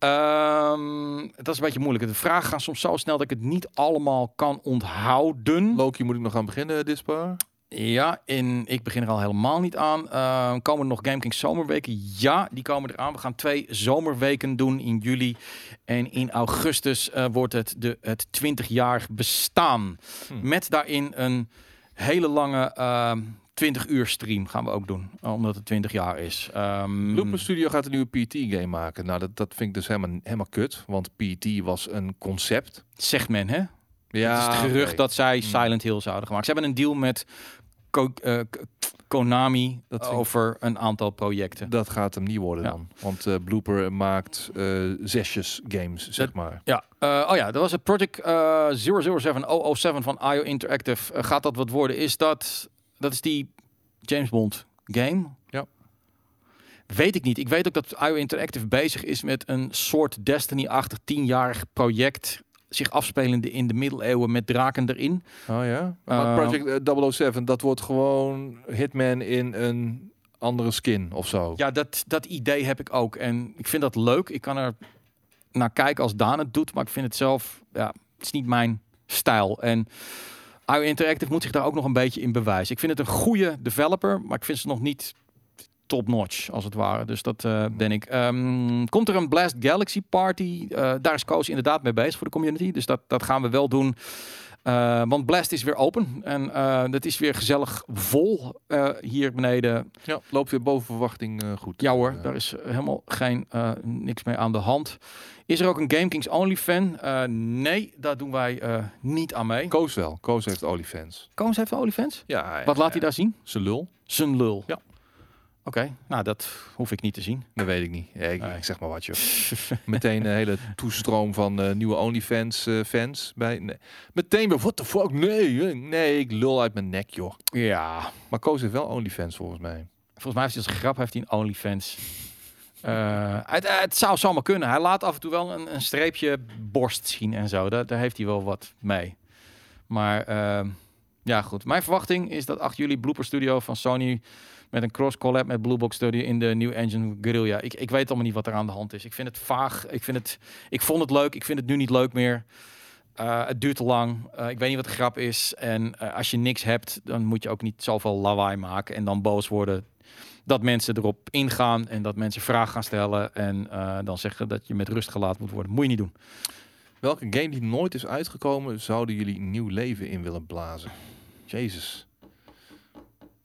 Ehm, dat is een beetje moeilijk. De vragen gaan soms zo snel dat ik het niet allemaal kan onthouden. Loki moet ik nog gaan beginnen, Dispar. Ja, en ik begin er al helemaal niet aan. Ehm, komen er nog GameKings zomerweken? Ja, die komen eraan. We gaan twee zomerweken doen in juli. En in augustus eh, wordt het de, het 20-jarig bestaan. Hm. Met daarin een hele lange ehm, 20 uur stream gaan we ook doen, omdat het 20 jaar is. Ehm, Blooper Studio gaat een nieuwe PT-game maken. Nou, dat, dat vind ik dus helemaal, helemaal kut. Want PT was een concept. zegt men, hè? Ja, het is het gerucht dat zij Hmm. Silent Hill zouden gemaakt. Ze hebben een deal met eh, Konami Dat ik- over een aantal projecten. Dat gaat hem niet worden Ja. dan. Want eh, Blooper maakt eh zesjes games, zeg maar. Ja, oh ja, dat was het Project eh 007007 van IO Interactive. Gaat dat wat worden? Is dat, dat is die James Bond game? Ja. Weet ik niet. Ik weet ook dat IO Interactive bezig is met een soort Destiny-achtig tienjarig project. Zich afspelende in de middeleeuwen met draken erin. Oh ja? Maar Eh, Project eh, 007, dat wordt gewoon Hitman in een andere skin of zo. Ja, dat, dat idee heb ik ook. En ik vind dat leuk. Ik kan er naar kijken als Daan het doet. Maar ik vind het zelf, ja, het is niet mijn stijl. En IO Interactive moet zich daar ook nog een beetje in bewijzen. Ik vind het een goede developer, maar ik vind ze nog niet top-notch, als het ware. Dus dat eh, ben ik. Ehm, komt er een Blast Galaxy Party? Eh, daar is Koos inderdaad mee bezig voor de community. Dus dat, dat gaan we wel doen. Eh, want Blast is weer open. En eh het is weer gezellig vol eh, hier beneden. Ja, loopt weer boven verwachting goed. Ja hoor, daar is helemaal geen niks mee aan de hand. Is er ook een GameKings Only fan? Eh, nee, daar doen wij niet aan mee. Koos wel. Koos heeft OnlyFans. Koos heeft OnlyFans? Ja, Wat laat hij daar zien? Zijn lul? Zijn lul. Ja. Oké, nou dat hoef ik niet te zien. Dat weet ik niet. Ja, ik, Nee. ik zeg maar wat, joh. Meteen een hele toestroom van eh, nieuwe OnlyFans eh, fans. Bij, nee. Meteen weer, what the fuck? Nee, nee, ik lul uit mijn nek, joh. Ja, Maar Koos heeft wel OnlyFans volgens mij. volgens mij heeft hij als grap heeft hij een OnlyFans. Eh, het, het zou zomaar kunnen. Hij laat af en toe wel een, een streepje borst zien en zo. Daar, daar heeft hij wel wat mee. Maar ehm, ja, goed. Mijn verwachting is dat 8 juli Blooper Studio van Sony met een cross collab met Blue Box Studio in de New Engine Guerrilla. Ik, ik weet allemaal niet wat er aan de hand is. Ik vind het vaag. Ik, vind het, ik vond het leuk. Ik vind het nu niet leuk meer. Eh, het duurt te lang. Eh, ik weet niet wat de grap is. En eh, als je niks hebt, dan moet je ook niet zoveel lawaai maken en dan boos worden dat mensen erop ingaan en dat mensen vragen gaan stellen en dan zeggen dat je met rust gelaten moet worden. Moet je niet doen. Welke game die nooit is uitgekomen, zouden jullie nieuw leven in willen blazen? Jezus.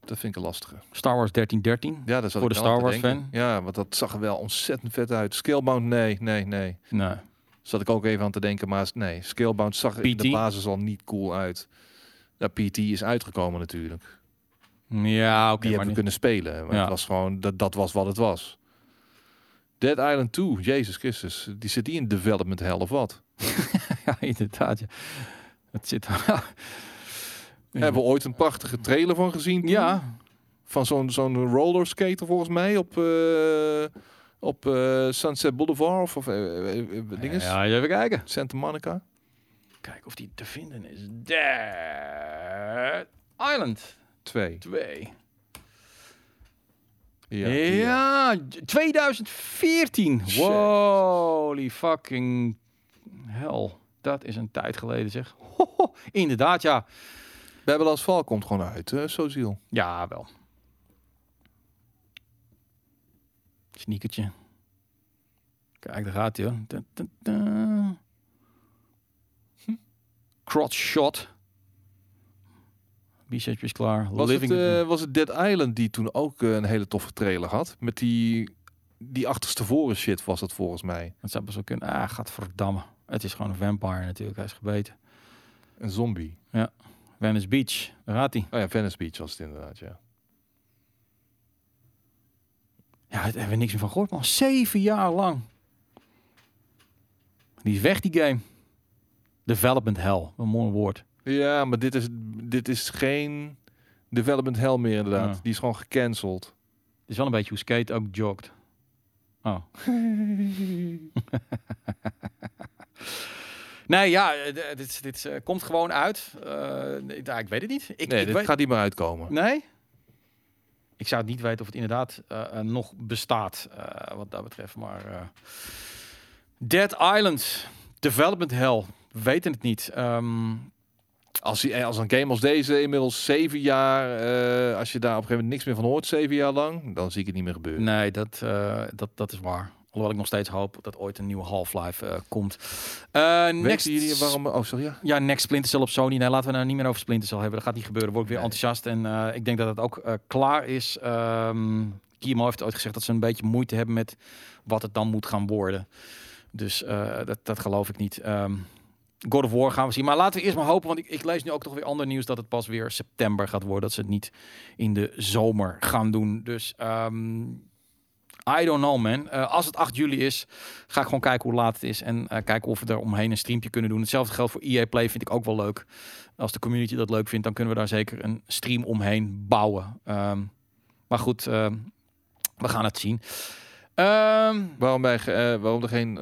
Dat vind ik een lastige. Star Wars 1313. Ja, dat Voor de Star Wars fan? Ja, want dat zag er wel ontzettend vet uit. Scalebound, nee, nee, nee. Nee. Zat ik ook even aan te denken, maar nee. Scalebound zag er in de basis al niet cool uit. Ja, PT is uitgekomen natuurlijk. Ja, oké. Die maar hebben we niet- kunnen spelen. Maar Ja. het was gewoon, dat, dat was wat het was. Dead Island 2, Jezus Christus. Die zit die in development hell of wat? ja, inderdaad. Ja. Het zit. Hebben we ooit een prachtige trailer van gezien? toen? Ja, Van zo'n zo'n roller skater volgens mij op, eh, op eh, Sunset Boulevard of, of eh, dinges? ja, even kijken. Santa Monica. Kijken of die te vinden is. Dead Island 2. 2. Ja. Ja, 2014. Shit. Holy fucking hell. Dat is een tijd geleden zeg. Inderdaad, ja. Babylon's Fall komt gewoon uit, uh, Soziel. Ja, wel. Sneakertje. Kijk, daar gaat hij hoor. Da. Hm. Crotch shot. Is klaar. Was het, eh, was het Dead Island die toen ook eh, een hele toffe trailer had? Met die, die achterstevoren shit was dat volgens mij. Dat zou best wel kunnen. Ah, gaat verdamme. Het is gewoon een vampire natuurlijk. Hij is gebeten. Een zombie. Venice Beach. Daar gaat hij. Oh ja, Venice Beach was het inderdaad, ja. Ja, daar hebben we niks meer van gehoord, man. Zeven jaar lang. Die is weg, die game. Development hell. Een mooi woord. Ja, maar dit is, dit is geen development hell meer inderdaad. Ja. Die is gewoon gecanceld. Het is wel een beetje hoe Skate ook jogt. Oh. Nee, ja, eh, d- dit, dit eh, komt gewoon uit. Eh, ja, ik weet het niet. Ik, nee, ik dit weet... gaat niet meer uitkomen. Nee? Ik zou het niet weten of het inderdaad eh, eh, nog bestaat, eh, wat dat betreft. Maar eh, Dead Island, Development Hell, we weten het niet. Ehm, Als, als een game als deze inmiddels zeven jaar, eh, als je daar op een gegeven moment niks meer van hoort, zeven jaar lang, dan zie ik het niet meer gebeuren. nee, dat, eh, dat, dat is waar. Hoewel ik nog steeds hoop dat ooit een nieuwe Half-Life eh, komt. Weten next, jullie waarom... Oh, sorry, ja. Ja, next Splinter Cell op Sony. Nee, laten we nou niet meer over Splinter Cell hebben. Dat gaat niet gebeuren. Word ik weer Nee. enthousiast. En eh, ik denk dat het ook klaar is. Ehm Guillermo heeft ooit gezegd dat ze een beetje moeite hebben met wat het dan moet gaan worden. Dus dat, dat geloof ik niet. Ehm, God of War gaan we zien. Maar laten we eerst maar hopen, want ik, ik lees nu ook toch weer ander nieuws dat het pas weer september gaat worden. Dat ze het niet in de zomer gaan doen. Dus ehm, I don't know man. Eh, als het 8 juli is, ga ik gewoon kijken hoe laat het is. En eh, kijken of we er omheen een streampje kunnen doen. Hetzelfde geldt voor EA Play, vind ik ook wel leuk. Als de community dat leuk vindt, dan kunnen we daar zeker een stream omheen bouwen. Ehm, maar goed, ehm, we gaan het zien. Ehm, Waarom, bij, eh, waarom er geen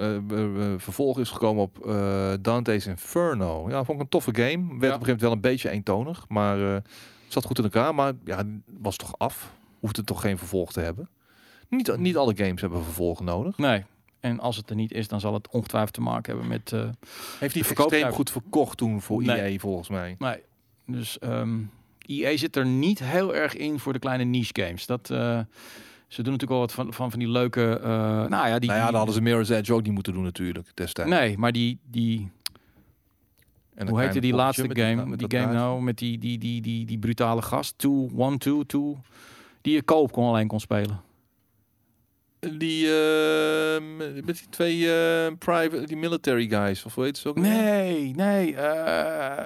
vervolg is gekomen op eh, Dante's Inferno. Ja, vond ik een toffe game. Werd op een gegeven moment wel een beetje eentonig. Maar zat goed in elkaar. Maar ja, was toch af. Hoefde toch geen vervolg te hebben. Niet, niet alle games hebben vervolgen nodig. nee. En als het er niet is, dan zal het ongetwijfeld te maken hebben met... eh, Heeft verkoop- extreem goed verkocht toen voor Nee. EA volgens mij. Nee, dus ehm EA zit er niet heel erg in voor de kleine niche games. Dat, eh, ze doen natuurlijk wel wat van, van, van die leuke... eh, nou ja, die... nou ja, dan hadden ze Mirror's Edge ook niet moeten doen natuurlijk destijds. Nee, maar die... die En hoe heette die laatste game? die game nou met die, die, die, die, die brutale gast. Two, one, two, two. Die je koop kon alleen kon spelen. Die eh, met die twee eh, private, die military guys, of hoe heet ze ook? Nee, nee. eh,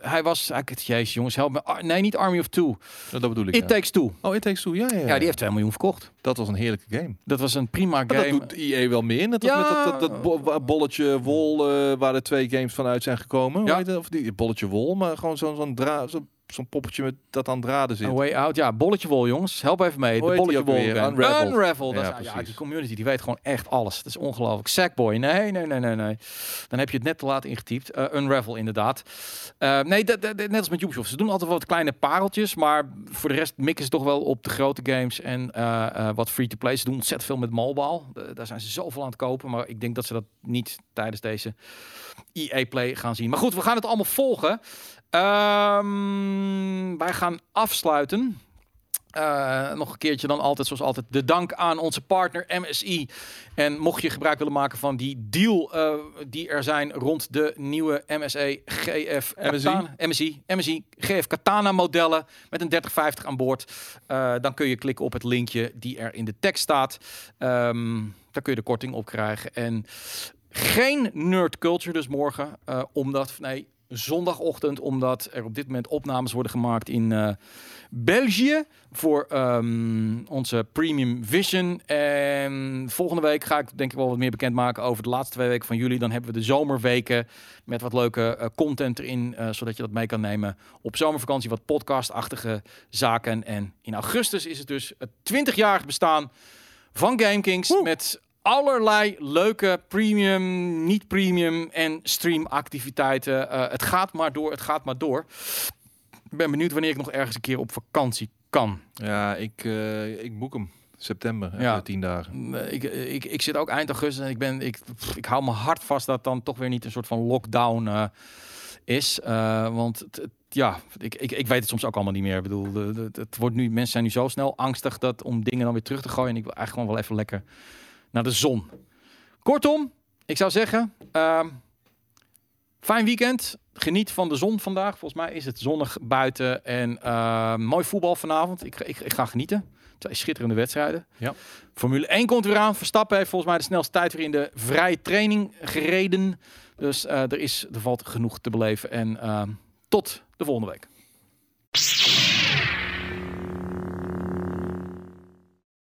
hij was... ah, ik- Jezus jongens, help me. Ah, nee, niet Army of Two. Ja, dat bedoel ik. It ja. Takes Two. Oh, It Takes Two, ja, ja, ja. Ja, die heeft 2 miljoen verkocht. Dat was een heerlijke game. Dat was een prima Maar game. dat doet EA wel meer. Net Ja. met dat, dat, dat bo- bolletje wol eh, waar er twee games van uit zijn gekomen. Hoe Ja. Of die bolletje wol, maar gewoon zo'n zo'n dra- zo'n poppetje met dat aan draden zit. A Way Out. Ja, bolletje wol, jongens. Help even mee. Hoe de bolletje wol. Unraveled. Unraveled. Dat Ja, is- ja, die community die weet gewoon echt alles. Dat is ongelooflijk. Sackboy. Nee, nee, nee, nee, nee. Dan heb je het net te laat ingetypt. Eh, Unravel, inderdaad. Eh, nee, dat- dat- net als met Ubisoft. Ze doen altijd wat kleine pareltjes. Maar voor de rest mikken ze toch wel op de grote games. En eh, wat free-to-play. Ze doen ontzettend veel met mobile. Daar zijn ze zoveel aan het kopen. Maar ik denk dat ze dat niet tijdens deze EA Play gaan zien. Maar goed, we gaan het allemaal volgen. Ehm, wij gaan afsluiten. Eh, nog een keertje dan altijd, zoals altijd, de dank aan onze partner MSI. En mocht je gebruik willen maken van die deal eh, die er zijn rond de nieuwe MSE GF MSI? Katana, MSI, MSI GF Katana modellen met een 3050 aan boord, eh, dan kun je klikken op het linkje die er in de tekst staat. Daar kun je de korting op krijgen. En geen nerd culture dus morgen, omdat nee zondagochtend, omdat er op dit moment opnames worden gemaakt in eh, België voor ehm, onze Premium Vision. En volgende week ga ik denk ik wel wat meer bekendmaken over de laatste twee weken van juli. Dan hebben we de zomerweken met wat leuke eh, content erin, eh, zodat je dat mee kan nemen op zomervakantie. Wat podcastachtige zaken. En in augustus is het dus het 20-jarig bestaan van GameKings met allerlei leuke premium, niet premium en streamactiviteiten. Eh, het gaat maar door, het gaat maar door. Ik ben benieuwd wanneer ik nog ergens een keer op vakantie kan. Ja, ik, eh, ik boek hem. September, Ja. tien dagen. Eh, Ik, ik, ik zit ook eind augustus en ik, ben, ik, ik hou me hard vast dat het dan toch weer niet een soort van lockdown is. Want het, het- ja, ik, ik, ik weet het soms ook allemaal niet meer. Ik bedoel, de, de- het wordt nu, mensen zijn nu zo snel angstig dat om dingen dan weer terug te gooien. En ik wil eigenlijk gewoon wel even lekker naar de zon. Kortom, ik zou zeggen, ehm, fijn weekend. Geniet van de zon vandaag. Volgens mij is het zonnig buiten en ehm, mooi voetbal vanavond. Ik, ik, ik ga genieten. Twee schitterende wedstrijden. Ja. Formule 1 komt weer aan. Verstappen heeft volgens mij de snelste tijd weer in de vrije training gereden. Dus eh, er, is, er valt genoeg te beleven. En ehm, tot de volgende week.